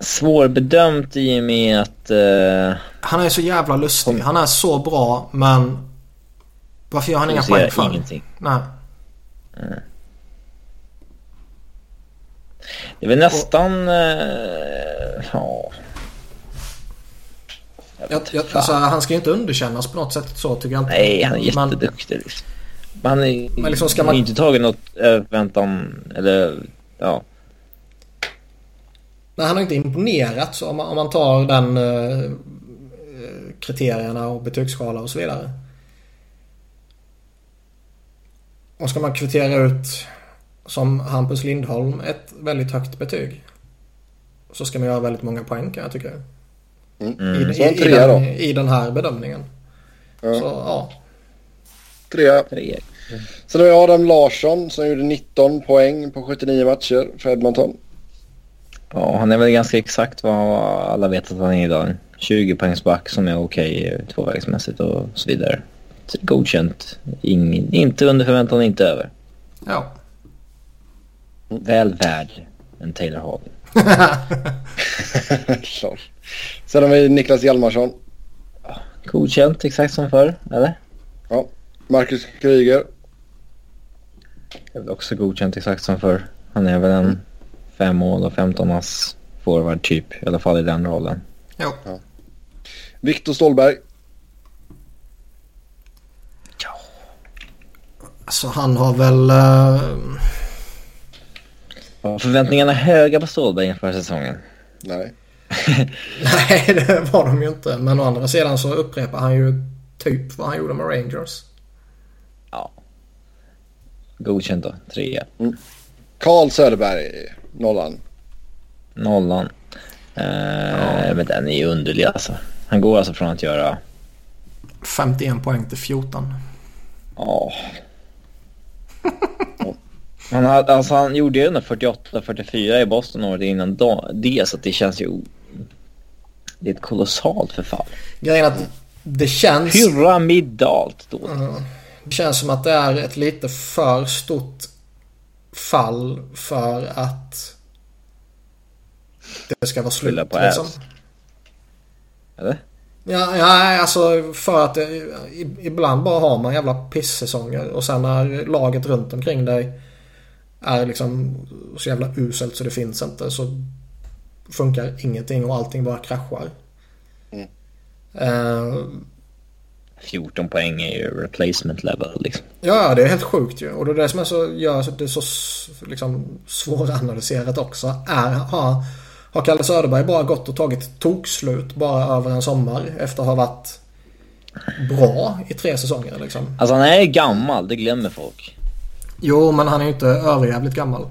Svårbedömt i och med att... Uh... Han är så jävla lustig. Han är så bra men... Varför gör han inga poäng för? ingenting. Nej. Mm. Det är väl nästan... Uh, ja. Jag, jag, alltså, han ska ju inte underkännas på något sätt så tycker jag inte. Nej, han är jätteduktig. Man, liksom. Man är, men liksom ska man... inte tagit något förväntan eller ja. Nej, han har inte imponerat så om man, om man tar den uh, kriterierna och betygsskala och så vidare. Och ska man kvittera ut som Hampus Lindholm ett väldigt högt betyg. Så ska man göra väldigt många poäng kan jag tycka. Mm. I, i, i, den, I den här bedömningen. Ja. Så ja. Trea. Tre. Mm. Sen har vi Adam Larsson som gjorde 19 poäng på 79 matcher för Edmonton. Ja, han är väl ganska exakt vad alla vet att han är idag. 20 poängs back som är okej okay, tvåvägsmässigt och så vidare. Så godkänt. Ingen, inte under förväntan, inte över. Ja. Väl värd en Taylor Hall. Sen har vi Niklas Hjalmarsson. Godkänt exakt som förr, eller? Ja. Marcus Kryger. Också godkänt exakt som förr. Han är väl en mm. fem mål och 15 ass forward typ. I alla fall i den rollen. Ja. ja. Viktor Stålberg. Ja. Alltså han har väl... Uh... Förväntningarna höga på Stålberg inför säsongen? Nej. Nej, det var de ju inte. Men å andra sidan så upprepar han ju typ vad han gjorde med Rangers. Ja. Godkänt då. Trea. Mm. Carl Söderberg, nollan. Nollan. Eh, ja. Men den är ju underlig alltså. Han går alltså från att göra... 51 poäng till 14. Ja. Han, hade, alltså, han gjorde ju ändå 48-44 i Boston året innan det så det känns ju... Det är ett kolossalt förfall. Grejen att det känns... Pyramidalt då. Mm. Det känns som att det är ett lite för stort fall för att det ska vara slut. på liksom. Eller? Ja, ja, alltså för att det, ibland bara har man jävla pissäsonger och sen när laget runt omkring dig är liksom så jävla uselt så det finns inte så funkar ingenting och allting bara kraschar. Mm. Uh, 14 poäng är ju replacement level liksom. Ja, det är helt sjukt ju. Och det är det som är så, gör det så liksom, svåranalyserat också. Är, har, har Kalle Söderberg bara gått och tagit tokslut bara över en sommar efter att ha varit bra i tre säsonger liksom? Alltså han är gammal, det glömmer folk. Jo, men han är ju inte överjävligt gammal.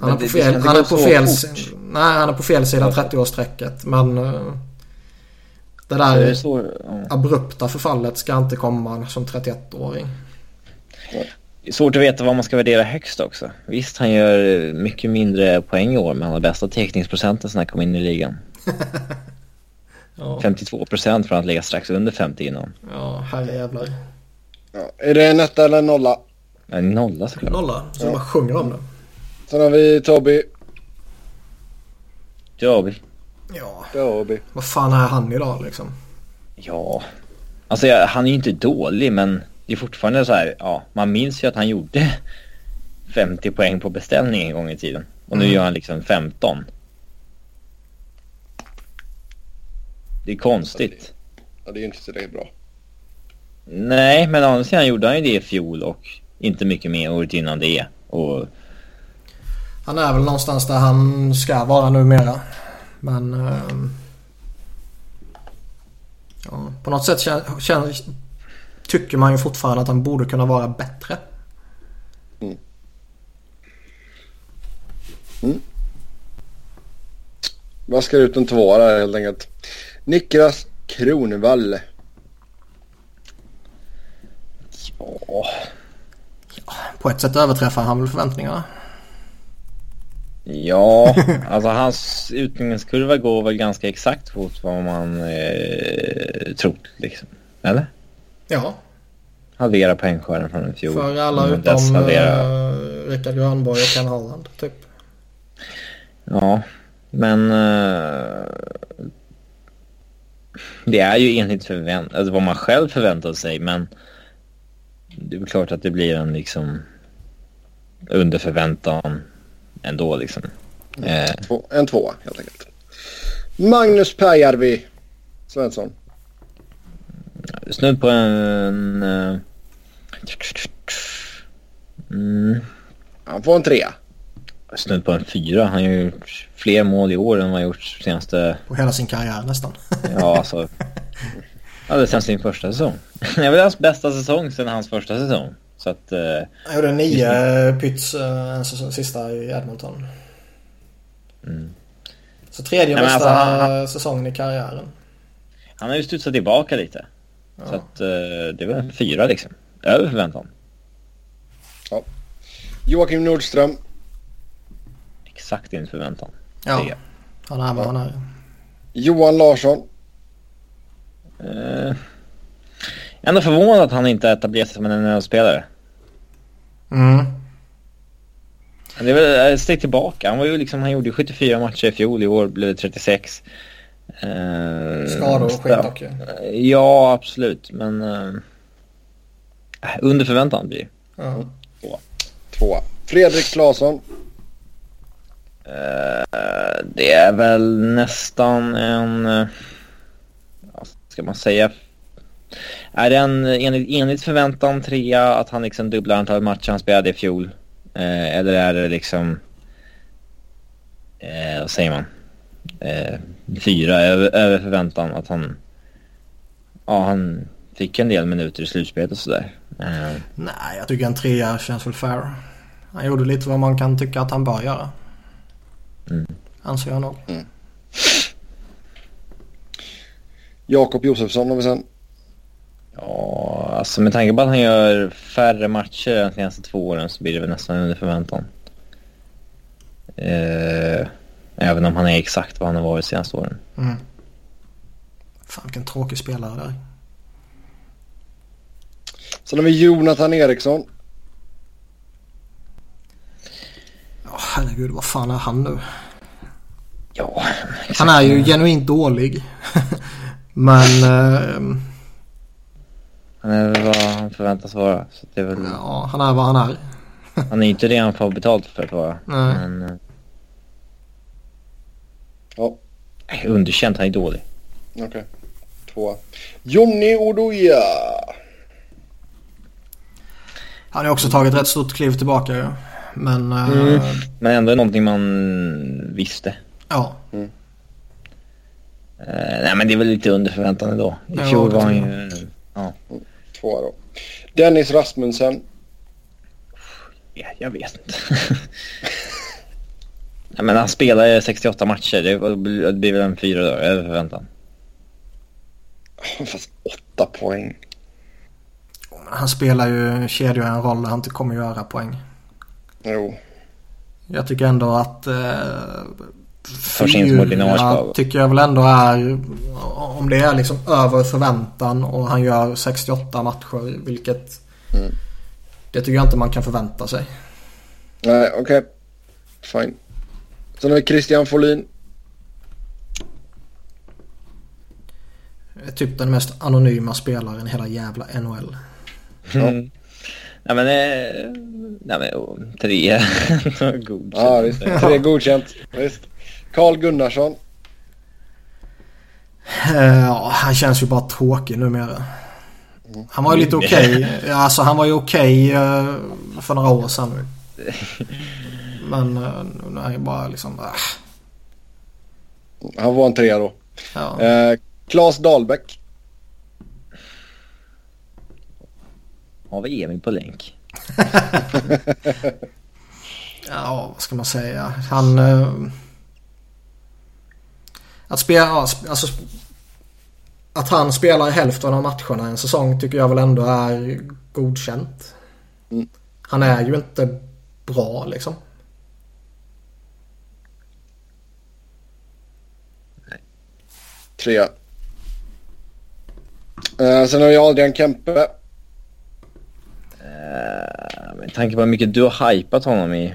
Han är, på fel, han är på fel, nej, han är på fel sida 30-årsstrecket. Men uh, det där det så, ja. abrupta förfallet ska inte komma som 31-åring. Det är svårt att veta vad man ska värdera högst också. Visst, han gör mycket mindre poäng i år, men han har bästa teckningsprocenten sen han kom in i ligan. ja. 52 procent från att ligga strax under 50 innan. Ja, herrejävlar. Ja. Är det en etta eller en nolla? En nolla såklart. Nolla, så ja. man sjunger om det. Sen har vi Toby. Toby. Ja. Toby. Vad fan är han idag liksom? Ja. Alltså jag, han är ju inte dålig men det är fortfarande så här, ja, man minns ju att han gjorde 50 poäng på beställning en gång i tiden. Och nu mm. gör han liksom 15. Det är konstigt. Ja, det är ju inte tillräckligt bra. Nej, men å andra sidan gjorde han ju det i fjol och inte mycket mer året innan det. Och... Han är väl någonstans där han ska vara numera. Men... Uh... Ja, på något sätt känns, tycker man ju fortfarande att han borde kunna vara bättre. Mm. Mm. Vaskar ut en tvåa där helt enkelt. Niklas Kronvall. Ja. På ett sätt överträffar han väl förväntningarna. Ja, alltså hans utbildningskurva går väl ganska exakt mot vad man eh, trott liksom. Eller? Ja. Halvera poängskörden från i fjol. För alla mm, utom halvera... uh, Rickard Grönborg och Ken Holland typ. Ja, men uh, det är ju enligt förvänt alltså vad man själv förväntar sig men det är väl klart att det blir en liksom under förväntan ändå liksom. Eh. Två, en tvåa helt enkelt. Magnus Pääjärvi Svensson. Snudd på en... Uh, mm. Han får en trea. Snudd på en fyra. Han har gjort fler mål i år än vad han gjort senaste... På hela sin karriär nästan. ja, alltså. Ja, sen sin första säsong. Det var hans bästa säsong sen hans första säsong. Så att... Han gjorde nio pyts uh, sista i Edmonton. Mm. Så tredje Nej, bästa alltså, han, säsongen i karriären. Han har ju studsat tillbaka lite. Ja. Så att uh, det var en fyra liksom. Över förväntan. Ja. Joakim Nordström. Exakt enligt förväntan. Ja. Tre. Han är vad han är. Johan Larsson. Uh, är ändå förvånad att han inte etablerat sig som en NHL-spelare. Mm. Det är väl ett steg tillbaka. Han, var ju liksom, han gjorde 74 matcher i fjol, i år blev det 36. Uh, Skador och skit också. Ja, absolut. Men uh, under förväntan blir det. Uh. Två. Två. Fredrik Claesson. Uh, det är väl nästan en... Uh, vad ska man säga? Är det en enligt, enligt förväntan trea att han liksom dubblar antalet matcher han spelade i fjol? Uh, eller är det liksom... vad säger man? fyra över, över förväntan att han... Ja, han fick en del minuter i slutspelet och sådär. Uh. Nej, jag tycker en trea känns väl fair. Han gjorde lite vad man kan tycka att han bör göra. Mm. Anser jag nog. Mm. Jakob Josefsson har vi sen. Ja, alltså med tanke på att han gör färre matcher de senaste två åren så blir det väl nästan under förväntan. Eh, även om han är exakt vad han har varit de senaste åren. Mm. Fan vilken tråkig spelare där. Sen har vi Jonathan Eriksson. Ja herregud vad fan är han nu? Ja, Han är ju genuint dålig. Men... Eh, han är väl vad han förväntas vara. Så det är väl, ja, han är vad han är. han är inte det han får betalt för att vara. Nej. Men, eh, Ja, underkänt, han är dålig. okej. Tvåa. Jonny Oduya. Han har också tagit rätt stort kliv tillbaka ju. Men... eh, Mm. Men ändå någonting man visste. Ja. Eh, nej men det är väl lite under förväntan ändå. I Ja, fjol var han ju... Ja, Tvåa då. Dennis Rasmussen. ja, jag vet inte. nej, men han spelade 68 matcher. Det blir väl en fyra dagar över förväntan. Fast åtta poäng. Han spelar ju kedjor en roll där han inte kommer göra poäng. Jo. Jag tycker ändå att... Eh, Sig in som ordinarie tycker jag väl ändå är... Om det är liksom över förväntan och han gör 68 matcher. Vilket... Mm. Det tycker jag inte man kan förvänta sig. Nej, okej. Fine. Sen har vi Christian Folin. Är Typ den mest anonyma spelaren i hela jävla NHL. Mm. Nej men... Eh, nej men oh, tre. God. Ja, visst. Tre godkänt. Visst. Carl Gunnarsson. Eh, Ja, han känns ju bara tråkig numera. Han var ju lite okej. Ja, Alltså han var ju okej eh, för några år sedan. Men eh, nu är han ju bara liksom... ah, Han var en trea då. Ja. Eh, Claes Dahlbäck. Har vi Emil på länk? ja, vad ska man säga? Han... eh, Att spela... ja, Alltså, att han spelar hälften av matcherna en säsong tycker jag väl ändå är godkänt. Mm. Han är ju inte bra liksom. Trea. Eh, sen har vi Adrian Kempe. Eh, med tanke på hur mycket du har hypat honom i.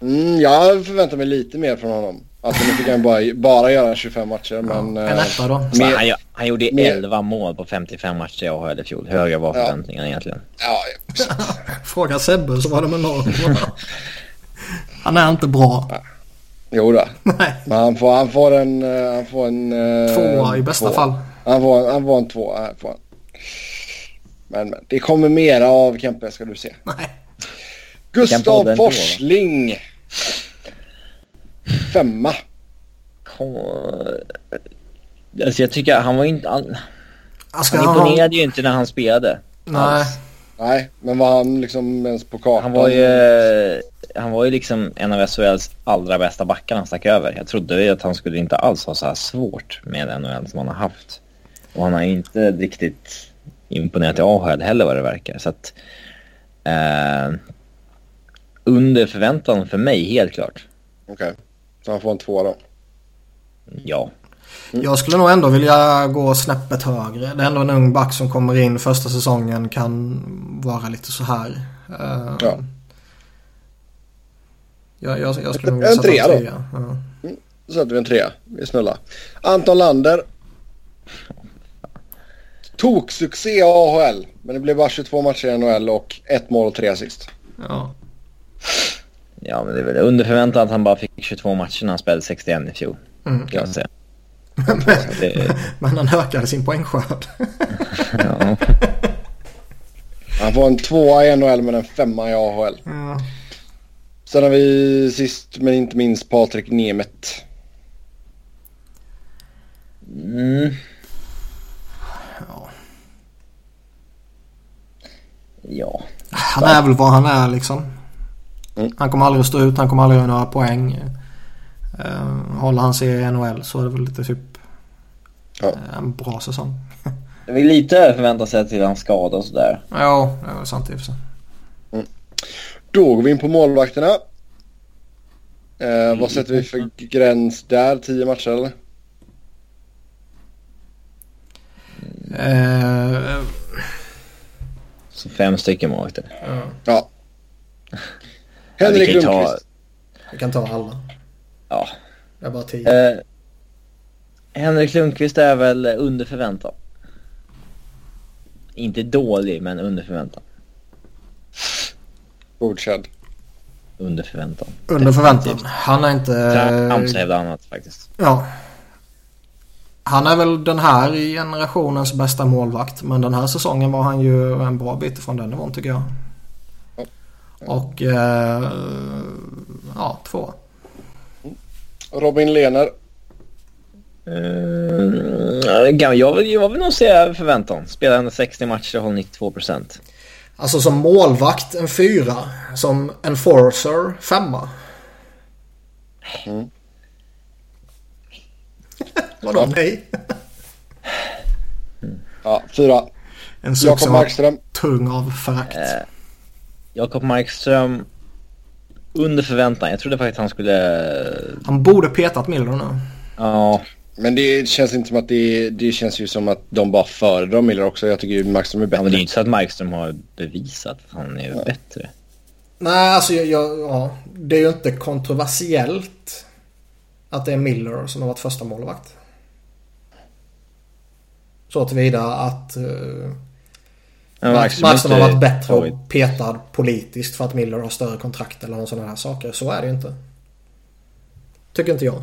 Mm, jag förväntar mig lite mer från honom. Alltså nu fick han bara, bara göra 25 matcher men... En eh, etta då. Mer- han, han gjorde mer- 11 mål på 55 matcher i AHL i fjol. Höga var Ja. förväntningarna egentligen? ja, Fråga Sebbe så var de enorma. Han är inte bra. jo då. Nej. Men han får, han får en... eh, Han får en eh, Tvåa i bästa tvåa. fall. Han får, han får en tvåa här får han. Men, men det kommer mera av Kempe ska du se. Nej. Gustav? Forsling. Femma. Alltså jag tycker han var inte... Han, Han ska han ha... imponerade ju inte när han spelade. Nej. Nej, men var han liksom ens på kartan? Han var ju... Han var ju liksom en av SHLs allra bästa backar han stack över. Jag trodde ju att han skulle inte alls ha så här svårt med NHL som han har haft. Och han har inte riktigt imponerat i AHL heller vad det verkar. Så att... Eh, under förväntan för mig, helt klart. Okej, så han får en tvåa då. Ja. Jag skulle nog ändå vilja gå snäppet högre. Det är ändå en ung back som kommer in första säsongen kan vara lite så här. Eh, Ja. Jag, jag, jag skulle nog En vilja sätta trea då. trea. Ja. Då sätter vi en trea. Vi är snälla. Anton Lander. Toksuccé i AHL. Men det blev bara 22 matcher i NHL och ett mål och tre assist. Ja. Ja, men det är väl under förväntan att han bara fick 22 matcher när han spelade 61 i fjol. Mm. Kan jag säga. Så det, Men han ökade sin poängskörd. ja. Han får en tvåa i NHL men en femma i AHL. ja. Sen har vi sist men inte minst Patrik Nemeth. Mm. Ja. Ja. Han är väl vad han är liksom. Mm. Han kommer aldrig att stå ut. Han kommer aldrig att göra några poäng. Uh, håller han sig i NHL så är det väl lite typ Ja. eh, en bra säsong. Det är lite förvänta sig till hans skada och sådär. Ja, det är sant i och för sig. Mm. Då går vi in på målvakterna. Eh, vad sätter vi för gräns där? Tio matcher eller? Eh, Så fem stycken målvakter. Ja, Henrik vi kan ju ta- Lundqvist. Vi kan ta alla. Ja. Det är bara tio. Eh, Henrik Lundqvist är väl under förväntan. Inte dålig, men under förväntan. Godkänd. Under förväntan. Under förväntan. Han är inte... Trams hävdar annat faktiskt. Ja. Han är väl den här generationens bästa målvakt. Men den här säsongen var han ju en bra bit från den nivån tycker jag. Och... Eh, ja, två. Robin Lehner. Mm, jag, vill, jag vill nog säga förväntan. Spelar ändå 60 matcher och håller 92 procent. Alltså som målvakt en fyra. Som enforcer femma. Mm. Vadå nej? Ja, fyra. En suck Jakob som var tung av förakt. Jakob Markström under förväntan. Jag trodde faktiskt han skulle... Han borde petat Miller nu. Ja, Men det känns inte som att det, det känns ju som att de bara föredrar Miller också. Jag tycker ju Markström är ja, bättre. men det är ju inte så att Markström har bevisat att han är bättre. Nej, alltså jag, jag, ja, det är ju inte kontroversiellt att det är Miller som har varit första målvakt. Så tillvida att uh, Markström har varit bättre och petad politiskt för att Miller har större kontrakt eller någon sådana här saker. Så är det ju inte. Tycker inte jag.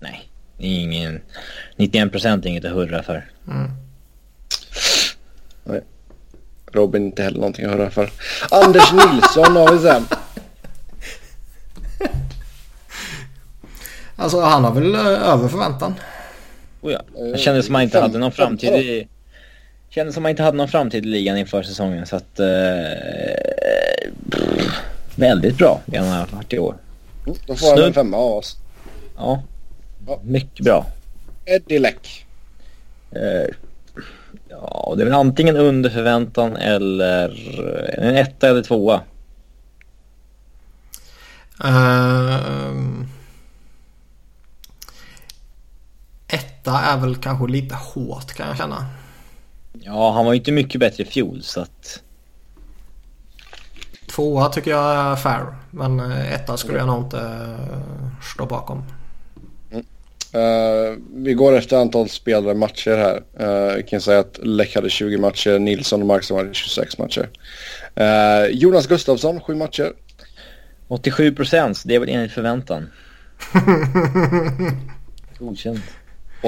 Nej, är ingen... 91 procent är inget att hurra för. Robin inte heller någonting att höra för. Anders Nilsson har vi sen. Alltså han har väl eh, över förväntan. Oh ja. Eh, det kändes som man inte hade någon framtid i... Kändes som man inte hade någon framtid i ligan inför säsongen så att... Eh, väldigt bra det han har varit i år. Mm, då får han en femma av oss. Ja. ja. Mycket bra. Edilek. Eh, ja, det är väl antingen under förväntan eller eh, en etta eller tvåa. Uh, 8 är väl kanske lite hårt kan jag känna. Ja, han var ju inte mycket bättre i fjol så att... Tvåa tycker jag är fair. Men eh, etta skulle jag nog inte eh, stå bakom. Uh, vi går efter antal spelare matcher här. Uh, jag kan säga att Läck hade 20 matcher, Nilsson och Markström hade 26 matcher. Uh, Jonas Gustafsson 7 matcher. 87 procent, det är väl enligt förväntan. Godkänt.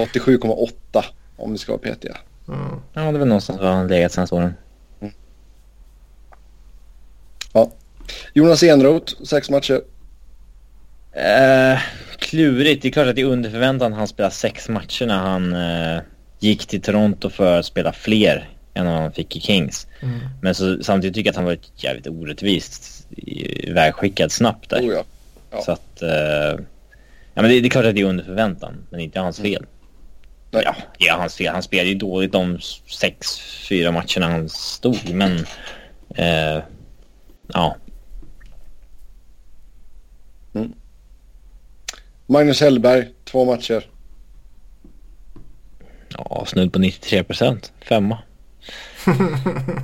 87,8 om vi ska vara petiga. Mm. Ja, det är väl någonstans var han legat senaste åren. Ja. Jonas Enroth, 6 matcher. Eh, klurigt. Det är klart att det är under förväntan han spelar sex matcher när han eh, gick till Toronto för att spela fler än vad han fick i Kings. Mm. Men så, samtidigt tycker jag att han var jävligt orättvist ivägskickad snabbt där. Oh, ja. Ja. Så att... Eh, ja men det, det är klart att det är under förväntan. Men inte hans fel. Nej. Ja, är hans fel. Han spelade ju dåligt de sex, fyra matcherna han stod. Men... Eh, ja. Magnus Hellberg, 2 matcher. Ja, snudd på 93 procent. Femma.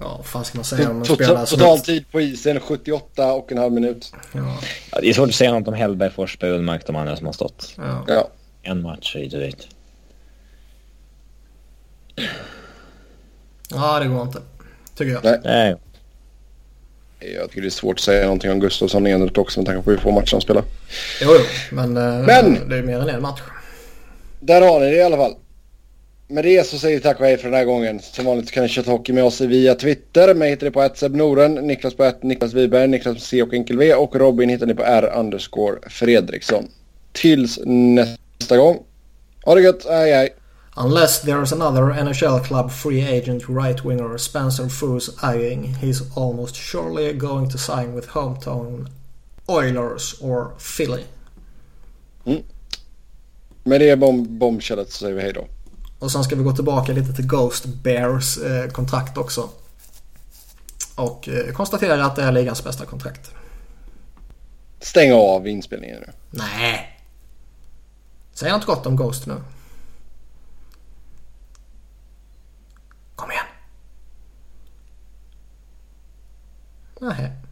Ja, vad fan ska man säga om en Total, spelare som... total tid på isen 78 och en halv minut. Ja, Ja, det är svårt att säga något om Hellberg, Forsberg, Ullmark, de andra som har stått. ja. Ja. En match hit och dit. ja, det går inte. Tycker jag. Nej. Nej. Jag tycker det är svårt att säga någonting om Gustafsson Enroth också med tanke på hur få matcher han spelar. Jo, jo. Men, eh, Men- det är mer än en match. Där har ni det i alla fall. Med det så säger vi tack och hej för den här gången. Som vanligt kan ni köra hockey med oss via Twitter. Mig hittar ni på att Noren, Niklas på att Niklas Wiberg, Niklas C och enkel V och Robin hittar ni på R Fredriksson. Tills nästa gång. Ha det gött, hej hej. Unless there's another NHL club free agent right winger Spencer Foos eyeing, he's almost surely going to sign with hometown Oilers or Philly. Mm. Med det bom bombkället så säger vi hej då. Och sen ska vi gå tillbaka lite till Ghost Bears eh, kontrakt också. Och eh, konstatera att det är ligans bästa kontrakt. Stäng av inspelningen nu. Nej. Säg något gott om Ghost nu. Kom igen. Nähä.